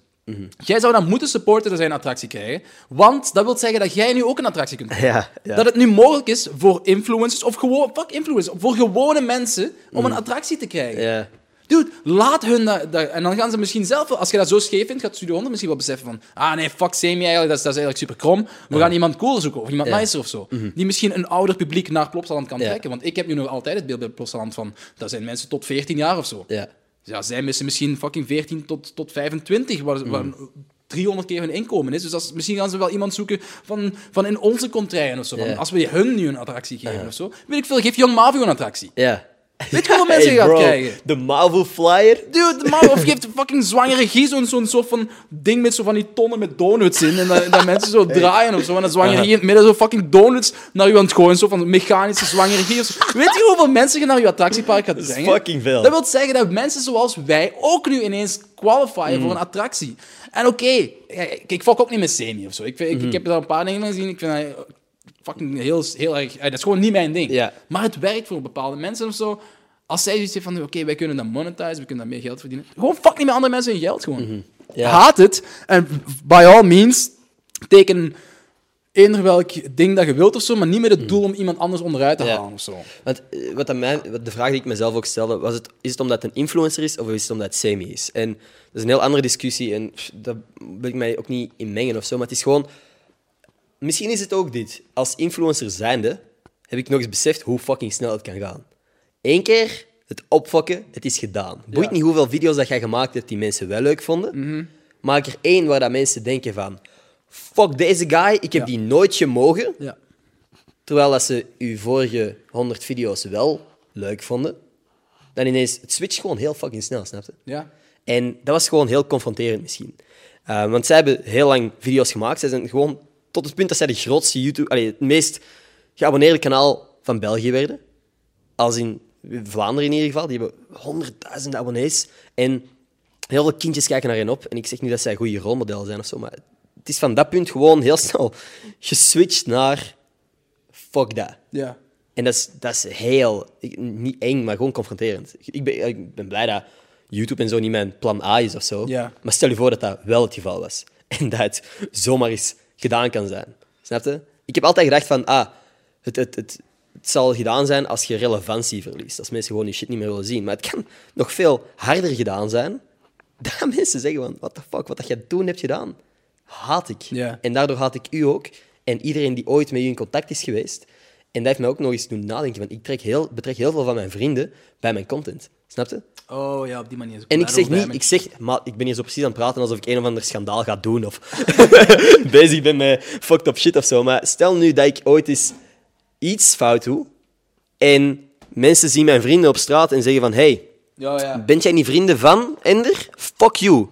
Jij zou dan moeten supporten dat zij een attractie krijgen. Want dat wil zeggen dat jij nu ook een attractie kunt krijgen. Ja, ja. Dat het nu mogelijk is voor influencers, of gewoon, fuck influencers, voor gewone mensen om een attractie te krijgen. Ja. Dude, laat hun dat, dat- En dan gaan ze misschien zelf, als je dat zo scheef vindt, gaat Studio 100 misschien wel beseffen van ah nee, fuck Semi eigenlijk, dat is, dat is eigenlijk super krom. We gaan iemand cooler zoeken, of iemand nicer of zo. Die misschien een ouder publiek naar Plopsaland kan trekken. Want ik heb nu nog altijd het beeld bij Plopsaland van, dat zijn mensen tot 14 jaar of zo. Ja. Ja, zij missen misschien fucking 14 tot, tot 25, waar, waar 300 keer hun inkomen is. Dus als, misschien gaan ze wel iemand zoeken van, van in onze contraien of zo. Als we hun nu een attractie geven of zo. Weet ik veel, geef Young Marvin een attractie. Ja. Weet je hoeveel mensen je gaat bro, krijgen? De Marvel Flyer. Dude, man, of geeft fucking zwangere Guy zo'n soort van ding met zo van die tonnen met donuts in. En dat, dat mensen zo draaien of zo. En dan zwangere Guy in het midden zo fucking donuts naar je aan het gooien. Zo van mechanische zwangere Guy zo. Weet je hoeveel mensen je naar je attractiepark gaat is brengen? fucking veel. Dat wil zeggen dat mensen zoals wij ook nu ineens qualifyen voor een attractie. En oké, ik fok ook niet met Semi of zo. Ik, vind- ik, ik heb daar een paar dingen gezien. Ik vind dat fucking heel, heel erg... eh, Dat is gewoon niet mijn ding. Ja. Maar het werkt voor bepaalde mensen of zo. Als zij zoiets heeft van, oké, wij kunnen dat monetizen, we kunnen daar meer geld verdienen. Gewoon fuck niet met andere mensen hun geld, gewoon. Ja. Haat het. En by all means, teken eender welk ding dat je wilt of zo, maar niet met het doel om iemand anders onderuit te Ja. halen of zo. Want eh, wat aan mij, wat de vraag die ik mezelf ook stelde, was het, is het omdat het een influencer is of is het omdat het semi is? En dat is een heel andere discussie en pff, daar wil ik mij ook niet in mengen of zo, maar het is gewoon... Misschien is het ook dit. Als influencer zijnde heb ik nog eens beseft hoe fucking snel het kan gaan. Eén keer het opfokken, het is gedaan. Boeit Ja. niet hoeveel video's dat jij gemaakt hebt die mensen wel leuk vonden. Maak er één waar dat mensen denken van... Fuck deze guy, ik heb Ja. die nooit gemogen. Ja. Terwijl dat ze uw vorige 100 video's wel leuk vonden, dan ineens, het switcht gewoon heel fucking snel, snap je? Ja. En dat was gewoon heel confronterend misschien. Uh, want zij hebben heel lang video's gemaakt. Zij zijn gewoon tot het punt dat zij de grootste YouTube, allee, het meest geabonneerde kanaal van België werden. Als in Vlaanderen in ieder geval. Die hebben honderdduizenden abonnees. En heel veel kindjes kijken naar hen op. En ik zeg niet dat zij een goede rolmodel zijn of zo, maar het is van dat punt gewoon heel snel geswitcht naar fuck dat. Ja. En dat is, dat is heel, niet eng, maar gewoon confronterend. Ik ben, ik ben blij dat YouTube en zo niet mijn plan A is of zo. Ja. Maar stel je voor dat dat wel het geval was. En dat het zomaar eens gedaan kan zijn. Snap je? Ik heb altijd gedacht van, ah, het, het, het het zal gedaan zijn als je relevantie verliest. Als mensen gewoon die shit niet meer willen zien. Maar het kan nog veel harder gedaan zijn. Dat mensen zeggen van, what the fuck, wat dat jij toen hebt gedaan, haat ik. En daardoor haat ik u ook. En iedereen die ooit met u in contact is geweest. En dat heeft mij ook nog eens doen nadenken. Want ik trek heel, betrek heel veel van mijn vrienden bij mijn content. Snap je? Oh ja, op die manier. En ik zeg niet, ik zeg, maar ik ben hier zo precies aan het praten alsof ik een of ander schandaal ga doen of bezig ben met fucked up shit of zo. Maar stel nu dat ik ooit eens iets fout doe en mensen zien mijn vrienden op straat en zeggen van hey, Ja, ja. bent jij niet vrienden van Ender? Fuck you.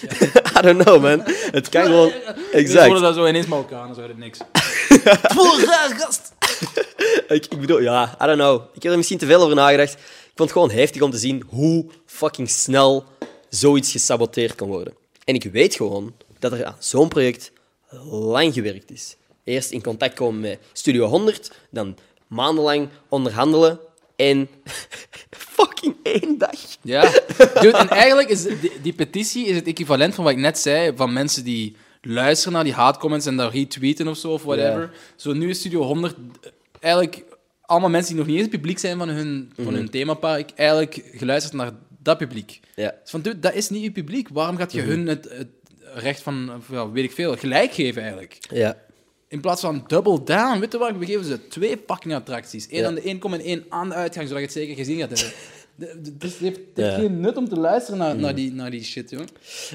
I don't know, man. Het kan gewoon... Exact. Exact. dat zo ineens met elkaar, dan zou het niks. gast! Ik, ik bedoel, ja, I don't know. Ik heb er misschien te veel over nagedacht. Ik vond het gewoon heftig om te zien hoe fucking snel zoiets gesaboteerd kan worden. En ik weet gewoon dat er aan zo'n project lang gewerkt is. Eerst in contact komen met Studio 100, dan maandenlang onderhandelen en fucking één dag. Ja. Dude, en eigenlijk is die, die petitie is het equivalent van wat ik net zei, van mensen die luisteren naar die haatcomments en dat retweeten of zo, of whatever. Zo nu is Studio 100 eigenlijk allemaal mensen die nog niet eens publiek zijn van hun, van hun themapark, eigenlijk geluisterd naar dat publiek. Dus van, dude, dat is niet je publiek. Waarom gaat je hun het, het recht van, ja, weet ik veel, gelijk geven eigenlijk? Ja. In plaats van double down, weet je wat? We geven ze twee fucking attracties. Eén aan de inkom en één aan de uitgang, zodat je het zeker gezien gaat hebben. Het heeft, het heeft Ja. geen nut om te luisteren naar, naar, die, naar die shit, joh.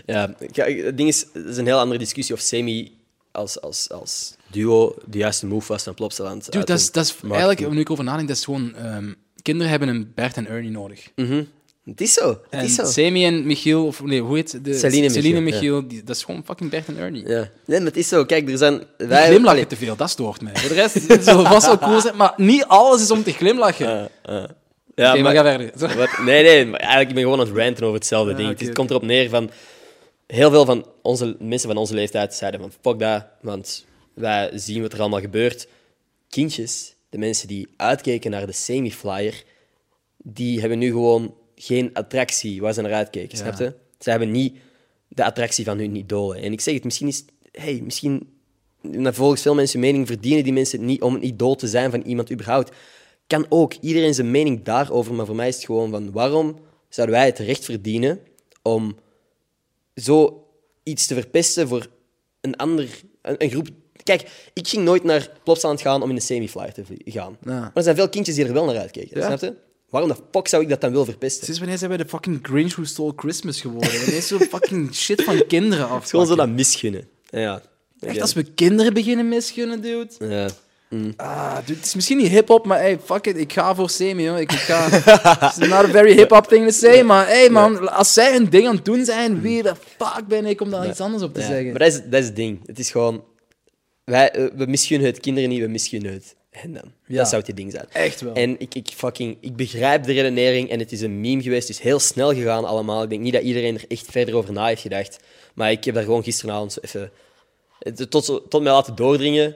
Ja, het ding is, het is een heel andere discussie of Semi als, als, als duo de juiste move was van Plopsaland. Dude, dat is, dat is eigenlijk, nu ik over nadenk, dat is gewoon... ehm, kinderen hebben een Bert en Ernie nodig. Mhm. Het is zo, het En is zo. Semi en Michiel, of nee, hoe heet het? de Celine Michiel, die, dat is gewoon fucking Bert en Ernie. Ja. Nee, maar het is zo. Kijk, er zijn... Wij, glimlachen te veel, dat stoort mij. Voor de rest, het vast wel cool zijn, maar niet alles is om te glimlachen. Ja, maar maar, ga verder. wat- nee, nee, maar eigenlijk ben ik gewoon aan het ranten over hetzelfde Ja, ding. Het komt erop neer van... Heel veel van onze mensen van onze leeftijd zeiden van fuck dat, want wij zien wat er allemaal gebeurt. Kindjes, de mensen die uitkeken naar de semi-flyer, die hebben nu gewoon geen attractie waar ze naar uitkeken, Ja. snap je? Ze hebben niet de attractie van hun idolen. En ik zeg het, misschien is... Hey, misschien... Volgens veel mensen mening verdienen die mensen het niet om een idool te zijn van iemand überhaupt. Kan ook. Iedereen zijn mening daarover. Maar voor mij is het gewoon van... Waarom zouden wij het recht verdienen om zo iets te verpesten voor een ander... Een, een groep... Kijk, ik ging nooit naar Plopsaland gaan om in de semi-flyer te gaan. Ja. Maar er zijn veel kindjes die er wel naar uitkijken. Ja. Snap je? Waarom de fuck zou ik dat dan willen verpesten? Sinds wanneer zijn wij de fucking Grinch Who Stole Christmas geworden? Ineens zo fucking shit van kinderen af. Gewoon zo dat misgunnen. Ja. Echt, als we kinderen beginnen misgunnen, dude. Ja. Ah, dude, het is misschien niet hip-hop, maar hey, fuck it, ik ga voor semi, hoor. Ik, ik ga. It's not a very hip-hop thing to say, maar hey man, als zij een ding aan het doen zijn, wie de fuck ben ik om daar iets anders op te Ja, zeggen? Maar dat is, dat is het ding. Het is gewoon... Wij, eh, we misgunnen het kinderen niet, we misgunnen het hen dan. Ja. Dat zou het ding zijn. Echt wel. En ik, ik, fucking, ik begrijp de redenering en het is een meme geweest. Het is heel snel gegaan allemaal. Ik denk niet dat iedereen er echt verder over na heeft gedacht. Maar ik heb daar gewoon gisteravond zo even... Tot, tot mij laten doordringen.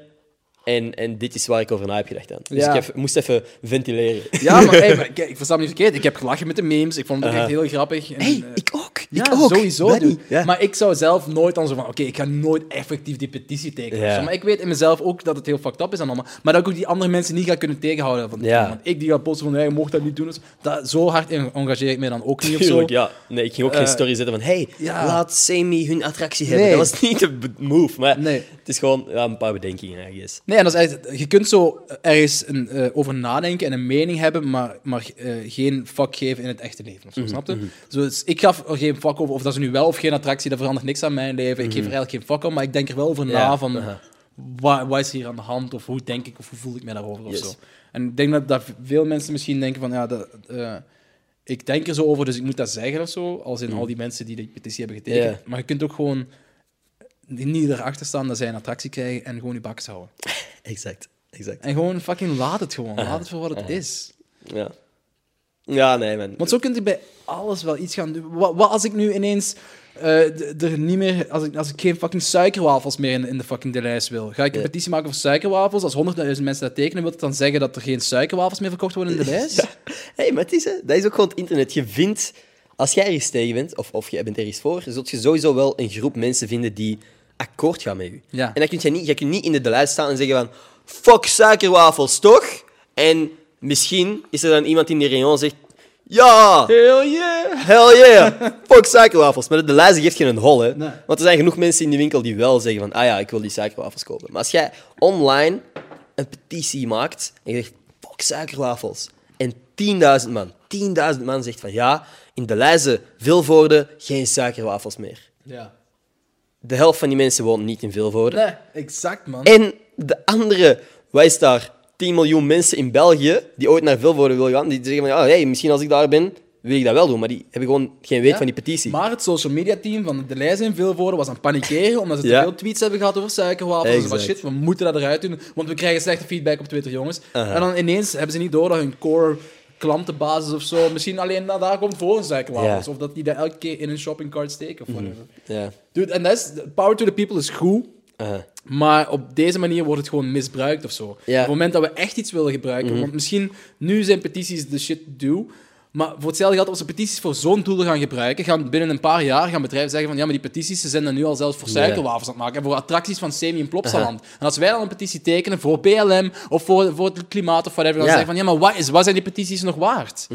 En, en dit is waar ik over na heb gedacht dan. Dus Ja. ik heb- moest even ventileren. Ja, maar, hey, maar kijk, ik versta me niet verkeerd. Ik heb gelachen met de memes. Ik vond het echt heel grappig. En, hey, eh, ik ook. Ja, ik ook. sowieso. Ja. Maar ik zou zelf nooit dan zo van, oké, ik ga nooit effectief die petitie tekenen. Ja. Maar ik weet in mezelf ook dat het heel fucked up is en allemaal. Maar dat ik ook die andere mensen niet ga kunnen tegenhouden. Van, Ja. Want ik die ga posten van, hey, je mocht dat niet doen. Dus dat, zo hard en- engageer ik me dan ook niet of zo. Ja. Nee, ik ging ook geen Eh, story zetten van hey, laat Semi hun attractie hebben. Nee. Dat was niet de move, maar Nee. het is gewoon ja, een paar bedenkingen, I guess. Nee, en dat is je kunt zo ergens een, eh, over nadenken en een mening hebben, maar, maar eh, geen fuck geven in het echte leven. Of zo, snap je? Zo, dus ik gaf er geen fuck over of dat is nu wel of geen attractie, dat verandert niks aan mijn leven. Ik geef er eigenlijk geen fuck om, maar ik denk er wel over na Ja, van wat, wat is hier aan de hand of hoe denk ik of hoe voel ik me daarover of Yes. zo. En ik denk dat, dat veel mensen misschien denken van ja, dat, eh, ik denk er zo over, dus ik moet dat zeggen of zo, als in al die mensen die de petitie hebben getekend. Maar je kunt ook gewoon niet erachter staan dat zij een attractie krijgen en gewoon je bakkes houden. Exact, exact. En gewoon fucking laat het gewoon. Laat het voor wat het is. Ja. Ja, nee, man. Want zo kunt je bij alles wel iets gaan doen. Wat, wat als ik nu ineens eh, er niet meer... Als ik, als ik geen fucking suikerwafels meer in, in de fucking de lijst wil. Ga ik een Ja. petitie maken voor suikerwafels? Als 100.000 mensen dat tekenen, wil het dan zeggen dat er geen suikerwafels meer verkocht worden in de lijst? hey, maar het is, hè, dat is ook gewoon het internet. Je vindt, als jij ergens tegen bent, of, of jij bent ergens voor, zult je sowieso wel een groep mensen vinden die akkoord gaan met je. Ja. En dan kun je niet, je kunt niet in de lijst staan en zeggen van, fuck suikerwafels, toch? En misschien is er dan iemand in die rayon zegt... Ja! Hell yeah! Hell yeah! Fuck suikerwafels. Maar de lijst geeft geen hol, hè. Nee. Want er zijn genoeg mensen in die winkel die wel zeggen van... Ah ja, ik wil die suikerwafels kopen. Maar als jij online een petitie maakt en je zegt... Fuck suikerwafels. En 10.000 man, 10.000 man zegt van... Ja, in de lijzen Vilvoorde geen suikerwafels meer. Ja. De helft van die mensen woont niet in Vilvoorde. Nee, exact, man. En de andere, wat is daar? 10 miljoen mensen in België die ooit naar Vilvoorde willen gaan, die zeggen van ja, hey, misschien als ik daar ben, wil ik dat wel doen. Maar die hebben gewoon geen weet Ja. van die petitie. Maar het social media team van de lijst in Vilvoorde was aan het panikeren omdat ze te veel tweets hebben gehad over suikerwafels. En ze van Exact. shit, we moeten dat eruit doen, want we krijgen slechte feedback op Twitter, jongens. En dan ineens hebben ze niet door dat hun core klantenbasis of zo misschien alleen naar daar komt voor een suikerwafels. Of dat die dat elke keer in hun shoppingcart steken of whatever. Ja. Dude, en dat is, power to the people is goed. Maar op deze manier wordt het gewoon misbruikt of zo. Ja. Op het moment dat we echt iets willen gebruiken. Want misschien nu zijn petities de shit to do. Maar voor hetzelfde geld, als we petities voor zo'n doel gaan gebruiken, gaan binnen een paar jaar gaan bedrijven zeggen van ja, maar die petities ze zijn dan nu al zelfs voor suikerwafels aan het maken en voor attracties van Semi in Plopsaland. En als wij dan een petitie tekenen voor BLM of voor, voor het klimaat of whatever, dan Ja. zeggen van ja, maar wat, is, wat zijn die petities nog waard?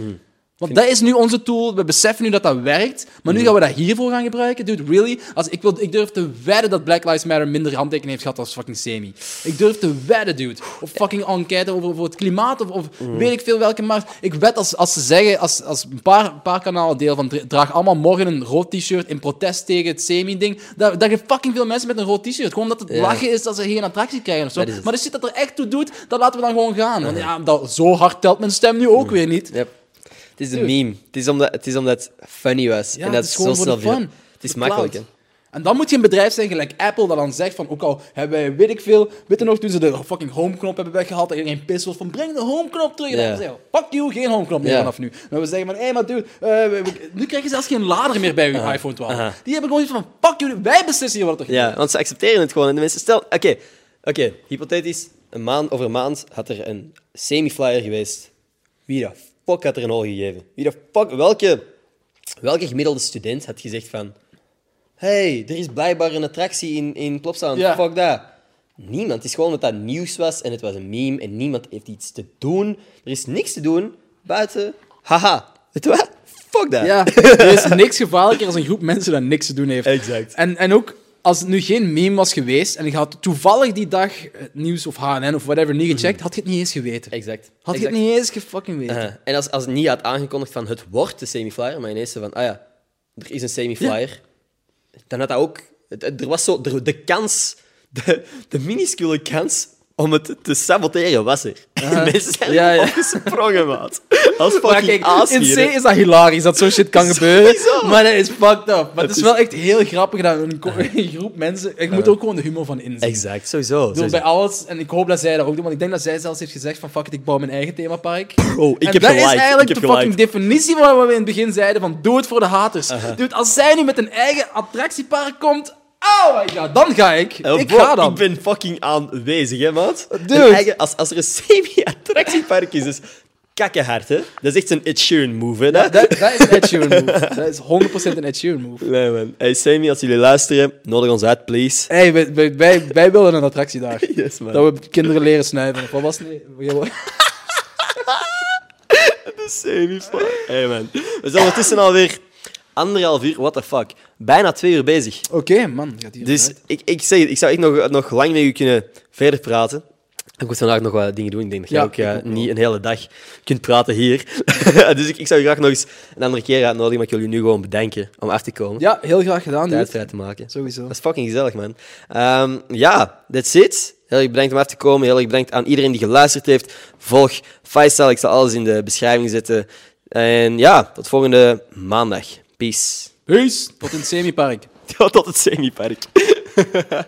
Want dat is nu onze tool. We beseffen nu dat dat werkt. Maar nu gaan we dat hiervoor gaan gebruiken. Dude, really? Als, ik, wil, ik durf te wedden dat Black Lives Matter minder handtekeningen heeft gehad als fucking Semi. Ik durf te wedden, dude. Of fucking enquête over, over het klimaat of, of weet ik veel welke markt. Ik wed als, als ze zeggen, als, als een paar, een paar kanalen deel van dra- draag allemaal morgen een rood t-shirt in protest tegen het Semi-ding. Dat, dat je fucking veel mensen met een rood t-shirt. Gewoon dat het lachen is dat ze geen attractie krijgen of zo. Maar de shit dat er echt toe doet, dat laten we dan gewoon gaan. Want ja, dat, zo hard telt mijn stem nu ook weer niet. Yep. Het is een meme. Het is omdat het, is omdat het funny was. Ja, en dat het is gewoon zo snel viel. Het is makkelijk, hè. En dan moet je een bedrijf zijn gelijk Apple dat dan zegt van, ook al hebben wij, weet ik veel, weet je nog, toen ze de fucking homeknop hebben weggehaald, dat iedereen pis was van, breng de homeknop terug. En dan Ja. zeggen fuck you, geen homeknop meer Ja. vanaf nu. En we zeggen van, hé, hey, maar dude, eh, nu krijg je zelfs geen lader meer bij je iPhone 12. aha. Die hebben gewoon iets van, fuck you, wij beslissen hier wat er Ja, gebeurt. want ze accepteren het gewoon. En de mensen stel, oké, oké, hypothetisch, een maand over een maand had er een semi-flyer geweest. Wie de fuck had er een hol gegeven? Wie de fuck, welke, welke gemiddelde student had gezegd van, hey, er is blijkbaar een attractie in, in Plopsaland, Ja. fuck dat. Niemand. Het is gewoon dat dat nieuws was en het was een meme en niemand heeft iets te doen. Er is niks te doen buiten, haha, weet je wat? Fuck dat. Ja, er is niks gevaarlijker als een groep mensen dat niks te doen heeft. Exact. En, en ook als het nu geen meme was geweest en ik had toevallig die dag het nieuws of HNN of whatever niet gecheckt, had je het niet eens geweten. Exact. Had je het niet eens gefucking weten. Uh, en als, als het niet had aangekondigd van het wordt de semi-flyer, maar ineens van, ah ja, er is een semi-flyer, dan had dat ook... het- Er was zo... De, de kans... De, de minuscule kans om het te saboteren was er. En mensen zijn Ja, ja. opgesprongen, maat. Als fucking kijk, in C is dat hilarisch dat zo'n shit kan gebeuren. Maar dat is fucked up. Maar het is is- wel echt heel grappig dat een, groep mensen. Ik moet ook gewoon de humor van inzien. Exact, sowieso. Sowieso. bij alles, en ik hoop dat zij dat ook doen, want ik denk dat zij zelfs heeft gezegd van fuck it, ik bouw mijn eigen themapark. Oh, ik en heb dat is eigenlijk de fucking definitie van wat we in het begin zeiden van doe het voor de haters. Dude, als zij nu met een eigen attractiepark komt, oh my god, dan ga ik. Eh, ik bro, ga dan. Ik ben fucking aanwezig, hè, maat. Dude. Eigen- als, als er een semi-attractiepark is, is kakkenhard, hè. Dat is echt een Ed Sheeran move, hè. Dat, dat, dat is een Ed Sheeran move. Dat is 100% een Ed Sheeran move. Nee, man. Hey, Sammy, als jullie luisteren, nodig ons uit, please. Hey, wij, wij, wij, wij willen een attractie daar. Yes, man. Dat we kinderen leren snuiven. Of Wat was het? Nee, De Sammy, fuck. Hey, man. We zijn ondertussen alweer anderhalf uur, what the fuck. Bijna twee uur bezig. Oké, man. Dus ik, ik, zeg, ik zou echt nog, nog lang met u kunnen verder praten. Ik moet vandaag nog wat dingen doen. Ik denk dat jij Ja, ook wel. niet een hele dag kunt praten hier. dus ik, ik zou je graag nog eens een andere keer uitnodigen, maar ik wil je nu gewoon bedanken om af te komen. Ja, heel graag gedaan. Tijd vrij te maken. Sowieso. Dat is fucking gezellig, man. Ehm, ja, that's it. Heel erg bedankt om af te komen. Heel erg bedankt aan iedereen die geluisterd heeft. Volg Faisal, ik zal alles in de beschrijving zetten. En ja, tot volgende maandag. Peace. Peace. Tot in het semi-park. Tot het semi-park.